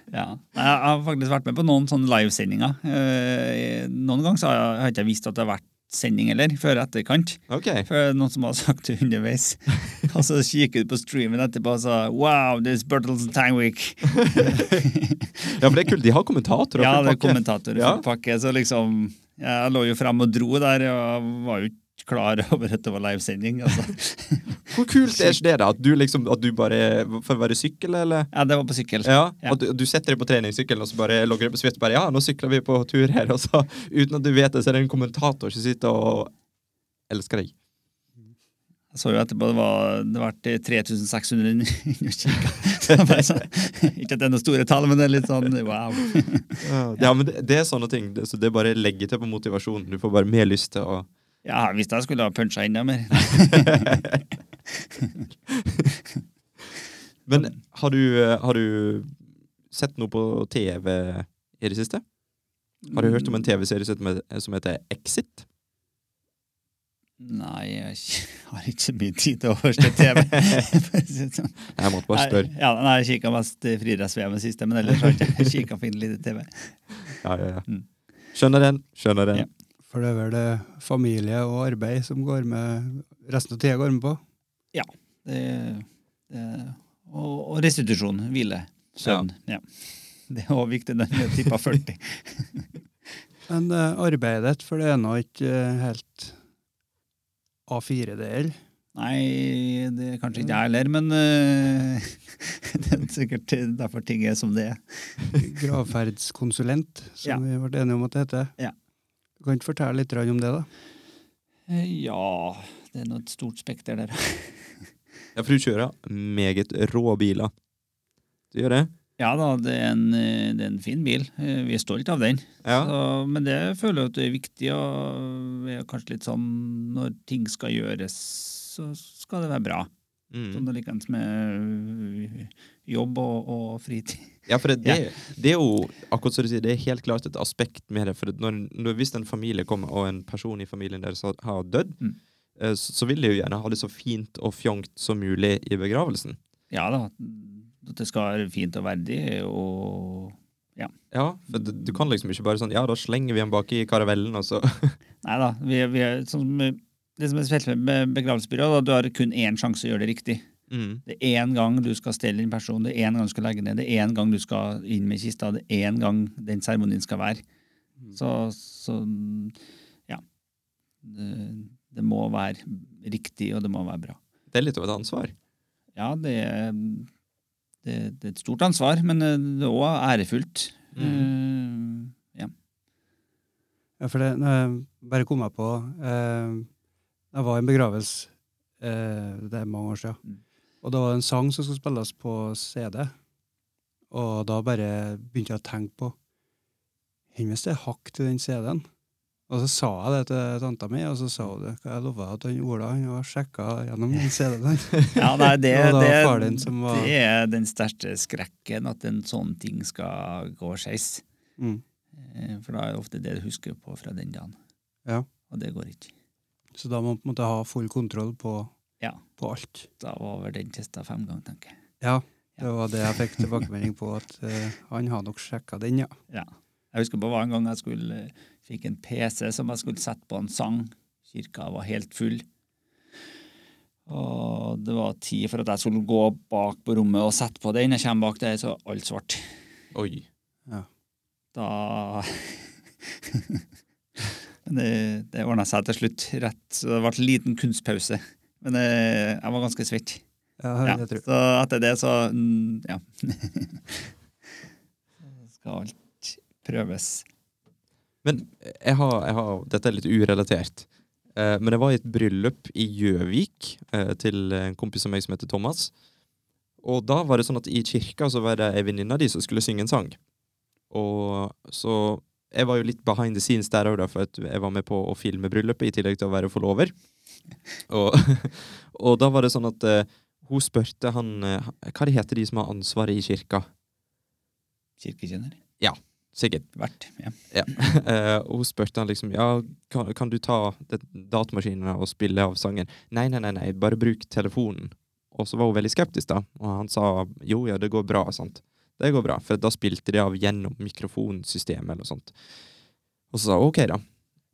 Speaker 3: Jeg har faktisk vært med på noen sånne livesendinger. Eh, Noen ganger så har jeg, har ikke visst at det har vært sending heller, før etterkant.
Speaker 2: Okay.
Speaker 3: For noen som har sagt det underveis. Og så kikker du på streamen etterpå og sa Wow, this Bertelsen Tangwick.
Speaker 2: Ja, for det er kult. De har kommentatorer.
Speaker 3: Ja, det er kommentatorer
Speaker 2: Ja.
Speaker 3: for pakke. Så liksom Jeg lå jo frem og dro der, og var jo ikke klar over at det var livesending. Altså.
Speaker 2: Hvor kult er ikke det, da? At du liksom At du bare Får være sykkel, eller?
Speaker 3: Ja, det var på sykkel.
Speaker 2: Ja,
Speaker 3: Ja.
Speaker 2: At du, du setter deg på treningssykkelen og så bare logger deg på Swift. Bare, ja, nå sykler vi på tur her. Og så uten at du vet det, så er det en kommentator som sitter og elsker deg.
Speaker 3: Jeg så jo etterpå det var det ble 3600 inne og kikka. Så jeg sånn, Ikke at det er noen store tall, men det er litt sånn wow.
Speaker 2: Ja, men det, det er sånne ting. Det, så det bare legger til på motivasjonen. Du får bare mer lyst til å
Speaker 3: Ja, hvis jeg skulle ha puncha enda mer.
Speaker 2: Men har du, har du sett noe på TV i det siste? Har du hørt om en TV-serie som heter- Exit?
Speaker 3: Nei, jeg har ikke så mye tid til å til TV.
Speaker 2: Jeg måtte bare spørre.
Speaker 3: Ja, nei, jeg kikka mest friidretts-VM siste, men ellers har jeg kikka på lite TV.
Speaker 2: Ja, ja, ja.
Speaker 3: Mm.
Speaker 2: Skjønner den. Skjønner den.
Speaker 3: Ja.
Speaker 1: For det er vel det familie og arbeid som går med resten av tida går med på.
Speaker 3: Det, det, og, og restitusjon. Hvile. Søvn. Ja. Det er òg viktig når du tipper 40.
Speaker 1: Men uh, arbeidet for det er nå ikke eh, helt A4-del.
Speaker 3: Nei, det er kanskje ikke jeg heller, men uh, det er sikkert derfor ting er som det er.
Speaker 1: Gravferdskonsulent, som
Speaker 3: Ja.
Speaker 1: vi ble enige om at det heter.
Speaker 3: Ja.
Speaker 1: Du kan ikke fortelle litt om det, da?
Speaker 3: Eh, Ja, det er noe et stort spekter der.
Speaker 2: Ja, for du kjører meget rå biler. Du gjør det?
Speaker 3: Ja da, det er en, eh, det er en fin bil. Eh, Vi er stolt av den.
Speaker 2: Ja.
Speaker 3: Så, men det føler jeg at det er viktig, og vi er kanskje litt sånn når ting skal gjøres, så skal det være bra.
Speaker 2: Mm.
Speaker 3: Sånn det er likeens med jobb og, og fritid.
Speaker 2: Ja, for det, det, det er jo akkurat som du sier, det er helt klart et aspekt med det. For når, når, hvis en familie kommer, og en person i familien deres har, har dødd,
Speaker 3: Mm.
Speaker 2: eh, så, så vil de jo gjerne ha det så fint og fjongt som mulig i begravelsen.
Speaker 3: Ja da, at det skal være fint og verdig, og
Speaker 2: Ja, for du, du kan liksom ikke bare sånn Ja, da slenger vi den bak i karavellen, og så
Speaker 3: Nei da, vi, vi er sånn det som er spesielt med begravelsesbyrå, du har kun én sjanse å gjøre det riktig.
Speaker 2: Mm.
Speaker 3: Det er én gang du skal stelle en person, det er én gang du skal legge ned, det er én gang du skal inn med kista, det er én gang den seremonien skal være. Så, så ja. Det, det må være riktig, og det må være bra.
Speaker 2: Det er litt av et ansvar.
Speaker 3: Ja, det er, det, det er et stort ansvar, men eh, det er òg ærefullt.
Speaker 2: Mm.
Speaker 3: Uh, ja.
Speaker 1: Ja, for det når jeg bare kom jeg på uh, Jeg var i en begravelse uh, det er mange år siden. Og det var en sang som skulle spilles på CD. Og da bare begynte jeg å tenke på Hvor hvis det er hakk til den CD-en? Og så sa jeg det til tanta mi, og så sa hun det. Jeg lova at han Ola han var sjekka gjennom den CD-en.
Speaker 3: ja, nei, det, det,
Speaker 1: var-
Speaker 3: det er den største skrekken, at en sånn ting skal gå skeis.
Speaker 1: Mm.
Speaker 3: Eh, For da er det ofte det du husker på fra den dagen.
Speaker 1: Ja.
Speaker 3: Og det går ikke.
Speaker 1: Så da må man på en måte ha full kontroll på,
Speaker 3: Ja.
Speaker 1: på alt.
Speaker 3: Da var vel den testa fem ganger, tenker jeg.
Speaker 1: Ja, det var det jeg fikk tilbakemelding på, at uh, han har nok sjekka den, ja.
Speaker 3: Ja. Jeg husker på en gang jeg skulle, eh, fikk en PC som jeg skulle sette på en sang. Kirka var helt full. Og det var tid for at jeg skulle gå bak på rommet og sette på den. Jeg kommer bak der, så alt svart.
Speaker 2: Oi. Ja.
Speaker 3: Da Men det, det ordna seg til slutt, rett. Så det ble en liten kunstpause. Men det, jeg var ganske svett.
Speaker 1: Ja,
Speaker 3: Ja, så etter det, så mm, Ja. Så skal alt prøves.
Speaker 2: Men jeg har, jeg har Dette er litt urelatert. Eh, men jeg var i et bryllup i Gjøvik eh, til en kompis av meg som heter Thomas. Og da var det sånn at i kirka så var det ei venninne av de som skulle synge en sang. Og så Jeg var jo litt behind the scenes der òg, for at jeg var med på å filme bryllupet i tillegg til å være forlover. Og, og da var det sånn at uh, hun spurte han uh, Hva heter de som har ansvaret i kirka?
Speaker 3: Kirkekjenner.
Speaker 2: Sikkert.
Speaker 3: Hvert. Ja.
Speaker 2: Ja. Uh, hun spurte han liksom Ja, kan, kan du ta datamaskinen og spille av sangen? Nei, nei, nei, nei, bare bruk telefonen. Og så var hun veldig skeptisk, da. Og han sa jo, ja, det går bra. sant? Det går bra, For da spilte de av gjennom mikrofonsystemet eller noe sånt. Og så sa hun ok, da.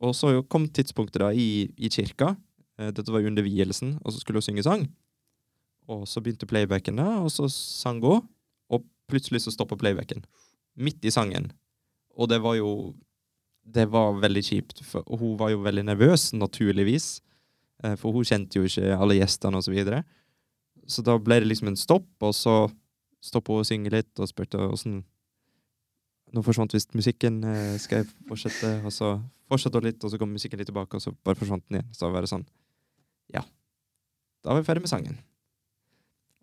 Speaker 2: Og så kom tidspunktet da i, i kirka. Eh, dette var under vielsen, og så skulle hun synge sang. Og så begynte playbacken, og så sang hun. Og plutselig så stoppa playbacken. Midt i sangen. Og det var jo Det var veldig kjipt, for hun var jo veldig nervøs, naturligvis. Eh, For hun kjente jo ikke alle gjestene, og så videre. Så da ble det liksom en stopp, og så stoppa hun å synge litt og spurte åssen Nå forsvant visst musikken, eh, skal jeg fortsette? Og så fortsatte hun litt, og så kom musikken litt tilbake, og så bare forsvant den igjen. Så var det sånn Ja. Da var vi ferdig med sangen.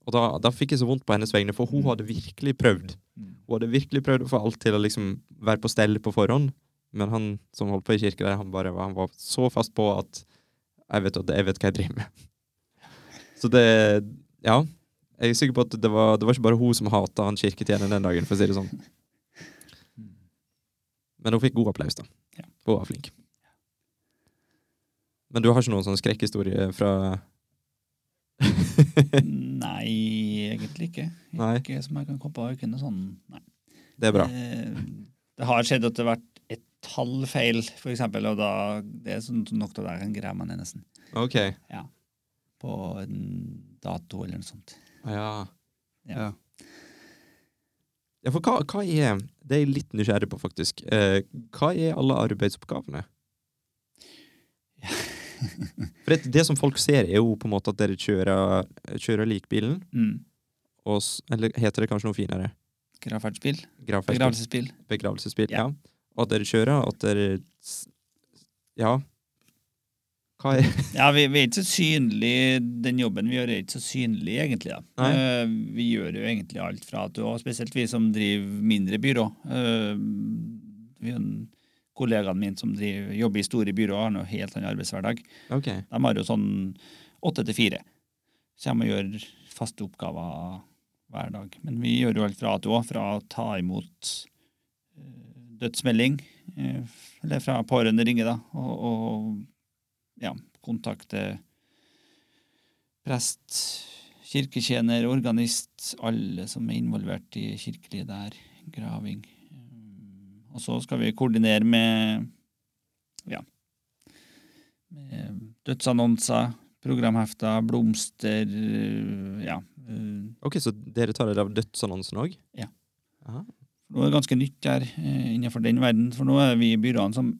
Speaker 2: Og da, da fikk jeg så vondt på hennes vegne, for hun hadde virkelig prøvd.
Speaker 3: Mm.
Speaker 2: Hun hadde virkelig prøvd å få alt til å liksom være på stell på forhånd, men han som holdt på i kirka der, han bare han var så fast på at jeg vet, jeg vet hva jeg driver med. Så det Ja. Jeg er sikker på at det var, det var ikke bare hun som hata han kirketjeneren den dagen, for å si det sånn. Men hun fikk god applaus, da. Hun var flink. Men du har ikke noen sånn skrekkhistorie fra
Speaker 3: Nei, egentlig ikke.
Speaker 2: Nei.
Speaker 3: Ikke som jeg kan komme på. Ikke noe sånn, nei.
Speaker 2: Det er bra.
Speaker 3: Det, Det har skjedd at det har vært et tallfeil, for eksempel, og da, det er sånn nok til at jeg kan greie meg ned nesten.
Speaker 2: OK.
Speaker 3: På en dato eller noe sånt.
Speaker 2: Ja.
Speaker 3: Ja.
Speaker 1: Ja.
Speaker 2: Ja, for hva, hva er Det er jeg litt nysgjerrig på, faktisk. Eh, hva er alle arbeidsoppgavene? For det, det som folk ser, er jo på en måte at dere kjører, kjører likbilen.
Speaker 3: Mm.
Speaker 2: Og, eller heter det kanskje noe finere?
Speaker 3: Gravferdsbil. Begravelsesbil.
Speaker 2: Begravelsesbil. Ja.
Speaker 3: Ja.
Speaker 2: Og at dere kjører, at dere Ja. Hva er
Speaker 3: Ja, vi, vi er ikke så synlige, Den jobben vi gjør, er ikke så synlig, egentlig. da. Eh, vi gjør jo egentlig alt fra at, du, og spesielt vi som driver mindre byrå. uh, vi har en Kollegaene mine som driver, jobber i store byråer, har noe helt annen arbeidshverdag.
Speaker 2: Okay.
Speaker 3: De har jo sånn åtte til fire. Kommer og gjør faste oppgaver hver dag. Men vi gjør jo alt fra A til Å, fra å ta imot eh, dødsmelding, eh, eller fra pårørende ringer, da, og, og ja, kontakte prest, kirketjener, organist, alle som er involvert i kirkelig der, graving. Og så skal vi koordinere med ja, med dødsannonser, programhefter, blomster Ja. eh,
Speaker 2: Ok, Så dere tar dere av dødsannonsen òg?
Speaker 3: Ja.
Speaker 2: Aha.
Speaker 3: Nå er det ganske nytt her eh, innenfor den verden, for nå er vi byråene som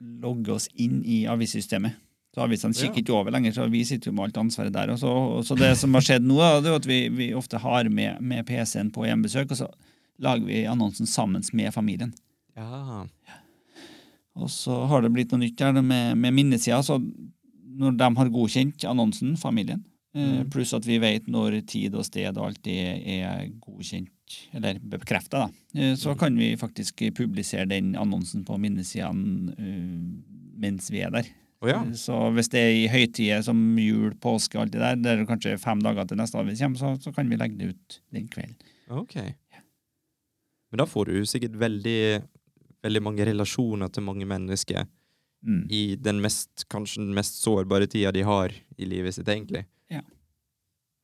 Speaker 3: logger oss inn i avissystemet. Så avisene kikker ikke over lenger, så vi sitter jo med alt ansvaret der. Og så, og så det som har skjedd nå, er at vi, vi ofte har med, med PC-en på hjemmebesøk, og så lager vi annonsen sammen med familien.
Speaker 2: Ja.
Speaker 3: Og så har det blitt noe nytt her med, med minnesida. Så når de har godkjent annonsen, familien, eh,
Speaker 2: Mm.
Speaker 3: pluss at vi vet når tid og sted og alt det er godkjent, eller bekrefta, da, eh, så
Speaker 2: Mm.
Speaker 3: kan vi faktisk publisere den annonsen på minnesidene eh, mens vi er der.
Speaker 2: Å ja.
Speaker 3: Så hvis det er i høytider som jul, påske og alt det der, det er kanskje fem dager til neste avis kommer, så, så kan vi legge det ut den kvelden.
Speaker 2: Ok. Men da får du sikkert veldig, veldig mange relasjoner til mange mennesker
Speaker 3: Mm.
Speaker 2: i den mest, kanskje den mest sårbare tida de har i livet sitt, egentlig.
Speaker 3: Ja.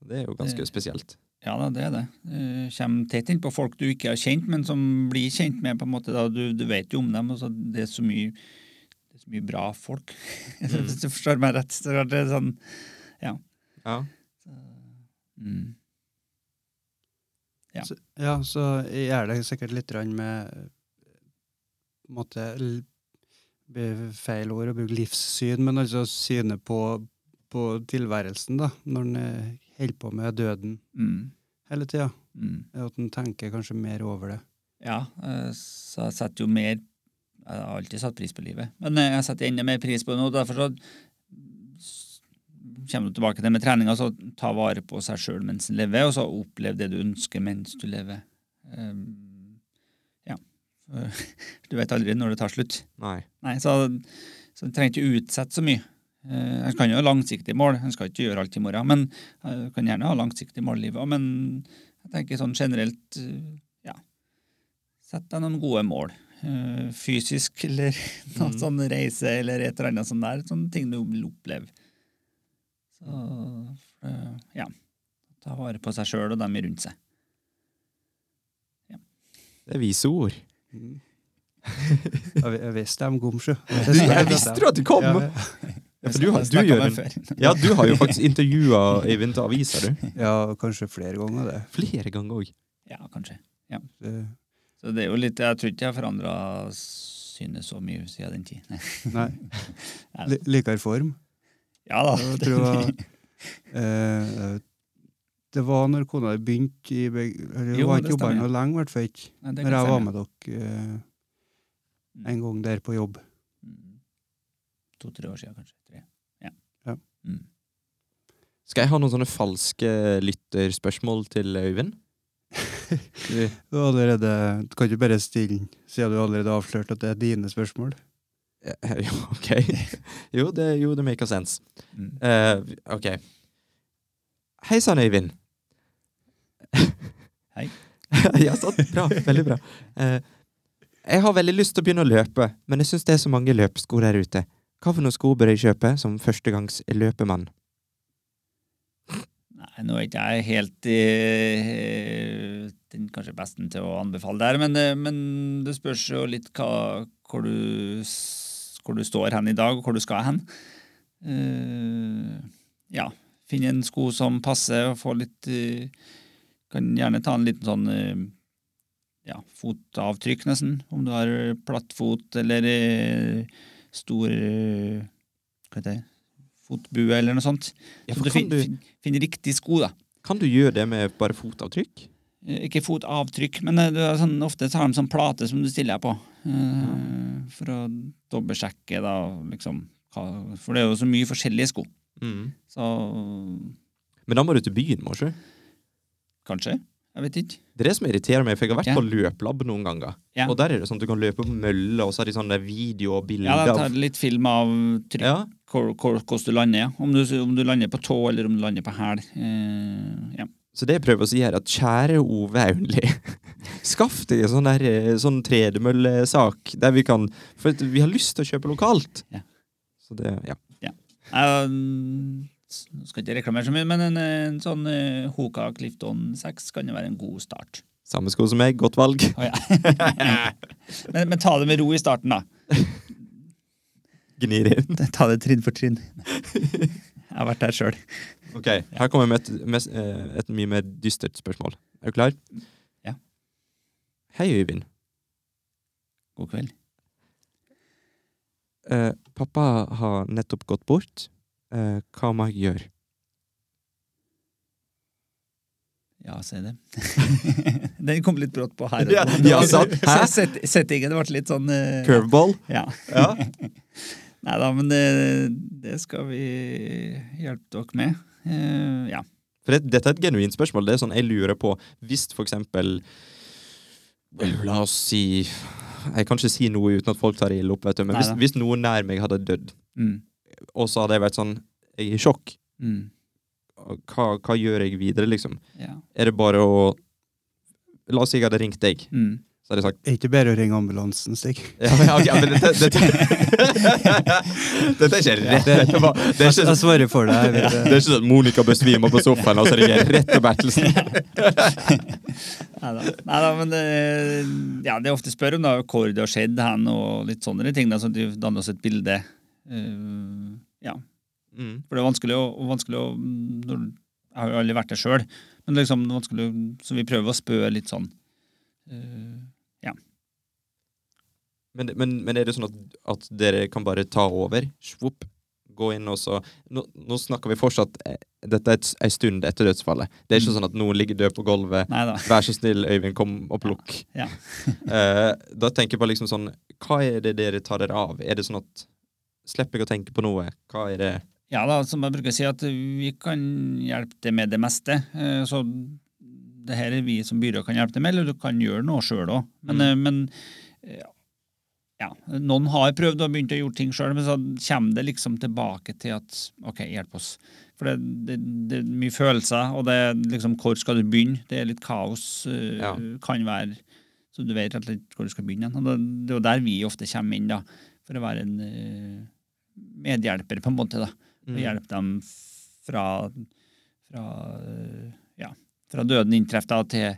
Speaker 2: Det er jo ganske
Speaker 3: Det-
Speaker 2: spesielt.
Speaker 3: Ja da, det er det. Det kommer tett innpå folk du ikke har kjent, men som blir kjent med. på en måte da. Du, du vet jo om dem, og det er så mye, det er så mye bra folk. Hvis du forstår meg rett. Så er det sånn,
Speaker 2: Ja.
Speaker 3: mm. Ja.
Speaker 1: Så, ja, så gjør det sikkert litt med måte, feil ord å bruke livssyn, men altså synet på, på tilværelsen, da, når en eh, holder på med døden
Speaker 3: Mm.
Speaker 1: hele tida.
Speaker 3: Mm.
Speaker 1: At en tenker kanskje mer over det.
Speaker 3: Ja, eh, så jeg setter jo mer Jeg har alltid satt pris på livet, men eh, jeg setter enda mer pris på det nå. Derfor så kommer du tilbake til med treninga, så ta vare på seg sjøl mens en lever, og så opplev det du ønsker mens du lever. Um. Du vet aldri når det tar slutt.
Speaker 2: Nei.
Speaker 3: Nei, så, så du trenger ikke utsette så mye. Eh, En kan jo ha langsiktige mål, en skal ikke gjøre alt i morgen, men en kan gjerne ha langsiktige mål i livet. Men jeg tenker sånn generelt, eh, ja, sett deg noen gode mål. Eh, Fysisk eller noe
Speaker 2: Mm.
Speaker 3: sånn reise eller et eller annet sånt der, sånne ting du vil oppleve. Så, eh, ja, ta vare på seg sjøl og dem rundt seg.
Speaker 2: Det er vise ord.
Speaker 1: Mm. Jeg, jeg visste om
Speaker 2: Gomsjø. jeg visste jo at det kom!
Speaker 1: Ja,
Speaker 2: Ja, for du, har, du, gjør en, ja, du har jo faktisk intervjua Eivind til avisa, du.
Speaker 1: ja, kanskje flere ganger det.
Speaker 2: Flere ganger òg.
Speaker 3: Ja, kanskje.
Speaker 1: Ja.
Speaker 3: Så det er jo litt, Jeg tror ikke jeg har forandra synet så mye siden den tid.
Speaker 1: Nei.
Speaker 3: Nei.
Speaker 1: Li- Likere form.
Speaker 3: Ja da.
Speaker 1: Jeg tror jeg, eh, det var når kona di begynte i eller Hun
Speaker 3: Jo,
Speaker 1: var ikke jobba noe lenge, i hvert fall ikke. Når jeg var med dere eh, en gang der på jobb.
Speaker 3: Mm. To-tre år siden, kanskje. Tre. Ja.
Speaker 1: Ja.
Speaker 3: Mm.
Speaker 2: Skal jeg ha noen sånne falske lytterspørsmål til Øyvind?
Speaker 1: Du, har allerede, du kan ikke bare stille siden du allerede har avslørt at det er dine spørsmål.
Speaker 2: Jo, OK. Jo, det, jo, det maker sense.
Speaker 3: Mm.
Speaker 2: Uh, OK. Hei sann, Øyvind.
Speaker 3: Hei.
Speaker 2: ja, sant. Bra. Veldig bra. Eh, jeg har veldig lyst til å begynne å løpe, men jeg syns det er så mange løpesko der ute. Hva for noen sko bør jeg kjøpe som førstegangs løpemann?
Speaker 3: Nei, nå er ikke jeg helt eh, den kanskje besten til å anbefale der, men, eh, men det spørs jo litt hva, hvor, du, hvor du står hen i dag, og hvor du skal hen. Eh, ja, finne en sko som passer, og få litt eh, Kan gjerne ta en liten sånn eh, ja, fotavtrykk, nesten. Om du har plattfot eller eh, stor eh, Hva heter det? Fotbue eller noe sånt.
Speaker 2: Ja,
Speaker 3: Så du, fin,
Speaker 2: du,
Speaker 3: fin, finner riktig sko, da.
Speaker 2: kan du gjøre det med bare fotavtrykk?
Speaker 3: Ikke fotavtrykk, men sånn, ofte har de sånn plate som du stiller deg på. Ja. For å dobbeltsjekke, da, liksom. For det er jo så mye forskjellige sko.
Speaker 2: Mm.
Speaker 3: Så
Speaker 2: Men da må du til byen, må ikke?
Speaker 3: Kanskje. Jeg vet ikke.
Speaker 2: Det er det som irriterer meg, for jeg har vært
Speaker 3: Ja.
Speaker 2: på løplab noen ganger.
Speaker 3: Ja.
Speaker 2: Og der er det sånn at du kan løpe på mølle, og så har de sånne video og bilder
Speaker 3: Ja, da tar litt film av trykk,
Speaker 2: ja.
Speaker 3: hvor, hvor, hvordan du lander. ja. Om du, om du lander på tå, eller om du lander på hæl. Eh, ja.
Speaker 2: Så det jeg prøver å si her, at kjære Ove Aunli, skaff deg en sånn, der, eh, sånn tredemøllesak der vi kan For vi har lyst til å kjøpe lokalt.
Speaker 3: Ja.
Speaker 2: Så det, ja.
Speaker 3: ja. s- skal ikke reklamere så mye, men en, en sånn uh, Hoka Clifton 6 kan jo være en god start.
Speaker 2: Samme sko som meg, godt valg.
Speaker 3: Oh, ja. men, men ta det med ro i starten, da.
Speaker 2: Gnir inn.
Speaker 3: Ta det trinn for trinn. Jeg har vært der sjøl.
Speaker 2: Ok, Her kommer jeg med et, med, eh, et mye mer dystert spørsmål. Er du klar?
Speaker 3: Ja.
Speaker 2: Hei, Øyvind.
Speaker 3: God kveld.
Speaker 2: Eh, pappa har nettopp gått bort. Eh, hva må jeg gjøre?
Speaker 3: Ja, si det. Den kom litt brått på her.
Speaker 2: Ja, ja, sant. Hæ?
Speaker 3: Set, settingen ble litt sånn uh,
Speaker 2: Curveball?
Speaker 3: Ja.
Speaker 2: Ja.
Speaker 3: Nei da, men det, det skal vi hjelpe dere med. Uh, ja.
Speaker 2: For det, Dette er et genuint spørsmål. Det er sånn jeg lurer på Hvis for eksempel La oss si Jeg kan ikke si noe uten at folk tar det ille opp, vet du. Men hvis, hvis noen nær meg hadde dødd,
Speaker 3: Mm.
Speaker 2: Og så hadde jeg vært sånn Jeg er i sjokk.
Speaker 3: Mm.
Speaker 2: Hva, hva gjør jeg videre, liksom?
Speaker 3: Ja.
Speaker 2: Er det bare å La oss si jeg hadde ringt deg.
Speaker 3: Mm.
Speaker 2: Så hadde jeg sagt
Speaker 1: Det er ikke bedre å ringe ambulansen, Stig.
Speaker 2: ja, men, okay, men dette, dette, dette er ikke rett
Speaker 1: Det-
Speaker 2: etterpå. Det er ikke
Speaker 1: Jeg svarer for deg.
Speaker 2: det er ikke sånn Monica besvimer på sofaen, og så ringer jeg rett til Bertelsen.
Speaker 3: Neida. Neida, men det, ja, det er ofte spør om da, hvor det har skjedd hen, og litt sånne ting, da, så du danner oss et bilde. Eh, ja,
Speaker 2: Mm.
Speaker 3: for det er vanskelig å, vanskelig å når, Jeg har jo aldri vært det sjøl, men liksom, det er vanskelig, så vi prøver å spø litt sånn. ja
Speaker 2: Men, men, men er det sånn at, at dere kan bare ta over? Svopp, gå inn og så Nå, nå snakker vi fortsatt eh, dette er ei stund etter dødsfallet. Det er ikke sånn at noen ligger død på gulvet. Vær så snill, Øyvind, kom og plukk.
Speaker 3: Ja.
Speaker 2: Eh, da tenker jeg på liksom sånn Hva er det dere tar dere av? Er det sånn at Slipper jeg å tenke på noe? Hva er det
Speaker 3: Ja da, som jeg bruker å si, at vi kan hjelpe til med det meste. Eh, Så det her er vi som byrå kan hjelpe til med, eller du kan gjøre noe sjøl òg. Men,
Speaker 2: Mm.
Speaker 3: eh, men eh, ja, noen har prøvd og begynt å gjøre ting sjøl, men så kommer det liksom tilbake til at OK, hjelp oss. For det, det, det er mye følelser, og det er liksom hvor skal du begynne? Det er litt kaos.
Speaker 2: Ja.
Speaker 3: Kan være Så du vet rett og slett hvor du skal begynne. Og det, det er jo der vi ofte kommer inn, da, for å være en eh, medhjelper, på en måte. da og
Speaker 2: Mm.
Speaker 3: hjelpe dem fra, fra, øh, ja, fra døden inntreffer til,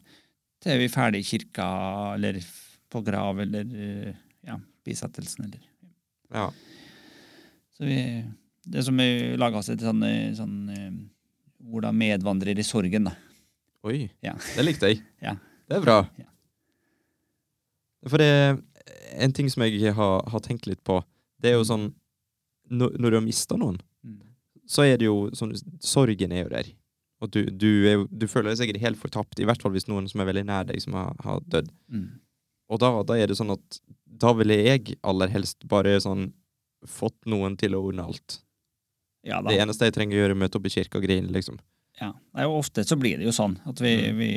Speaker 3: til vi er ferdig i kirka, eller på grav, eller øh, ja, bisettelsen. Eller.
Speaker 2: Ja.
Speaker 3: Så vi, det som vi laga oss et sånn, øh, sånn øh, ord av medvandrer i sorgen. da.
Speaker 2: Oi.
Speaker 3: Ja.
Speaker 2: Det likte jeg.
Speaker 3: Ja.
Speaker 2: Det er bra.
Speaker 3: Ja.
Speaker 2: For det en ting som jeg har, har tenkt litt på, det er jo sånn Når, når du har mista noen,
Speaker 3: Mm.
Speaker 2: så er det jo sånn Sorgen er jo der. Og du, du, er, du føler deg sikkert helt fortapt, i hvert fall hvis noen som er veldig nær deg, som har, har dødd.
Speaker 3: Mm.
Speaker 2: Og da, da er det sånn at da ville jeg aller helst bare sånn fått noen til å ordne alt.
Speaker 3: Ja.
Speaker 2: Det eneste jeg trenger å gjøre, er å møte opp i kirka og grine, liksom.
Speaker 3: Ja. Nei, og ofte så blir det jo sånn at vi,
Speaker 2: Mm.
Speaker 3: vi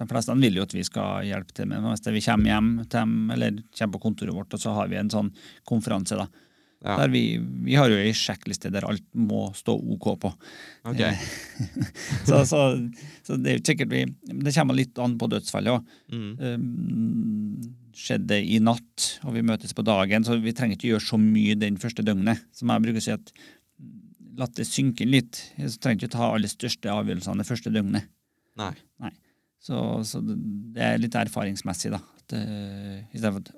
Speaker 3: De fleste vil jo at vi skal hjelpe til med det. Vi kommer hjem til dem, eller kommer på kontoret vårt, og så har vi en sånn konferanse. da.
Speaker 2: Ja.
Speaker 3: Der vi, vi har jo ei sjekkliste der alt må stå OK på.
Speaker 2: Ok.
Speaker 3: Eh, så, så, så det er jo sikkert vi Det kommer litt an på dødsfallet òg.
Speaker 2: Mm.
Speaker 3: Um, skjedde i natt, og vi møtes på dagen, så vi trenger ikke gjøre så mye den første døgnet. Som jeg bruker å si at La det synke litt. Så trenger ikke ta alle største avgjørelsene det første døgnet.
Speaker 2: Nei. Nei.
Speaker 3: Så, så det er litt erfaringsmessig, da. At, uh, I stedet for at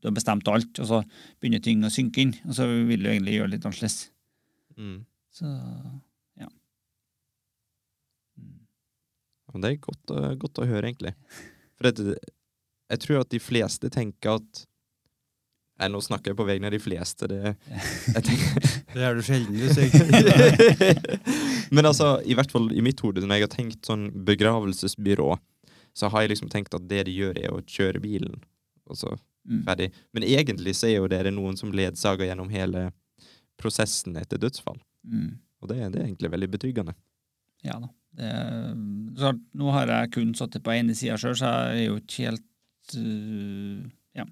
Speaker 3: du har bestemt alt, og så begynner ting å synke inn. Og så vil du egentlig gjøre litt annerledes.
Speaker 2: Mm.
Speaker 3: Så ja. Mm.
Speaker 2: Det er godt, å- godt å høre, egentlig. For det, jeg tror at de fleste tenker at Nei, nå snakker jeg på vegne av de fleste. Det, jeg tenker,
Speaker 1: Det er du sjelden, du, sikkert.
Speaker 2: Men altså, i hvert fall i mitt hode, når jeg har tenkt sånn begravelsesbyrå, så har jeg liksom tenkt at det de gjør, er å kjøre bilen. Og så
Speaker 3: Mm.
Speaker 2: ferdig. Men egentlig så er jo dere noen som ledsager gjennom hele prosessen etter dødsfall.
Speaker 3: Mm.
Speaker 2: Og det, det er egentlig veldig betryggende.
Speaker 3: Ja da. Det, så nå har jeg kun sittet på ene sida sjøl, så jeg er jo ikke helt uh, Ja.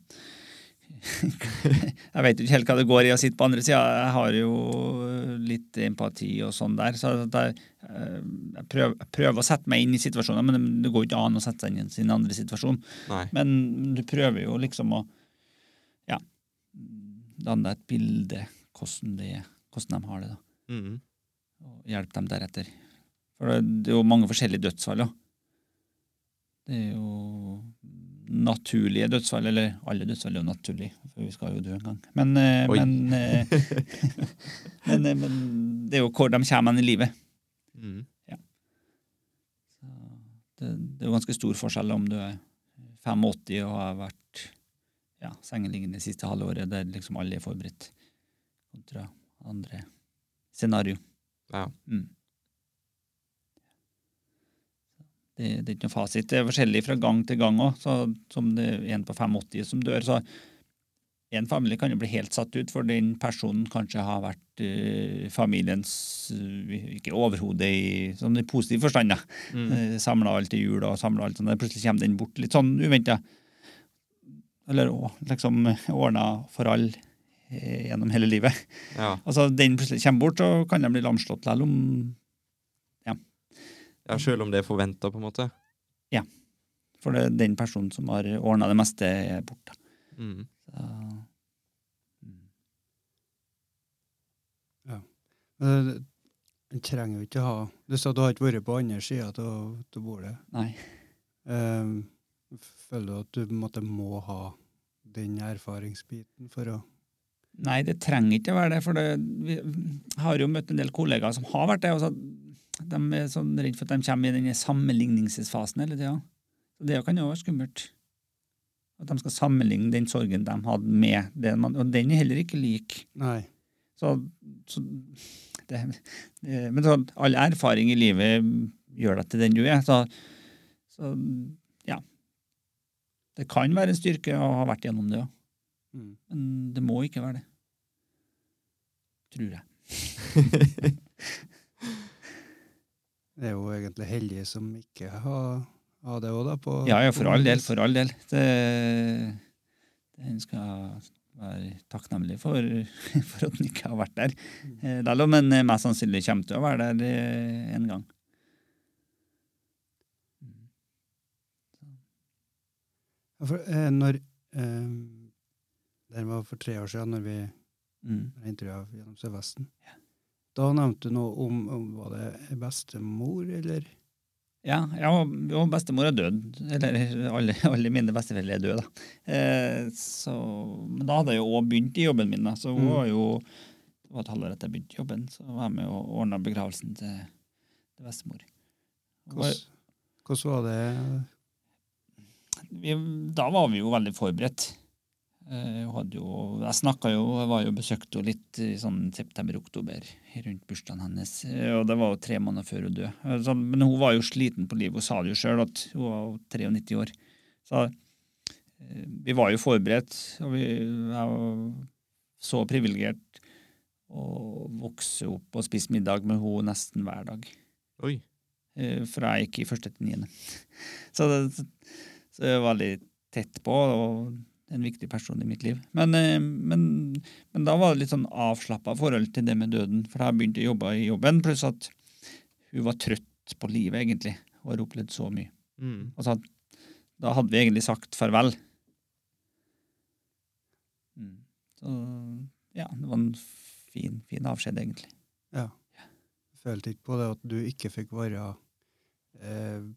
Speaker 3: jeg vet jo ikke helt hva det går i å sitte på andre sida. Jeg har jo litt empati og sånn der. Så jeg, øh, jeg, prøver, jeg prøver å sette meg inn i situasjoner, men det går jo ikke an å sette seg inn i sin andre situasjon.
Speaker 2: Nei.
Speaker 3: Men du prøver jo liksom å ja, danne deg et bilde hvordan, det, hvordan de har det. da
Speaker 2: Mm.
Speaker 3: og hjelpe dem deretter. For det, det er jo mange forskjellige dødsfall òg. Det er jo naturlige dødsfall, eller alle dødsfall er jo naturlige, for vi skal jo dø en gang. Men, eh, men, eh, men, eh, men det er jo hvor de kommer hen i livet.
Speaker 2: Mm.
Speaker 3: Så Det, det er jo ganske stor forskjell om du er 85 og har vært ja, sengeliggende det siste halvåret, der liksom alle er forberedt, kontra andre scenario.
Speaker 2: Ja.
Speaker 3: Mm. Det, det er ikke noe fasit. Det er forskjellig fra gang til gang òg. Som det er en på 85 som dør, så en familie kan jo bli helt satt ut, for den personen kanskje har vært uh, familiens uh, ikke overhode i sånn i positiv forstand. da.
Speaker 2: Mm.
Speaker 3: Uh, Samla alt i jul og samla alt sånn. Plutselig kommer den bort litt sånn uventa. Eller liksom ordna for alle eh, gjennom hele livet.
Speaker 2: Ja.
Speaker 3: Altså, Den plutselig kommer bort, så kan de bli lamslått likevel om
Speaker 2: ja, sjøl om det er forventa, på en måte. Ja.
Speaker 3: For det er den personen som har ordna det meste, er borte.
Speaker 2: Mm.
Speaker 3: Så, mm.
Speaker 1: Men En trenger jo ikke ha Du sa du har ikke vært på andre sida av bordet.
Speaker 3: nei.
Speaker 1: Um, føler du at du måtte, må ha den erfaringsbiten for å
Speaker 3: Nei, det trenger ikke å være det. For det, vi har jo møtt en del kollegaer som har vært det. og så De er sånn redd for at de kommer i denne sammenligningsfasen hele tida. Det kan jo være skummelt. At de skal sammenligne den sorgen de hadde med det man Og den er heller ikke lik.
Speaker 1: Nei.
Speaker 3: Så, så det, det, Men så, all erfaring i livet gjør deg til den du er. Så, så ja. Det kan være en styrke å ha vært gjennom det òg,
Speaker 1: Mm.
Speaker 3: men det må ikke være det. Tror jeg.
Speaker 1: Det er jo egentlig heldige som ikke har, har det òg, da. På,
Speaker 3: Ja, ja, for all del. For all del. Det, en skal være takknemlig for, for at en ikke har vært der. Lell om en mest sannsynlig kommer til å være der eh, en gang.
Speaker 1: Ja, for, eh, når eh, Det var for tre år siden, når vi
Speaker 3: Mm.
Speaker 1: intervjua gjennom Sørvesten. Da nevnte du noe om, om Var det bestemor, eller?
Speaker 3: Ja, ja, jo, bestemor er død. Eller alle, alle mine besteforeldre er døde, da. Eh, så, men da hadde jeg jo òg begynt i jobben min, da. Så hun
Speaker 1: Mm.
Speaker 3: var jo Det var et halvår etter jeg begynte jobben, så var jeg med og ordna begravelsen til, til bestemor.
Speaker 1: Hvordan, hvordan var det?
Speaker 3: vi, da var vi jo veldig forberedt. Eh, hun hadde jo, jeg snakka jo, jeg var jo besøkte henne litt i sånn september-oktober rundt bursdagen hennes. eh, Og det var jo tre måneder før hun døde. Eh, Så, men hun var jo sliten på livet. Hun sa det jo sjøl at hun var 93 år. Så eh, vi var jo forberedt, og vi jeg var så privilegert å vokse opp og spise middag med henne nesten hver dag
Speaker 2: Oi.
Speaker 3: For fra jeg gikk i første til niende. Så, det, så jeg var veldig tett på, og en viktig person i mitt liv. Men, eh, men, men da var det litt sånn avslappa forhold til det med døden, for da begynte jeg å jobbe i jobben, pluss at hun var trøtt på livet, egentlig, og har opplevd så mye.
Speaker 2: Mm.
Speaker 3: Altså, da hadde vi egentlig sagt farvel. Mm. Så ja, det var en fin, fin avskjed, egentlig.
Speaker 1: Ja. Følte ikke på det at du ikke fikk være eh,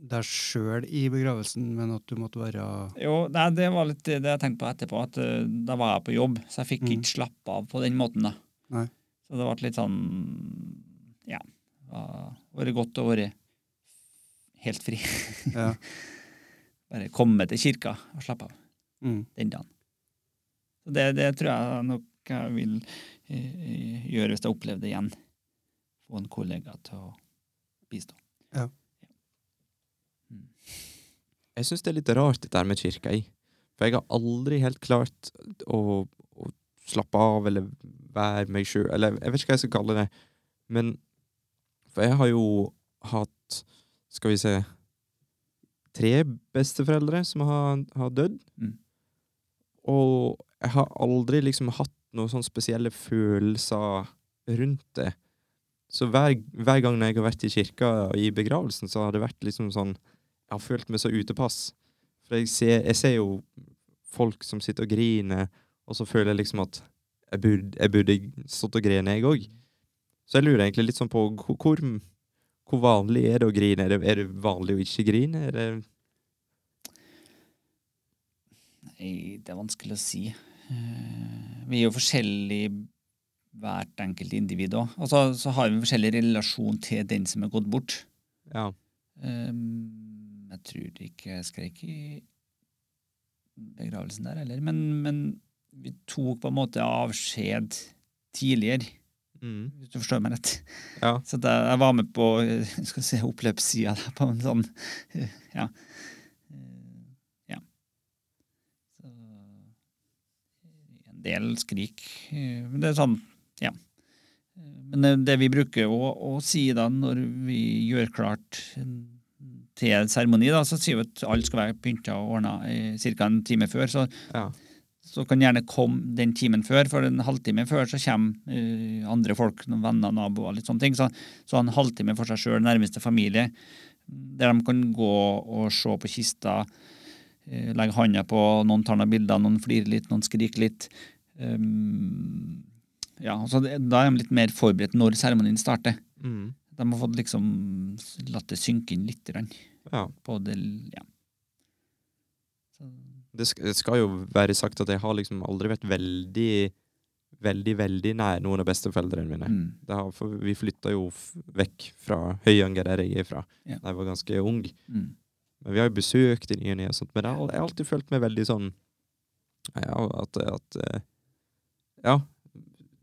Speaker 1: deg sjøl i begravelsen, men at du måtte være
Speaker 3: Jo, det, det var litt det jeg tenkte på etterpå, at uh, da var jeg på jobb, så jeg fikk
Speaker 1: Mm.
Speaker 3: ikke slappe av på den måten. da.
Speaker 1: Nei.
Speaker 3: Så det ble litt sånn Ja. Det vært godt å være helt fri.
Speaker 1: Ja.
Speaker 3: Bare komme til kirka og slappe av
Speaker 1: Mm.
Speaker 3: den dagen. Så det, det tror jeg nok jeg vil uh, gjøre hvis jeg opplever det igjen. Få en kollega til å bistå.
Speaker 2: Jeg syns det er litt rart dette her med kirka i. For jeg har aldri helt klart å, å slappe av eller være meg sjøl, eller jeg vet ikke hva jeg skal kalle det. Men For jeg har jo hatt, skal vi se Tre besteforeldre som har, har dødd.
Speaker 3: Mm.
Speaker 2: Og jeg har aldri liksom hatt noen sånne spesielle følelser rundt det. Så hver, hver gang jeg har vært i kirka i begravelsen, så har det vært liksom sånn Jeg har følt meg så utepass. For jeg ser, jeg ser jo folk som sitter og griner, og så føler jeg liksom at jeg burde, jeg burde stått og grene, jeg òg. Så jeg lurer egentlig litt sånn på hvor, hvor, vanlig er det å grine? Er det, er det vanlig å ikke grine? Er det
Speaker 3: Nei, det er vanskelig å si. Eh, Vi er jo forskjellige, hvert enkelt individ òg. Og så, så har vi forskjellig relasjon til den som er gått bort.
Speaker 2: Ja.
Speaker 3: Um, jeg tror ikke jeg skreik i begravelsen der heller, men, men vi tok på en måte avskjed tidligere,
Speaker 2: Mm.
Speaker 3: hvis du forstår meg rett.
Speaker 2: Ja.
Speaker 3: Så at jeg, var med på skal se, oppløpssida der, på en sånn Ja. Ja. Så en del skrik. Men det er sånn, ja. Men det, det vi bruker å, å si da når vi gjør klart til seremoni, så sier vi at alle skal være pynta og ordna ca. en time før. Så,
Speaker 2: ja.
Speaker 3: så kan gjerne komme den timen før, for en halvtime før så kommer uh, andre folk, noen venner, naboer, litt sånne ting. Så, så en halvtime for seg sjøl, nærmeste familie, der de kan gå og se på kista, uh, legge handa på, noen tar noen bilder, noen flirer litt, noen skriker litt. Um, ja, så det, Da er de litt mer forberedt når seremonien starter.
Speaker 2: Mm.
Speaker 3: De har fått liksom latt det synke inn litt grann
Speaker 2: ja.
Speaker 3: på det ja. Så,
Speaker 2: Det skal, det skal jo være sagt at jeg har liksom aldri vært veldig, veldig, veldig nær noen av besteforeldrene mine.
Speaker 3: mm,
Speaker 2: Det har, vi flytta jo vekk fra Høyanger, der jeg er fra, da jeg var ganske ung.
Speaker 3: mm,
Speaker 2: Men vi har jo besøkt i ny og ne, men jeg har, jeg har alltid følt meg veldig sånn ja, at, at eh, Ja.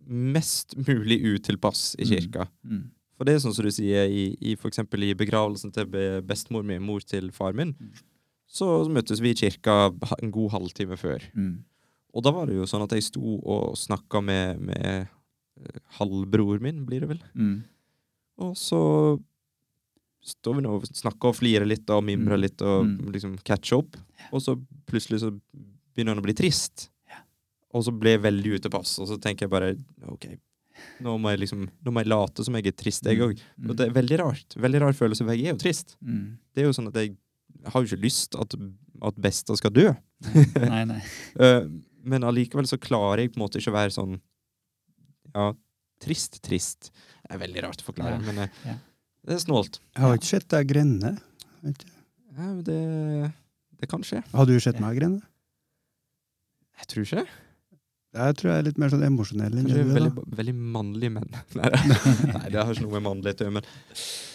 Speaker 2: mest mulig utilpass i
Speaker 3: Mm.
Speaker 2: kirka.
Speaker 3: Mm.
Speaker 2: For det er sånn som du sier, i, i for eksempel i begravelsen til bestemor mi, mor til far min,
Speaker 3: Mm.
Speaker 2: så møttes vi i kirka en god halvtime før.
Speaker 3: Mm.
Speaker 2: Og da var det jo sånn at jeg sto og snakka med, med eh, halvbror min, blir det vel.
Speaker 3: Mm.
Speaker 2: Og så står vi nå og snakker og flirer litt og mimrer
Speaker 3: Mm.
Speaker 2: litt og
Speaker 3: Mm.
Speaker 2: liksom catcher opp. Og så plutselig så begynner han å bli trist. Og så ble jeg veldig utepass, og så tenker jeg bare OK, nå må jeg liksom Nå må jeg late som jeg er trist, jeg òg.
Speaker 3: Mm.
Speaker 2: Og det er veldig rart. Veldig rar følelse, for jeg er jo trist.
Speaker 3: Mm.
Speaker 2: Det er jo sånn at jeg har jo ikke lyst at, at Besta skal dø.
Speaker 3: Nei, nei.
Speaker 2: Eh, men allikevel så klarer jeg på en måte ikke å være sånn Ja, trist, trist. Det er veldig rart å forklare,
Speaker 3: Ja,
Speaker 2: men eh,
Speaker 3: ja.
Speaker 2: det er snålt.
Speaker 1: Jeg har ikke sett deg grenne.
Speaker 2: Ja, men det, det kan skje.
Speaker 1: Har du sett meg grenne?
Speaker 2: Jeg tror ikke det.
Speaker 1: Jeg tror jeg er litt mer sånn emosjonell enn
Speaker 2: Kanskje
Speaker 1: du er.
Speaker 2: veldig, veldig mannlige menn. Nei. Nei, det har ikke noe med mannlig å gjøre. Men,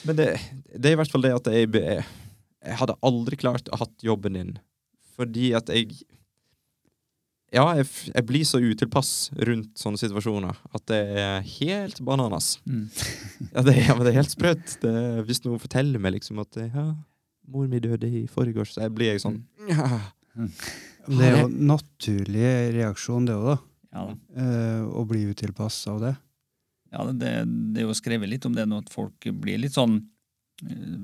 Speaker 2: men det, det er i hvert fall det at jeg, jeg, jeg hadde aldri klart å hatt jobben din. Fordi at jeg Ja, jeg, jeg blir så utilpass rundt sånne situasjoner at det er helt bananas.
Speaker 3: Mm.
Speaker 2: Ja, det, ja, men det er helt sprøtt. Det, hvis noen forteller meg liksom at ja, mor mi døde i forgårs, så blir jeg sånn ja.
Speaker 1: Mm. Det er jo en naturlig reaksjon, det òg, da.
Speaker 3: Ja, da.
Speaker 1: Eh, å bli utilpass av det.
Speaker 3: ja det, det, er jo skrevet litt om det nå, at folk blir litt sånn eh,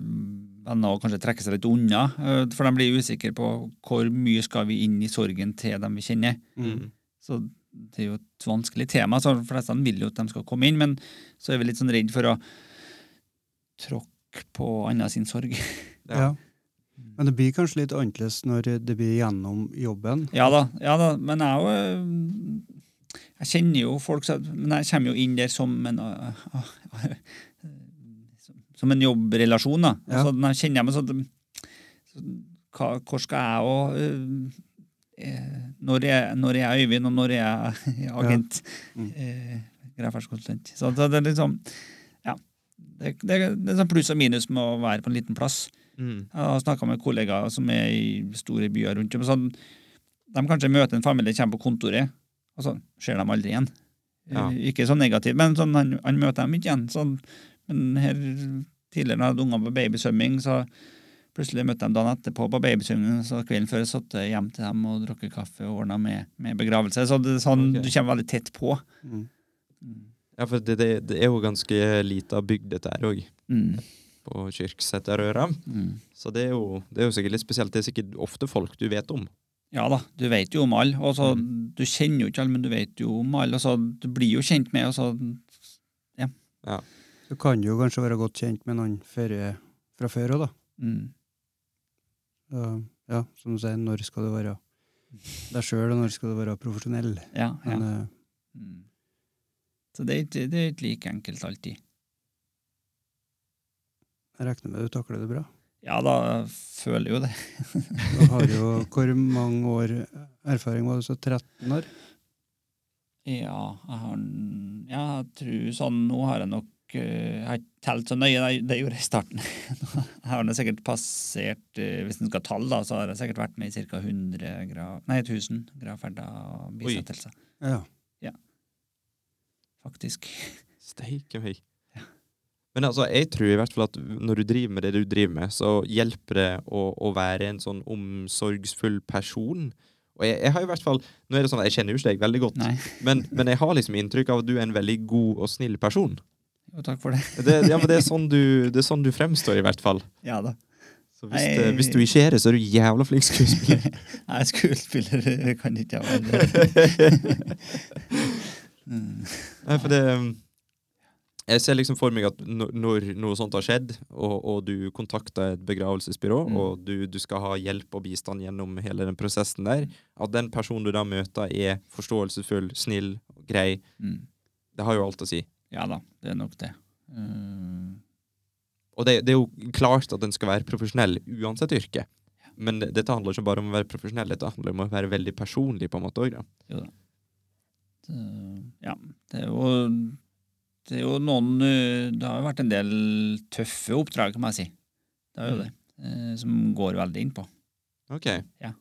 Speaker 3: Venner og kanskje trekker seg litt unna, eh, for de blir usikre på hvor mye skal vi inn i sorgen til dem vi kjenner.
Speaker 2: Mm.
Speaker 3: Så det er jo et vanskelig tema. så De fleste vil jo at de skal komme inn, men så er vi litt sånn redd for å tråkke på andre sin sorg.
Speaker 2: Ja.
Speaker 1: Ja. Men det blir kanskje litt annerledes når det blir gjennom jobben.
Speaker 3: Ja da, ja da, men jeg Jeg kjenner jo folk, men jeg kommer jo inn der som en øh, som- en jobbrelasjon, da.
Speaker 1: Ja.
Speaker 3: Altså, når jeg kjenner meg sånn hva, Hvor skal jeg og øh, eh, når, er, når er jeg Øyvind, og når er jeg agent?
Speaker 1: Mm.
Speaker 3: Eh, Gravferdskonsulent. Så det er liksom Ja. Det, det, det er sånn pluss og minus med å være på en liten plass.
Speaker 2: Mm.
Speaker 3: Jeg har snakka med kollegaer som er i store byer rundt om. Sånn, de kanskje møter en familie, kommer på kontoret, og så ser de aldri igjen.
Speaker 2: Ja.
Speaker 3: Eh, Ikke så negativt, men sånn, han, han møter dem ikke igjen. Sånn, men her tidligere jeg hadde unger på babysvømming, så plutselig møtte de dagen etterpå på babysvømming, så kvelden før satt jeg hjem til dem og drukket kaffe og ordna med, med begravelse. Så det, sånn,
Speaker 2: okay.
Speaker 3: du kommer veldig tett på.
Speaker 1: Mm.
Speaker 2: Ja, for det, det, det er jo ganske lita bygd, dette her òg,
Speaker 3: Mm.
Speaker 2: på Kyrksæterøra.
Speaker 3: Mm.
Speaker 2: Så det er, jo, det er jo sikkert litt spesielt. Det er sikkert ofte folk du vet om.
Speaker 3: Ja da, du vet jo om alle. Altså,
Speaker 2: Mm.
Speaker 3: Du kjenner jo ikke alle, men du vet jo om alle. Altså, Du blir jo kjent med, altså,
Speaker 1: ja. ja. Du kan jo kanskje være godt kjent med noen ferie fra før òg, da.
Speaker 3: mm.
Speaker 1: Så, ja, som du sier, når skal du være deg sjøl, og når skal du være profesjonell?
Speaker 3: Ja, ja.
Speaker 1: Men uh,
Speaker 3: Mm. Så det er, ikke, det er ikke like enkelt alltid.
Speaker 1: jeg regner med du takler det bra.
Speaker 3: Ja da, føler jeg jo det.
Speaker 1: Du har jo hvor mange år erfaring var du så 13 år?
Speaker 3: Ja, jeg har ja, jeg tror sånn Nå har jeg nok eh, Jeg har ikke telt så nøye, det- det gjorde jeg i starten. Jeg har sikkert passert eh, Hvis en skal talle da, så har jeg sikkert vært med i ca. 100 grav, nei, 1000 gravferder og bisettelser.
Speaker 1: Ja.
Speaker 3: Faktisk.
Speaker 2: Steike meg. Men altså, jeg tror i hvert fall at når du driver med det du driver med, så hjelper det å, å være en sånn omsorgsfull person. Og jeg, jeg har i hvert fall Nå er det sånn at jeg kjenner jo ikke deg veldig godt, men, men jeg har liksom inntrykk av at du er en veldig god og snill person.
Speaker 3: Jo, takk for det.
Speaker 2: Det, ja, men det, er sånn du, det er sånn du fremstår, i hvert fall.
Speaker 3: Ja da.
Speaker 2: Så hvis,
Speaker 3: Nei.
Speaker 2: hvis du ikke er det, så er du jævla flink skuespiller.
Speaker 3: Nei, skuespiller kan ikke jeg være. Mm.
Speaker 2: Nei, for det um, Jeg ser liksom for meg at når, noe sånt har skjedd, og, og du kontakter et begravelsesbyrå,
Speaker 3: Mm.
Speaker 2: og du, du skal ha hjelp og bistand gjennom hele den prosessen der, at den personen du da møter, er forståelsesfull, snill, grei,
Speaker 3: Mm.
Speaker 2: det har jo alt å si.
Speaker 3: Ja da, det er nok det. Mm.
Speaker 2: Og det, det er jo klart at den skal være profesjonell uansett yrke. Men det, dette handler ikke bare om å være profesjonell, dette handler om å være veldig personlig på en måte òg,
Speaker 3: Ja. Det, ja, det er jo Det er jo noen eh, Det har vært en del tøffe oppdrag, kan jeg si. Det er jo
Speaker 2: Mm.
Speaker 3: det. eh, Som går veldig innpå. Ok.
Speaker 2: Ok.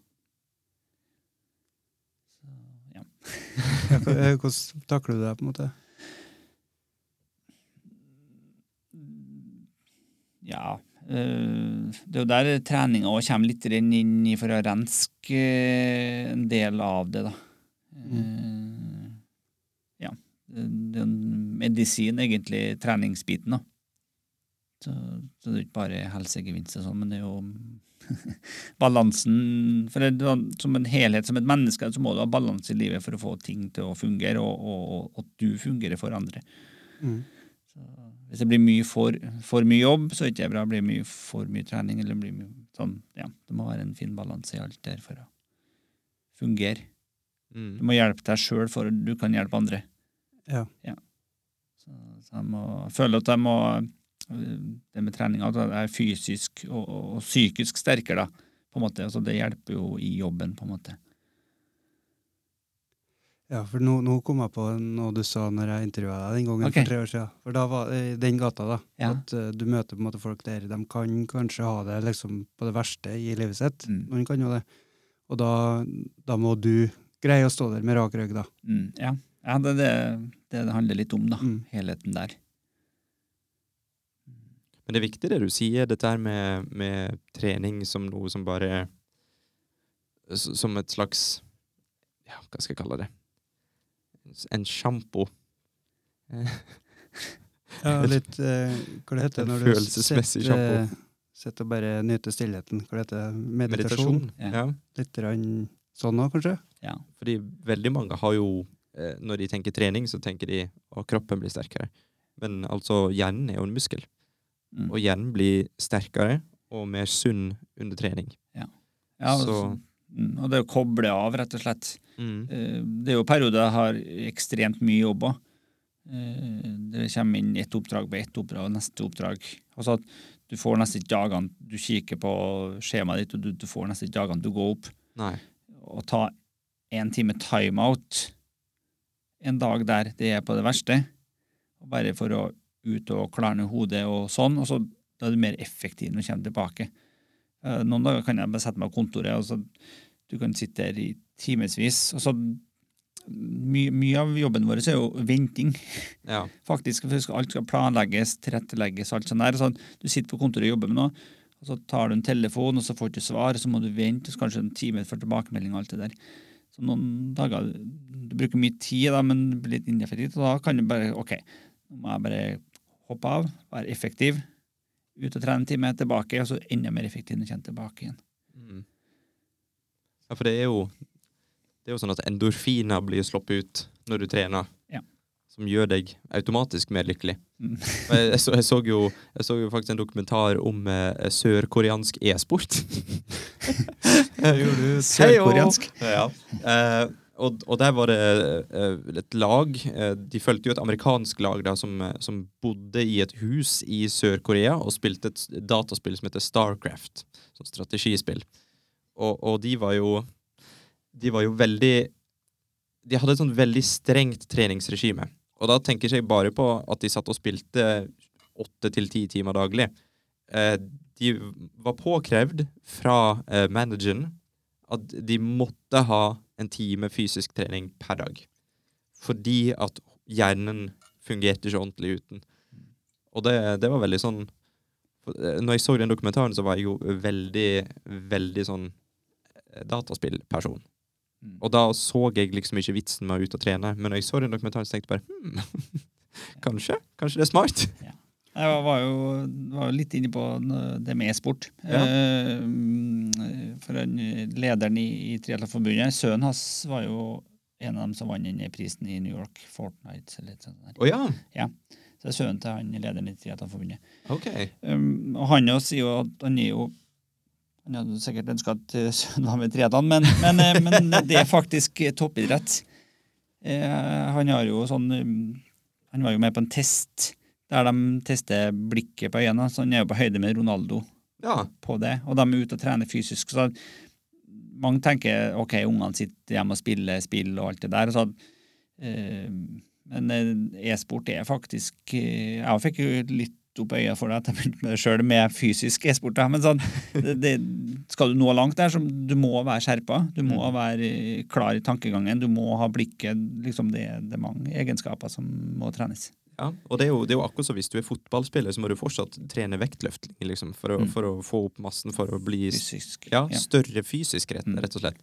Speaker 3: Så, ja.
Speaker 1: Ja, eh, Hvordan takler du det, på en måte?
Speaker 3: Ja. det er jo der treninga òg kommer litt inn i for å renske en del av det, da. Mm. Ja. Det er en medisin, egentlig, treningsbiten, da. Så, så det er ikke bare helsegevinst og sånn, men det er jo balansen For det, som en helhet, som et menneske, så må du ha balanse i livet for å få ting til å fungere, og, at du fungerer for andre.
Speaker 1: Mm.
Speaker 3: Så hvis det blir mye for, for mye jobb, så er det ikke bra. Blir mye for mye trening, eller blir mye sånn, ja, det må være en fin balanse i alt der for å fungere. Du
Speaker 2: Mm.
Speaker 3: må hjelpe deg sjøl for du kan hjelpe andre.
Speaker 1: Ja. Ja.
Speaker 3: Så, så jeg må jeg føler at jeg må Det med trening at jeg er fysisk og, og, psykisk sterkere, da. På en måte. Altså, det hjelper jo i jobben, på en måte.
Speaker 1: Ja, for nå, nå kom jeg på noe du sa når jeg intervjua deg den gangen
Speaker 3: okay.
Speaker 1: for tre år siden. For da var det i den gata, da.
Speaker 3: Ja.
Speaker 1: At eh, du møter på en måte folk der de kan kanskje ha det liksom på det verste i livet sitt.
Speaker 3: Mm.
Speaker 1: Noen kan jo det. Og da, da må du greie å stå der med rak rygg, da.
Speaker 3: Mm, ja, ja det er det, det det handler litt om, da.
Speaker 1: Mm.
Speaker 3: Helheten der.
Speaker 2: Men det er viktig det du sier, dette her med, med trening som noe som bare Som et slags Ja, hva skal jeg kalle det? En sjampo.
Speaker 1: Ja, litt eh, Hva det heter
Speaker 2: det
Speaker 1: når du
Speaker 2: setter,
Speaker 1: sitter og bare nyter stillheten? Hva det heter Meditasjon?
Speaker 2: Meditasjon.
Speaker 3: Ja.
Speaker 1: Litt rann sånn òg, kanskje?
Speaker 3: Ja.
Speaker 2: Fordi veldig mange har jo Når de tenker trening, så tenker de at kroppen blir sterkere. Men altså, hjernen er jo en muskel.
Speaker 3: Mm.
Speaker 2: Og hjernen blir sterkere og mer sunn under trening.
Speaker 3: Ja,
Speaker 2: ja
Speaker 3: så, mm, og det å koble av, rett og slett.
Speaker 2: Mm.
Speaker 3: Eh, Det er jo perioder jeg har ekstremt mye jobb. Det kommer inn ett oppdrag på ett oppdrag og neste oppdrag. Altså at du får nesten ikke dagene Du kikker på skjemaet ditt, og du, du får nesten ikke dagene du går opp.
Speaker 2: Nei.
Speaker 3: Å ta en time timeout en dag der det er på det verste, bare for å ut og klarne hodet og sånn, og så da er du mer effektiv når du kommer tilbake. Eh, Noen dager kan jeg bare sette meg på kontoret, og så du kan sitte der i timevis. Og så mye, mye av jobben vår er jo venting,
Speaker 2: Ja.
Speaker 3: faktisk. Alt skal planlegges, tilrettelegges, alt sånt der. Så du sitter på kontoret og jobber med noe, og så tar du en telefon, og så får du ikke svar, så må du vente, så kanskje en time for tilbakemelding og alt det der. Så noen dager Du bruker mye tid, da, men det blir litt ineffektivt, og da kan du bare OK, nå må jeg bare hoppe av, være effektiv, ut og trene en time, tilbake, og så enda mer effektiv når du kommer tilbake igjen.
Speaker 2: Mm. Ja, for det er jo Det er jo sånn at endorfiner blir sluppet ut når du trener. Som gjør deg automatisk mer lykkelig.
Speaker 3: Mm.
Speaker 2: Jeg, jeg, så, jeg, så jo, jeg så jo faktisk en dokumentar om eh, sørkoreansk e-sport.
Speaker 3: Sørkoreansk?
Speaker 2: Ja. Eh, og, og der var det eh, et lag eh, De fulgte jo et amerikansk lag da, som, som bodde i et hus i Sør-Korea og spilte et dataspill som heter Starcraft. Sånn strategispill. Og, og de var jo De var jo veldig De hadde et sånn veldig strengt treningsregime. Og da tenker jeg bare på at de satt og spilte åtte til ti timer daglig. Eh, de var påkrevd fra eh, manageren at de måtte ha en time fysisk trening per dag. Fordi at hjernen fungerte ikke ordentlig uten. Og det, det var veldig sånn eh, Når jeg så den dokumentaren, så var jeg jo veldig, veldig sånn dataspillperson.
Speaker 3: Mm.
Speaker 2: Og da så jeg liksom ikke vitsen med å ut og trene. Men når jeg så den dokumentaren, så tenkte jeg bare hmm, kanskje? Kanskje det er smart?
Speaker 3: Jeg var- jo, var litt inne på det med e-sport.
Speaker 2: Ja.
Speaker 3: Eh, for lederen i, i Triathlonforbundet, sønnen hans, var jo en av dem som vant den prisen i New York. Fortnite eller et sånt. der.
Speaker 2: Å ja. ja.
Speaker 3: Så det er sønnen til han lederen i Triathlonforbundet.
Speaker 2: OK.
Speaker 3: Um, og han sier jo at han er jo Han hadde sikkert ønska at eh, sønnen var med triatlon, men, men, eh, men det er faktisk eh, toppidrett. Eh, han har jo sånn Han var jo med på en test der de tester blikket på øynene. Så han er jo på høyde med Ronaldo
Speaker 2: Ja.
Speaker 3: på det. Og de er ute og trener fysisk. Så mange tenker ok, ungene sitter hjemme og spiller spill og alt det der. Så, eh, men eh, e-sport er faktisk eh, Jeg fikk jo litt opp øya for deg jeg med sjøl, med fysisk e-sport. Men sånn, det, det, skal du nå langt der, så du må være skjerpa. Du må
Speaker 2: Mm.
Speaker 3: være klar i tankegangen. Du må ha blikket liksom det, det er mange egenskaper som må trenes.
Speaker 2: Ja, og det er, jo, det er jo akkurat som hvis du er fotballspiller, så må du fortsatt trene vektløfting liksom, for, å,
Speaker 3: Mm.
Speaker 2: for å få opp massen, for å bli
Speaker 3: Fysisk.
Speaker 2: ja, større fysisk, rett,
Speaker 3: Mm.
Speaker 2: rett og slett.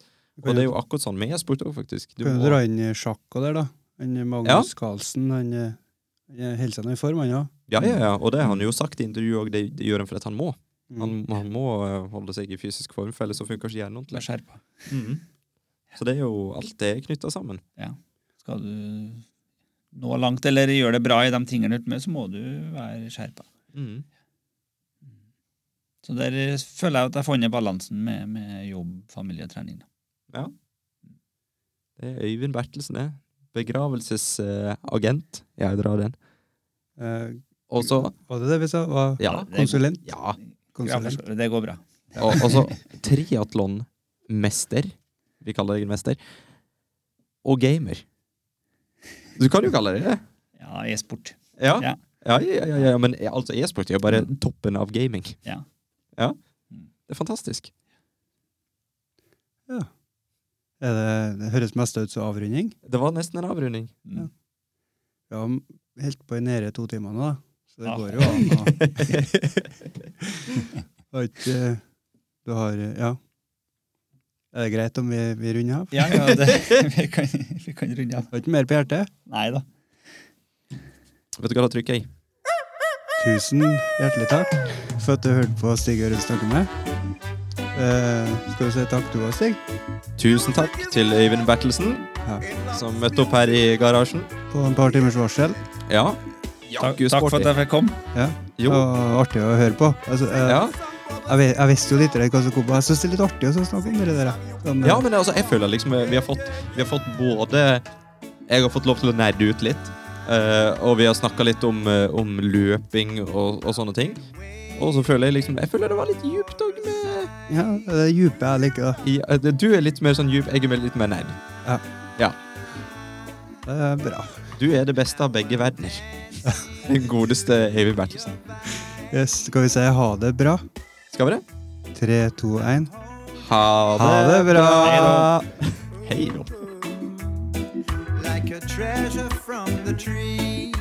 Speaker 2: Og det er jo akkurat sånn med e-sport òg, faktisk. Du
Speaker 1: Kan
Speaker 2: må-
Speaker 1: dra inn i sjakk og der, da? Han Magnus Carlsen, han, eh, han holder seg nå i form, han òg.
Speaker 2: Ja, ja, ja, og det har han jo sagt i intervjuet òg, det, det gjør han fordi han må.
Speaker 1: Mm.
Speaker 2: Han, han må eh, holde seg i fysisk form, for ellers så funker ikke hjernen ordentlig.
Speaker 3: Mm.
Speaker 2: Mhm. Så det er jo alt det er knytta sammen. Ja.
Speaker 3: Skal du nå langt eller gjøre det bra i de tingene du er med, så må du være skjerpa.
Speaker 2: Mhm.
Speaker 3: Så der føler jeg at jeg har funnet balansen med, med jobb, familie og trening. da.
Speaker 2: Det er Øyvind Bertelsen, det. Begravelsesagent. jeg drar den.
Speaker 1: Eh,
Speaker 2: Og så
Speaker 1: var det det vi sa? Var
Speaker 2: Ja.
Speaker 1: konsulent?
Speaker 2: Ja.
Speaker 3: Ja,
Speaker 1: konsulent.
Speaker 3: ja. det går bra.
Speaker 2: Og, og så triatlonmester. Vi kaller deg mester. Og gamer. Du kan jo kalle det det.
Speaker 3: Ja, e-sport.
Speaker 2: Ja.
Speaker 3: Ja.
Speaker 2: Ja, ja, ja, ja, men altså e-sport er jo bare toppen av gaming.
Speaker 3: Ja.
Speaker 2: Ja.
Speaker 3: Mm.
Speaker 2: Det er fantastisk.
Speaker 1: Er det, det høres mest ut som avrunding.
Speaker 2: Det var nesten en avrunding.
Speaker 3: Mm.
Speaker 1: Vi har helt på i nede to timer nå, da. Så det
Speaker 3: Ja.
Speaker 1: går jo an å Du har Ja. Er det greit om vi, vi runder av?
Speaker 3: Ja, ja, det, vi, kan, vi kan runde av.
Speaker 1: Har ikke mer på hjertet?
Speaker 3: Nei da.
Speaker 2: Vet du hva, da trykker jeg.
Speaker 1: Tusen hjertelig takk for at du hørte på Stig Ørund snakke med. Eh, skal du si takk du òg, Stig?
Speaker 2: Tusen takk til Øyvind Bertelsen,
Speaker 1: Ja.
Speaker 2: som møtte opp her i garasjen.
Speaker 1: På en par timers varsel.
Speaker 2: Ja.
Speaker 3: Takk,
Speaker 2: Jaggu
Speaker 3: takk for at jeg fikk komme.
Speaker 1: Ja.
Speaker 2: Jo.
Speaker 1: Og artig å høre på. Altså, eh,
Speaker 2: Ja.
Speaker 1: jeg, jeg visste jo litt hva som kom. Jeg syns det er litt artig å snakke om det der. Sånn, eh,
Speaker 2: ja, men altså, jeg føler liksom vi har fått, vi har fått både Jeg har fått lov til å nerde ut litt, uh, og vi har snakka litt om, om løping og, og sånne ting. Og så føler jeg liksom Jeg føler det var litt djupt òg
Speaker 1: ja, det er dype jeg liker.
Speaker 2: eh, Du er litt mer sånn djup, jeg er litt mer nerd.
Speaker 1: Det er bra.
Speaker 2: Du er det beste av begge verdener. Den godeste Øyvind Bertelsen.
Speaker 1: Yes, skal vi si ha det bra?
Speaker 2: Skal vi det?
Speaker 1: Tre, to, én.
Speaker 2: Ha det,
Speaker 1: Ha det bra.
Speaker 2: Hei da.
Speaker 4: like a treasure from the tree.